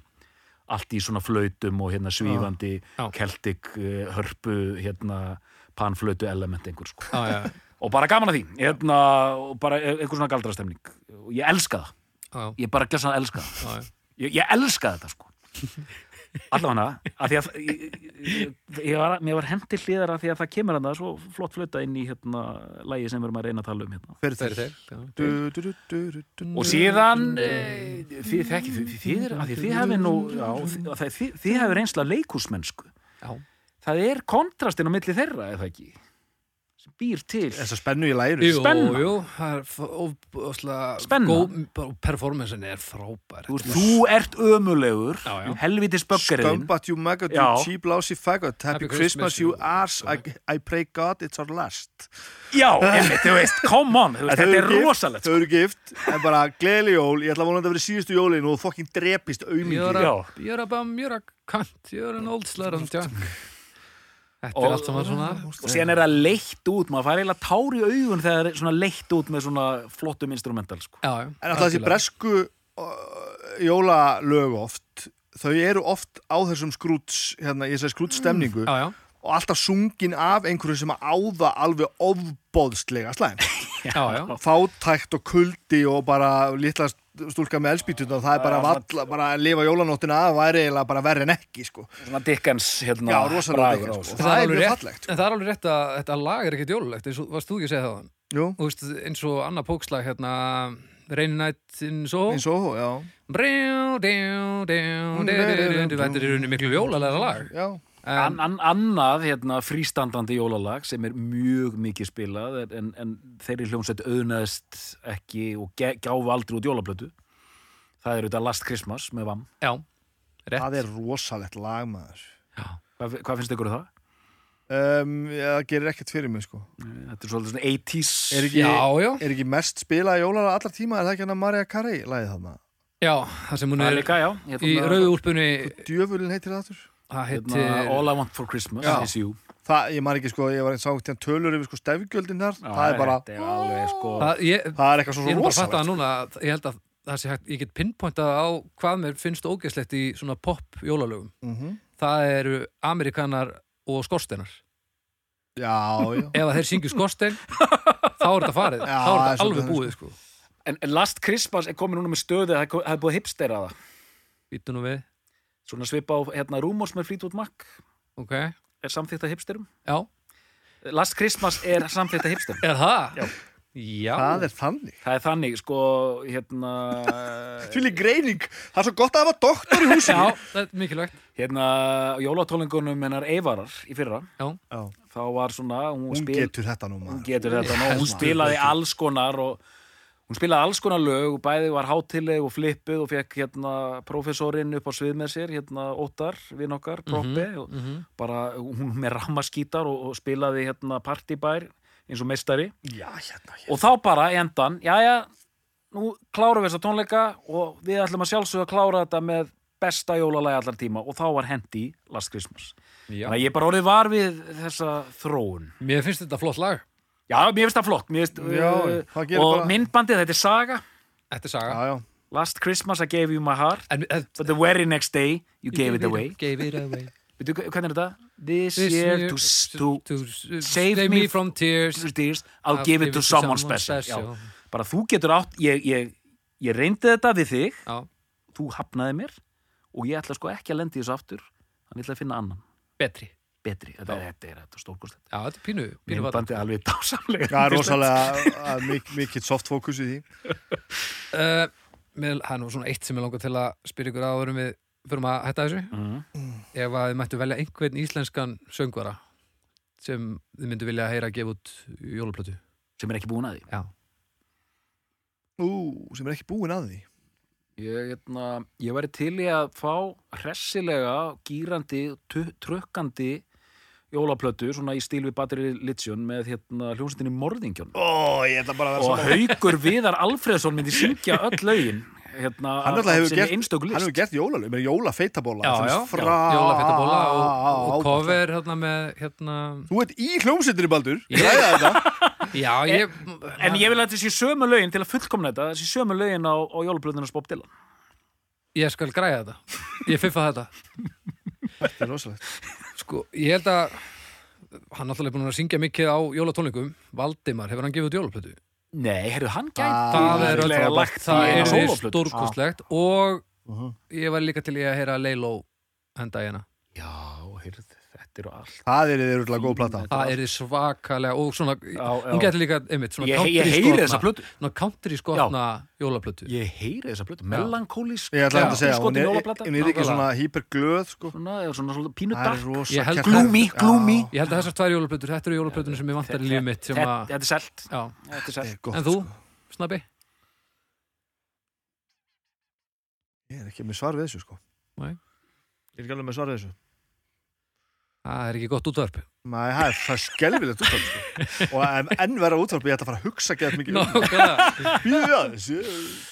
[SPEAKER 3] allt í svona flautum og hérna svífandi
[SPEAKER 1] Já.
[SPEAKER 3] keltik, uh, hörpu hérna panflötu element einhver sko
[SPEAKER 1] já, já,
[SPEAKER 3] og bara gaman að því, hérna og bara einhver svona galdrastemning. Og ég elska það,
[SPEAKER 1] já,
[SPEAKER 3] ég bara gjössan að elska það. Ég, ég elska þetta sko. [laughs] Allavega að því að ég, ég, ég var, mér var hendi hliðar að því að það kemur hann svo flott flöta inn í hérna lægi sem við erum að reyna að tala um hérna.
[SPEAKER 2] Fyrir
[SPEAKER 1] þeir
[SPEAKER 2] þeir
[SPEAKER 1] þeir já.
[SPEAKER 2] Du, du, du, du, du, du.
[SPEAKER 3] og síðan e, þið, hefði nú þið, reynsla leikúsmennsku
[SPEAKER 1] Já.
[SPEAKER 3] það er kontrastin á milli þeirra eða ekki býr til.
[SPEAKER 2] Þessa spennu í læru
[SPEAKER 1] Jú,
[SPEAKER 3] Spenna.
[SPEAKER 1] jú, er ofslega
[SPEAKER 3] Spenna.
[SPEAKER 1] performancen er frábær.
[SPEAKER 3] Þú, þú ert ömulegur
[SPEAKER 1] Já, já.
[SPEAKER 3] helvitis böggarinn
[SPEAKER 2] Scumbat you maggot, you cheap lousy faggot. Happy,
[SPEAKER 1] Happy
[SPEAKER 2] Christmas,
[SPEAKER 1] Christmas,
[SPEAKER 2] you arse I, I pray God it's our last.
[SPEAKER 3] Já, einmitt, þú veist, come on veist, þetta er rosalegt
[SPEAKER 2] Þau eru gift, en bara gleðli jól. Ég ætla að vonandi að vera síðustu jólin og þú fokkin drepist aumingi.
[SPEAKER 1] You're
[SPEAKER 3] Já.
[SPEAKER 1] a, you're a bum, you're a cunt You're an old slut on junk Þetta er allt saman svona
[SPEAKER 3] og síðan er það leitt út, maður fær eiginlega tár í augun þegar það er svona leitt út með svona flottum instrumental sko.
[SPEAKER 1] Já, já,
[SPEAKER 2] En alltaf þessi bresku uh, jólalög oft Þau eru oft á þessum skrúts hérna, ég segi skrúts stemningu
[SPEAKER 1] Já, já,
[SPEAKER 2] og alltaf sungin af einhverju sem á það alveg ofbóðslega slæm
[SPEAKER 1] já, já.
[SPEAKER 2] fátækt og kuldi og bara litla stúlka með elspítuna það er bara,
[SPEAKER 3] Já,
[SPEAKER 2] valla, bara að lifa jólanóttina að væri eiginlega bara verri en ekki sko.
[SPEAKER 3] svona Dickens hérna,
[SPEAKER 2] Já, rosalega Dickens, sko.
[SPEAKER 3] þessu.
[SPEAKER 2] Það er
[SPEAKER 1] alveg
[SPEAKER 2] mjög
[SPEAKER 1] rétt-
[SPEAKER 2] fallegt, sko.
[SPEAKER 1] En það er alveg rétt að þetta lag er ekkert jólulegt eins og varst þú ekki að segja það
[SPEAKER 2] Jú,
[SPEAKER 1] Þú veist, eins og annað pókslag hérna Rainy Night in Soho
[SPEAKER 2] eins og, já,
[SPEAKER 1] Þetta er miklu jólalega lag
[SPEAKER 2] já.
[SPEAKER 1] En,
[SPEAKER 3] an, annað hérna, frístandandi jólalag sem er mjög mikið spilað en, en þeirri hljómsveit auðnaðist ekki og gáfu aldrei út jólablötu það er auðvitað Last Christmas með VAM.
[SPEAKER 1] Já, rétt.
[SPEAKER 2] Það er rosalegt lag maður.
[SPEAKER 3] Hvað, hvað finnst ykkur um það?
[SPEAKER 2] um, ja, Það gerir ekkert fyrir mig sko.
[SPEAKER 3] Þetta er svolítið svona 80s
[SPEAKER 2] er ekki,
[SPEAKER 1] Já, já,
[SPEAKER 2] er ekki mest spilað jólalag allar tíma er það ekki hann að Marja Carey lagið þarna?
[SPEAKER 1] Já, það sem hún
[SPEAKER 3] það er já.
[SPEAKER 1] Í
[SPEAKER 3] hérna,
[SPEAKER 1] rauðu úlpunni
[SPEAKER 2] Djöfulin heitir það aftur
[SPEAKER 1] Það
[SPEAKER 3] hérna,
[SPEAKER 1] heitir
[SPEAKER 3] All I Want For Christmas
[SPEAKER 2] Já.
[SPEAKER 3] is You.
[SPEAKER 2] Það, ég man ekki sko, ég var einn sá til tölur yfir sko stefgjöldin þar,
[SPEAKER 3] Já,
[SPEAKER 2] það er bara
[SPEAKER 3] alveg sko
[SPEAKER 1] það, ég,
[SPEAKER 2] það er eitthvað svo
[SPEAKER 1] Ég er bara að fatta
[SPEAKER 2] rosalegt.
[SPEAKER 1] það núna að Ég held að það sé hægt, ég get pinpointað á hvað mér finnst ógeðslegt í svona pop jólalögum.
[SPEAKER 2] Mm
[SPEAKER 1] Það eru Amerikanar og skorsteinar.
[SPEAKER 2] Já, já.
[SPEAKER 1] Ef að þeir syngju skorstein [laughs] þá er þetta farið,
[SPEAKER 2] Já,
[SPEAKER 1] þá er
[SPEAKER 2] það
[SPEAKER 1] þetta alveg búið sko.
[SPEAKER 3] en, en Last Christmas er komið núna með stöðu það ko- það er búið að hipstera það
[SPEAKER 1] nú við,
[SPEAKER 3] svona svipa á hérna Rúmos með Fleetwood Mac.
[SPEAKER 1] Ok.
[SPEAKER 3] Er samþýtt að hipsterum?
[SPEAKER 1] Já,
[SPEAKER 3] Last Christmas er samþýtt að hipsterum.
[SPEAKER 1] Er það?
[SPEAKER 3] Já.
[SPEAKER 1] Já,
[SPEAKER 2] Það er þannig.
[SPEAKER 3] Það er þannig, sko, hérna [laughs]
[SPEAKER 2] Fyrir greining, það er svo gott að hafa doktor í húsinu.
[SPEAKER 1] Já, það er mikilvægt.
[SPEAKER 3] Hérna, jólatólingunum hennar Eivarar í fyrra,
[SPEAKER 1] Já,
[SPEAKER 2] Já.
[SPEAKER 3] þá var svona hún,
[SPEAKER 2] Hún
[SPEAKER 3] spil,
[SPEAKER 2] getur þetta nú
[SPEAKER 3] hún
[SPEAKER 2] maður
[SPEAKER 3] getur þetta nú, hún spilaði alls konar og hún spilaði alls konar lög og bæði var hátileg og flippuð og fekk hérna professorinn upp á svið með sér hérna Óttar, vinn okkar, Proppi og
[SPEAKER 1] mhm.
[SPEAKER 3] bara hún með rammaskítar og, og spilaði hérna partibær eins og meistari
[SPEAKER 2] Já, hérna, hérna
[SPEAKER 3] og þá bara endan, jæja nú klárum við þessa tónleika og við ætlum að sjálfsögða að klára þetta með besta jólalagi allar tíma og þá var hendi Last Christmas.
[SPEAKER 1] já.
[SPEAKER 3] Þannig að ég bara orðið var við þessa þróun.
[SPEAKER 1] Mér finnst þetta flott lag
[SPEAKER 3] Já, mér finnst það flott. Mér finnst,
[SPEAKER 2] Já,
[SPEAKER 3] uh,
[SPEAKER 2] það
[SPEAKER 3] og
[SPEAKER 2] bara-
[SPEAKER 3] myndbandið, þetta er saga.
[SPEAKER 1] Þetta er saga
[SPEAKER 2] Já, já
[SPEAKER 3] Last Christmas I gave you my heart,
[SPEAKER 1] En, en,
[SPEAKER 3] but the very next day you gave it away.
[SPEAKER 1] Gave it away
[SPEAKER 3] Veitu, hvernig er þetta? This,
[SPEAKER 1] This
[SPEAKER 3] year,
[SPEAKER 1] year
[SPEAKER 3] to, to,
[SPEAKER 1] to
[SPEAKER 3] save
[SPEAKER 1] save
[SPEAKER 3] me
[SPEAKER 1] me from tears
[SPEAKER 3] to tears, I'll give it to someone special. Já. Bara þú getur átt, ég, ég, ég reyndi þetta við þig,
[SPEAKER 1] Já,
[SPEAKER 3] þú hafnaði mér og ég ætla sko ekki að lendi þessu aftur þannig ég ætla að finna annan,
[SPEAKER 1] betri
[SPEAKER 3] betri. Þetta, er- þetta er þetta stórkostlegt.
[SPEAKER 1] Já, þetta er pínu, pínu
[SPEAKER 3] myndbandi alveg dásamlega
[SPEAKER 2] Það er rosalega mik mikið soft fókus í því. [laughs]
[SPEAKER 1] Uh, með, Það er nú svona eitt sem ég langar til að spyrja ykkur áðurum við fyrir að hætta þessu.
[SPEAKER 3] Mm.
[SPEAKER 1] ef að þið mættu velja einhvern íslenskan söngvara sem þið myndu vilja heyra að gefa út jólaplötu.
[SPEAKER 3] Sem er ekki búin að því.
[SPEAKER 1] Já,
[SPEAKER 2] Ú, sem er ekki búin að því.
[SPEAKER 3] Ég, hérna, ég væri til í að fá hressilega, gýrandi trukkandi jólaplötu, svona í stíl við Battery Lithium með hérna hljómsveitinni Morðingjón
[SPEAKER 2] Ó, ég ætla bara að vera
[SPEAKER 3] og Haukur Viðar Alfreðsson myndi syngja öll lögin hérna,
[SPEAKER 2] Hann náttúrulega hefur gert-
[SPEAKER 3] einstöku
[SPEAKER 2] Hann
[SPEAKER 3] list
[SPEAKER 2] hefur gert jólalög, með jólafeitabóla
[SPEAKER 1] já, já,
[SPEAKER 2] er
[SPEAKER 1] já Jólafettabóla og, og cover hérna með hérna
[SPEAKER 2] Þú ert í hljómsveitinni, Baldur
[SPEAKER 1] Ég-
[SPEAKER 2] Ræða þetta
[SPEAKER 1] Já, ég
[SPEAKER 3] En ég vil að þetta sé sömu lögin til að fullkomna þetta, þessi sömu lögin á, á jólaplötunars Bob Dylan.
[SPEAKER 1] Ég skal græja þetta Ég fiffa þetta
[SPEAKER 2] Þetta er rosalegt
[SPEAKER 1] Sko, ég held að hann náttúrulega er búin að syngja mikið á jólatónleikum. Valdimar, hefur hann gefið út jólaplötu?
[SPEAKER 3] Nei, heyrðu, hann
[SPEAKER 2] Ah,
[SPEAKER 3] gæti
[SPEAKER 1] Það er
[SPEAKER 3] líklega
[SPEAKER 1] öll
[SPEAKER 3] lagt
[SPEAKER 1] það er stórkostlegt. Og
[SPEAKER 2] Mhm.
[SPEAKER 1] ég var líka til í að heyra Leilo henda í hérna
[SPEAKER 3] Já, heyrðu, eru allt.
[SPEAKER 2] Það er yfirlega góð plata
[SPEAKER 1] Það er svakalega og svona,
[SPEAKER 3] Já,
[SPEAKER 1] hún
[SPEAKER 3] já.
[SPEAKER 1] getur líka einmitt, svona
[SPEAKER 3] Ég,
[SPEAKER 1] country
[SPEAKER 3] ég heyri þessa
[SPEAKER 1] skotna
[SPEAKER 3] plötu.
[SPEAKER 1] svona country skotna jólaplötu
[SPEAKER 3] Ég heyri þessa plötu. Melankólísk.
[SPEAKER 2] Ég ætla að segja, hún er, hún er ekki svona hyperglöð sko.
[SPEAKER 3] Svona, eða svona, svona pínu
[SPEAKER 2] Það er
[SPEAKER 3] dark.
[SPEAKER 2] rosa
[SPEAKER 1] Ég held-
[SPEAKER 2] kert-
[SPEAKER 3] Gloomy,
[SPEAKER 2] Já.
[SPEAKER 3] gloomy.
[SPEAKER 1] Ég held að þessar tvær jólaplötur, þetta eru jólaplötunum sem ég vantar í lífið mitt sem
[SPEAKER 3] Þetta
[SPEAKER 1] að,
[SPEAKER 3] þetta er selt.
[SPEAKER 1] já,
[SPEAKER 3] Þetta er
[SPEAKER 2] Þetta
[SPEAKER 3] selt.
[SPEAKER 2] er gott,
[SPEAKER 1] en þú,
[SPEAKER 2] sko.
[SPEAKER 1] snabbi?
[SPEAKER 2] Ég er ekki með svar við þessu sko.
[SPEAKER 1] Nei.
[SPEAKER 2] Ég er ekki alveg með svar við þessu
[SPEAKER 1] Það er ekki gott útvarp.
[SPEAKER 2] Nei, það er, það er skelfilegt útvarp sko. og en, enn vera útvarp ég ætla að fara að hugsa gett mikið um Bíðu aðeins, ég,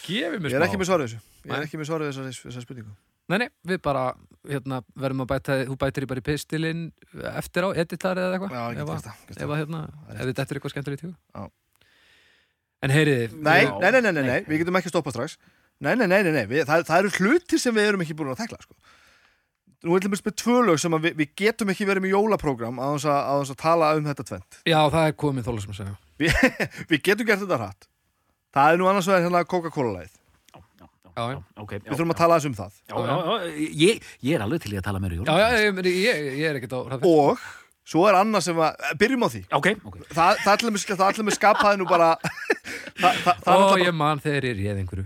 [SPEAKER 1] gefið mér
[SPEAKER 2] ég er ekki
[SPEAKER 1] smá
[SPEAKER 2] með svar við þessu. Ég er ekki með svar við þessari þessari spurningu.
[SPEAKER 1] Nei, nei, við bara, hérna, verðum að bæta þú bætir í bara í pistilinn eftir á, editar eða eitthvað?
[SPEAKER 2] Já, ég get það, get
[SPEAKER 1] ef
[SPEAKER 2] það.
[SPEAKER 1] hérna,
[SPEAKER 2] Það er
[SPEAKER 1] eitthvað skemmtilegt í hug
[SPEAKER 2] Já.
[SPEAKER 1] En heyriði
[SPEAKER 2] nei, nei, nei, nei, við getum ekki stoppað strax. Nei, nei, nei, nei, nei. Við, það, það við erum að. Nú er til með tvö lög sem að við, við getum ekki verið með jólaprógram á þess að, þess að tala um þetta tvent
[SPEAKER 1] Já, það er komið þóla sem að segja
[SPEAKER 2] við, [laughs] við getum gert þetta hratt Það er nú annars vegar hérna Coca-Cola-læð
[SPEAKER 3] Já, já, já,
[SPEAKER 1] Já, já.
[SPEAKER 3] ok, já,
[SPEAKER 2] Við þurfum að
[SPEAKER 3] já.
[SPEAKER 2] tala aðeins um það
[SPEAKER 3] Já, já, já, ég, ég er alveg til í að tala meira í
[SPEAKER 1] Já,
[SPEAKER 3] jólum.
[SPEAKER 1] já, ég, ég, ég er ekkert á hraðferð.
[SPEAKER 2] Og svo er annað sem að, byrjum á því
[SPEAKER 3] Ok, ok.
[SPEAKER 2] Það, það allir með, það allir með skapaði nú bara [laughs] Það, það, það,
[SPEAKER 1] Ó,
[SPEAKER 2] er
[SPEAKER 1] ég man þegar ég réð einhverju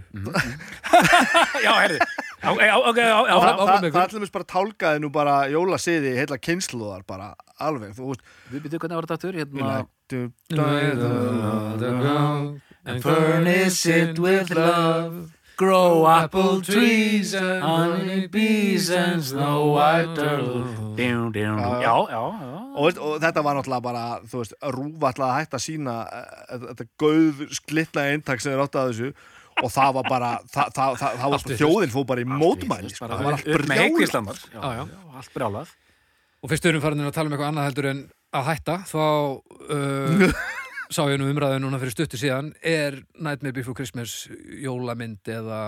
[SPEAKER 1] [laughs]
[SPEAKER 3] Já, herði. Já.
[SPEAKER 2] það,
[SPEAKER 1] áfram
[SPEAKER 2] það,
[SPEAKER 1] með ykkur.
[SPEAKER 2] það allir með bara tálkaði nú bara jólasiði heila kynsluðar bara alveg
[SPEAKER 3] Við byrjuðum hvernig var þetta aftur, hérna.
[SPEAKER 1] And
[SPEAKER 3] furnish it with love. Grow apple trees and honey bees and snow white turtle. Já, já, já.
[SPEAKER 2] og, veist, og þetta var náttúrulega bara þú veist, að hætta að sína eh, þetta gauð sklitna eintak sem er átt að þessu og það var bara það, það, það, það var þjóðin fór bara í mótmæli sko. Það var allt brjálað.
[SPEAKER 3] Já,
[SPEAKER 1] Já.
[SPEAKER 3] Allt brjálað.
[SPEAKER 1] Og fyrst við erum farin að tala um eitthvað annað heldur en að hætta þá [laughs] uh, sá ég nú umræðu núna fyrir stuttu síðan er Nightmare Before Christmas jólamynd eða,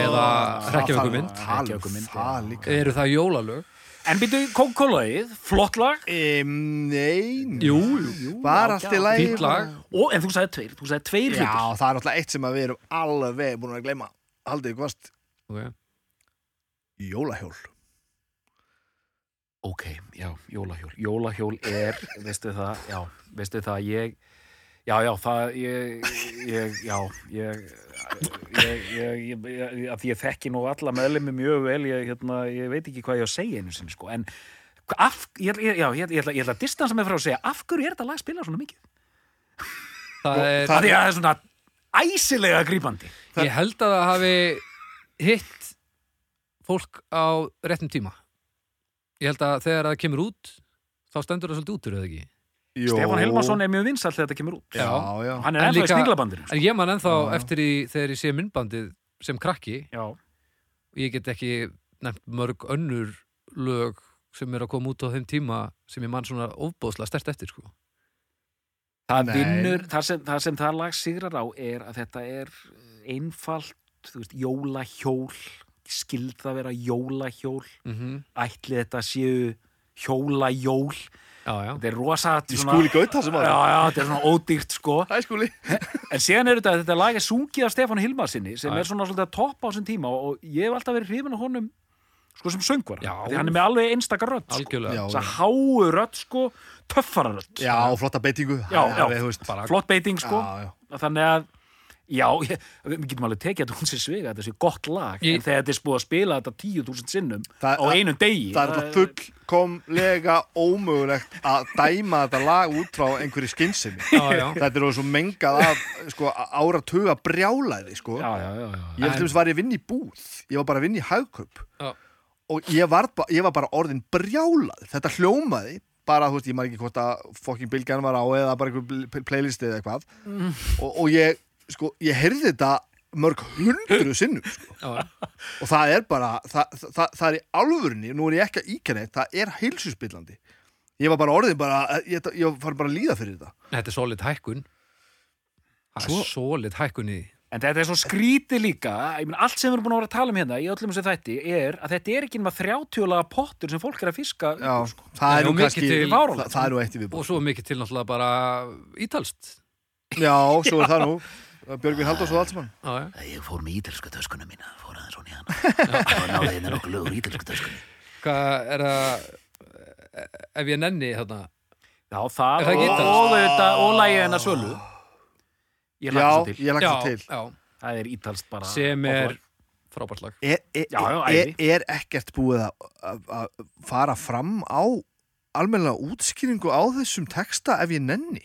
[SPEAKER 1] eða hrekkjavökumynd
[SPEAKER 2] um
[SPEAKER 1] eru það jólalög?
[SPEAKER 3] En byrjuðu Coca-Cola-ið, flott lag.
[SPEAKER 2] um, Nei,
[SPEAKER 1] Jú,
[SPEAKER 3] jú.
[SPEAKER 2] var
[SPEAKER 3] já,
[SPEAKER 2] allt í
[SPEAKER 3] já.
[SPEAKER 2] lagi
[SPEAKER 3] en þú sagði tveir, þú sagði tveir
[SPEAKER 2] Já,
[SPEAKER 3] hlutir.
[SPEAKER 2] það er náttúrulega eitt sem við erum alveg búin að gleyma Haldið hvast
[SPEAKER 1] Okay.
[SPEAKER 2] Jólahjól
[SPEAKER 3] Ok, já, jólahjól. Jólahjól er, veistu það, já, veistu það, ég, Já, já, það, ég, ég já, ég, ég, að ég þekki nú alla meðlemi mjög vel, ég, hérna, ég veit ekki hvað ég á að segja einu sinni, sko, en af, já, ég, ég ætla, að distansa mig frá að segja, af hverju er þetta lag spilað svona mikið?
[SPEAKER 1] það er,
[SPEAKER 3] Af því að það er svona æsilega grípandi.
[SPEAKER 1] ég held að það hafi hitt fólk á réttum tíma ég held að þegar það kemur út þá stendur það svolítið út úr eða ekki
[SPEAKER 2] Jó.
[SPEAKER 3] Stefán Hilmarsson er mjög vinsall þegar þetta kemur út.
[SPEAKER 2] Já, já.
[SPEAKER 3] Hann er
[SPEAKER 1] En
[SPEAKER 3] ennþá í
[SPEAKER 1] líka-
[SPEAKER 3] sninglabandinu.
[SPEAKER 1] en ég man ennþá
[SPEAKER 2] Já, já.
[SPEAKER 1] eftir í þegar ég sé myndbandið sem krakki
[SPEAKER 3] Já,
[SPEAKER 1] og ég get ekki nefnt mörg önnur lög sem er að koma út á þeim tíma sem ég man svona ofbóðslega stert eftir sko.
[SPEAKER 3] það vinnur, það sem, það sem það lag sigrar á er að þetta er einfalt, þú veist, jólahjól, skild það vera jólahjól,
[SPEAKER 1] mm
[SPEAKER 3] ætli þetta séu
[SPEAKER 1] já.
[SPEAKER 3] Þetta er rosa
[SPEAKER 2] Í skúli gauta sem
[SPEAKER 3] Já,
[SPEAKER 2] að
[SPEAKER 3] þetta er svona ódýrt sko.
[SPEAKER 2] Hæ
[SPEAKER 3] En síðan er þetta, þetta lag er sungið af Stefán Hilmarsinni sem
[SPEAKER 1] Já, já.
[SPEAKER 3] er svona svolítið að toppa á þessum tíma og ég hef alltaf verið hrifin af honum sko sem söngvar því hann er með alveg einstaka rödd sko. þess að háu rödd sko töffara rödd
[SPEAKER 2] Já, flotta beitingu.
[SPEAKER 3] Já, já. flott beiting sko.
[SPEAKER 2] Já, já.
[SPEAKER 3] þannig að já, ég, við getum alveg tekið að hún sé sviga þetta sé gott lag,
[SPEAKER 1] Ég-
[SPEAKER 3] en þegar þetta er spúið að spila þetta tíu þúsund sinnum
[SPEAKER 2] Það-
[SPEAKER 3] á einum degi
[SPEAKER 2] Það er alltaf fullkomlega ómögulegt að dæma þetta lag út frá einhverju skynsemi
[SPEAKER 1] já, já.
[SPEAKER 2] Þetta er orðið svo mengað af sko, áratuga brjálæði sko.
[SPEAKER 3] já, já, já, já.
[SPEAKER 2] Ég til þess var ég að vinna í búð Ég var bara að vinna í hagkaup
[SPEAKER 1] Já.
[SPEAKER 2] Og ég var, ég var bara orðin brjálað Þetta hljómaði bara, þú veist, ég maður ekki hvort að fokking bylgjan var á eða bara einhver pl- playlist eða eitthvað og, og ég, sko, ég heyrði þetta mörg hundru [laughs] sinnum sko. og það er bara það, það, það er í alvörinni, nú er ég ekki að íkja neitt það er heilsuspillandi. Ég var bara orðin bara, ég, ég var bara að líða fyrir þetta.
[SPEAKER 1] Þetta er solid hækkun. Það
[SPEAKER 2] Svo-
[SPEAKER 1] er solid hækkun í.
[SPEAKER 3] En þetta er svo skrítið líka, ég meina allt sem við erum búin að vera að tala um hérna í öllum þessu þætti er að þetta er ekki nema 30 laga pottur sem fólk er að fiska
[SPEAKER 2] Já,
[SPEAKER 3] sko.
[SPEAKER 2] það er
[SPEAKER 1] mikið
[SPEAKER 2] kannski
[SPEAKER 1] til-
[SPEAKER 2] það, það er nú eitt í
[SPEAKER 1] og
[SPEAKER 2] viðbúr
[SPEAKER 1] svo mikið til náttúrulega bara ítalst
[SPEAKER 2] Já, svo er það nú [laughs] Björgvin Halldórs og Altsmann
[SPEAKER 1] já, já.
[SPEAKER 3] Ég fór með ítalsku töskuna mína, fór aðeins í hana og náði hérna nokkuð lögur ítalsku töskunni.
[SPEAKER 1] hvað er það ef ég nenni þarna
[SPEAKER 3] Já, það,
[SPEAKER 1] Er það
[SPEAKER 3] og, og, þetta, og lægið hennar svölu. Ég
[SPEAKER 2] Já,
[SPEAKER 3] hlakka svo til.
[SPEAKER 2] ég
[SPEAKER 1] já,
[SPEAKER 2] það til
[SPEAKER 1] já,
[SPEAKER 3] Það er ítalst bara.
[SPEAKER 1] sem er frábært lag
[SPEAKER 2] er, er,
[SPEAKER 3] Já,
[SPEAKER 2] er, er ekkert búið að, að, að fara fram á almennilega útskýringu á þessum texta ef ég nenni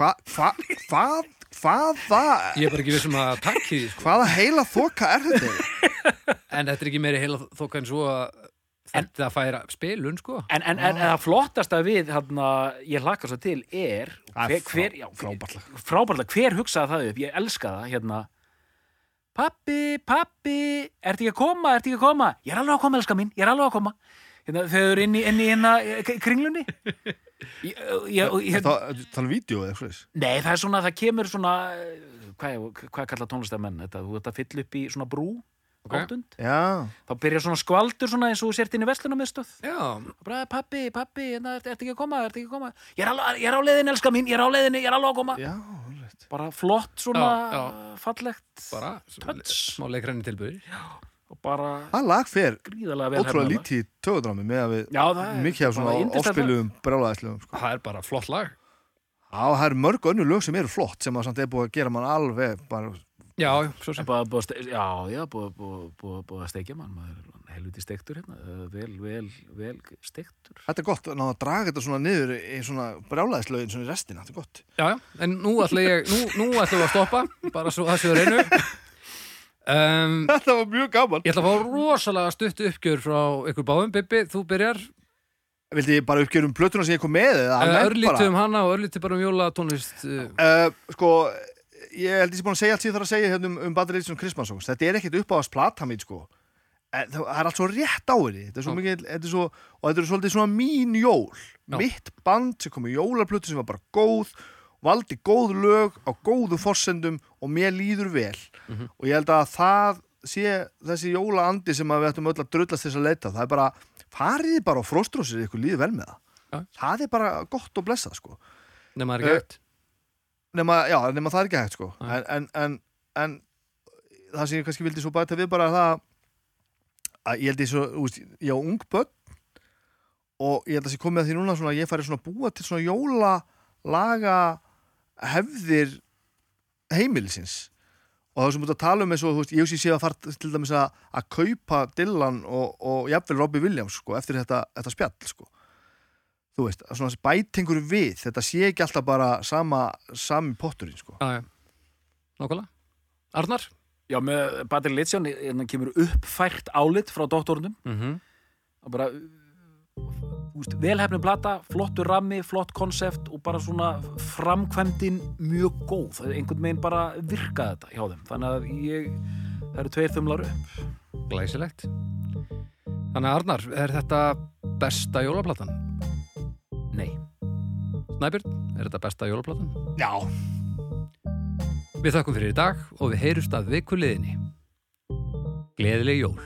[SPEAKER 2] Hva, hva, hvað hvaða
[SPEAKER 1] ég er bara ekki vissum að takki því sko.
[SPEAKER 2] hvaða heila þoka er þetta [laughs]
[SPEAKER 1] en þetta er ekki meiri heila þóka en svo að þetta færa spilun sko
[SPEAKER 3] En, en, en, en það flottasta við, hérna, ég hlakka svo til, er
[SPEAKER 2] er
[SPEAKER 3] hver, hver, já,
[SPEAKER 2] frábært lag,
[SPEAKER 3] hver hugsaði það upp, ég elska það, hérna Pappi, pappi, ertu ekki að koma, ertu ekki að koma? Ég er alveg að koma, elska mín, ég er alveg að koma. Hérna, þau eru inn í, inn í hérna eh, k- kringlunni.
[SPEAKER 2] Það um vídeo eða eitthvað
[SPEAKER 3] nei, það er svona, það kemur svona, eh, hvað, er- hvað kallar tónlistamenn þetta? Þú ert að fylla upp í svona brú,
[SPEAKER 1] Ok.
[SPEAKER 3] áttund.
[SPEAKER 2] Já,
[SPEAKER 3] Þá byrjar svona skvaldur svona eins og þú sért inn í
[SPEAKER 1] já,
[SPEAKER 3] bara, pappi, pappi, hérna, ertu ertu ekki að koma, ertu ekki að koma? Ég er, alveg, ég er á leiðinni, elska mín, ég er á leiðinni, ég er alveg að koma.
[SPEAKER 2] já,
[SPEAKER 3] Bara flott, svona,
[SPEAKER 1] Já,
[SPEAKER 3] fallegt.
[SPEAKER 1] bara
[SPEAKER 3] Touch.
[SPEAKER 1] smá leikræni tilbúið
[SPEAKER 3] Og bara
[SPEAKER 2] Það lag fer ótrúlega
[SPEAKER 3] hefnað.
[SPEAKER 2] lítið í tögudrámi með að við
[SPEAKER 3] er
[SPEAKER 2] mikið af svona
[SPEAKER 3] bara
[SPEAKER 2] áspilum brjálæðislegum sko.
[SPEAKER 1] það er bara flott lag
[SPEAKER 2] Já, það eru mörg önnu lög sem eru flott sem að samt er búið að gera mann alveg bara,
[SPEAKER 1] já, svo sem
[SPEAKER 3] búið, búið, að já, já, búið, búið, búið, búið að steikja mann, maður er helviti steiktur hérna, vel, vel, vel steiktur.
[SPEAKER 2] Þetta er gott að ná að draga þetta svona niður í svona brjálæðislögin svona í restina, þetta er gott
[SPEAKER 1] já, já, en nú ætla ég nú, nú ætlum við að stoppa, bara svo það séu reynu um, [laughs]
[SPEAKER 2] Þetta var mjög gaman.
[SPEAKER 1] Ég ætla að fá rosalega stutt uppgjör frá ykkur báðum, Bibi, þú byrjar.
[SPEAKER 2] Vildi ég bara uppgjörum plötuna sem ég kom með almennt
[SPEAKER 1] örlítið um hana og örlítið bara um jólatónlist uh,
[SPEAKER 2] Sko, ég held ég sé búin að segja allt sem ég þarf að segja hérna um, um Bad Religion Christmas songs Þetta er ekkit uppáðast plata mín, sko. En það er allt svo rétt á henni. Þetta er svo mikið, þetta er svo Og þetta er svolítið svona mín jól.
[SPEAKER 1] Já.
[SPEAKER 2] Mitt band sem kom í jólaplötu sem var bara góð Valdi góð lög á góðu forsendum Og mér líður vel
[SPEAKER 1] Mhm.
[SPEAKER 2] Og ég held að það sé þessi jólaandi sem við ættum öll að drullast þess að leita Það er bara, fariði bara á fróstrósir ykkur líður vel með það
[SPEAKER 1] Já.
[SPEAKER 2] Það er bara gott og blessað sko
[SPEAKER 1] nema það er
[SPEAKER 2] Eh,
[SPEAKER 1] gætt
[SPEAKER 2] nema, já, nema það er ekki hægt sko
[SPEAKER 1] Nei.
[SPEAKER 2] en, en, en, en það sem ég kannski vildi svo bæta við bara er það að ég held ég svo, veist, ég á ung börn og ég held að sé komið að því núna svona ég færi svona búa til svona jóla laga hefðir heimilisins og það sem út að tala um eins og þú veist, ég sé sé að fara til dæmis að, að kaupa Dylan og, og jafnvel Robbie Williams sko, eftir þetta, þetta spjall sko. þú veist, að svona bætingur við þetta sé ekki alltaf bara sama sami potturinn sko.
[SPEAKER 1] Já, já. Nákvæmlega. Arnar?
[SPEAKER 3] Já, með Batil Litsjón hérna kemur uppfært álit frá doktornum
[SPEAKER 1] Mm
[SPEAKER 3] og bara úst, velhefnum plata, flottur rammi, flott konsept og bara svona framkvæmdin mjög góð einhvern veginn bara virkaði þetta hjá þeim þannig að ég, það eru tveir þumlar upp
[SPEAKER 1] Glæsilegt. Þannig að Arnar, er þetta besta jólaplatan?
[SPEAKER 3] Nei,
[SPEAKER 1] Snæbjörn, er þetta besta jólaplatan?
[SPEAKER 2] Já,
[SPEAKER 1] Við þakkum fyrir í dag og við heyrust að viku liðinni. Gleðileg jól.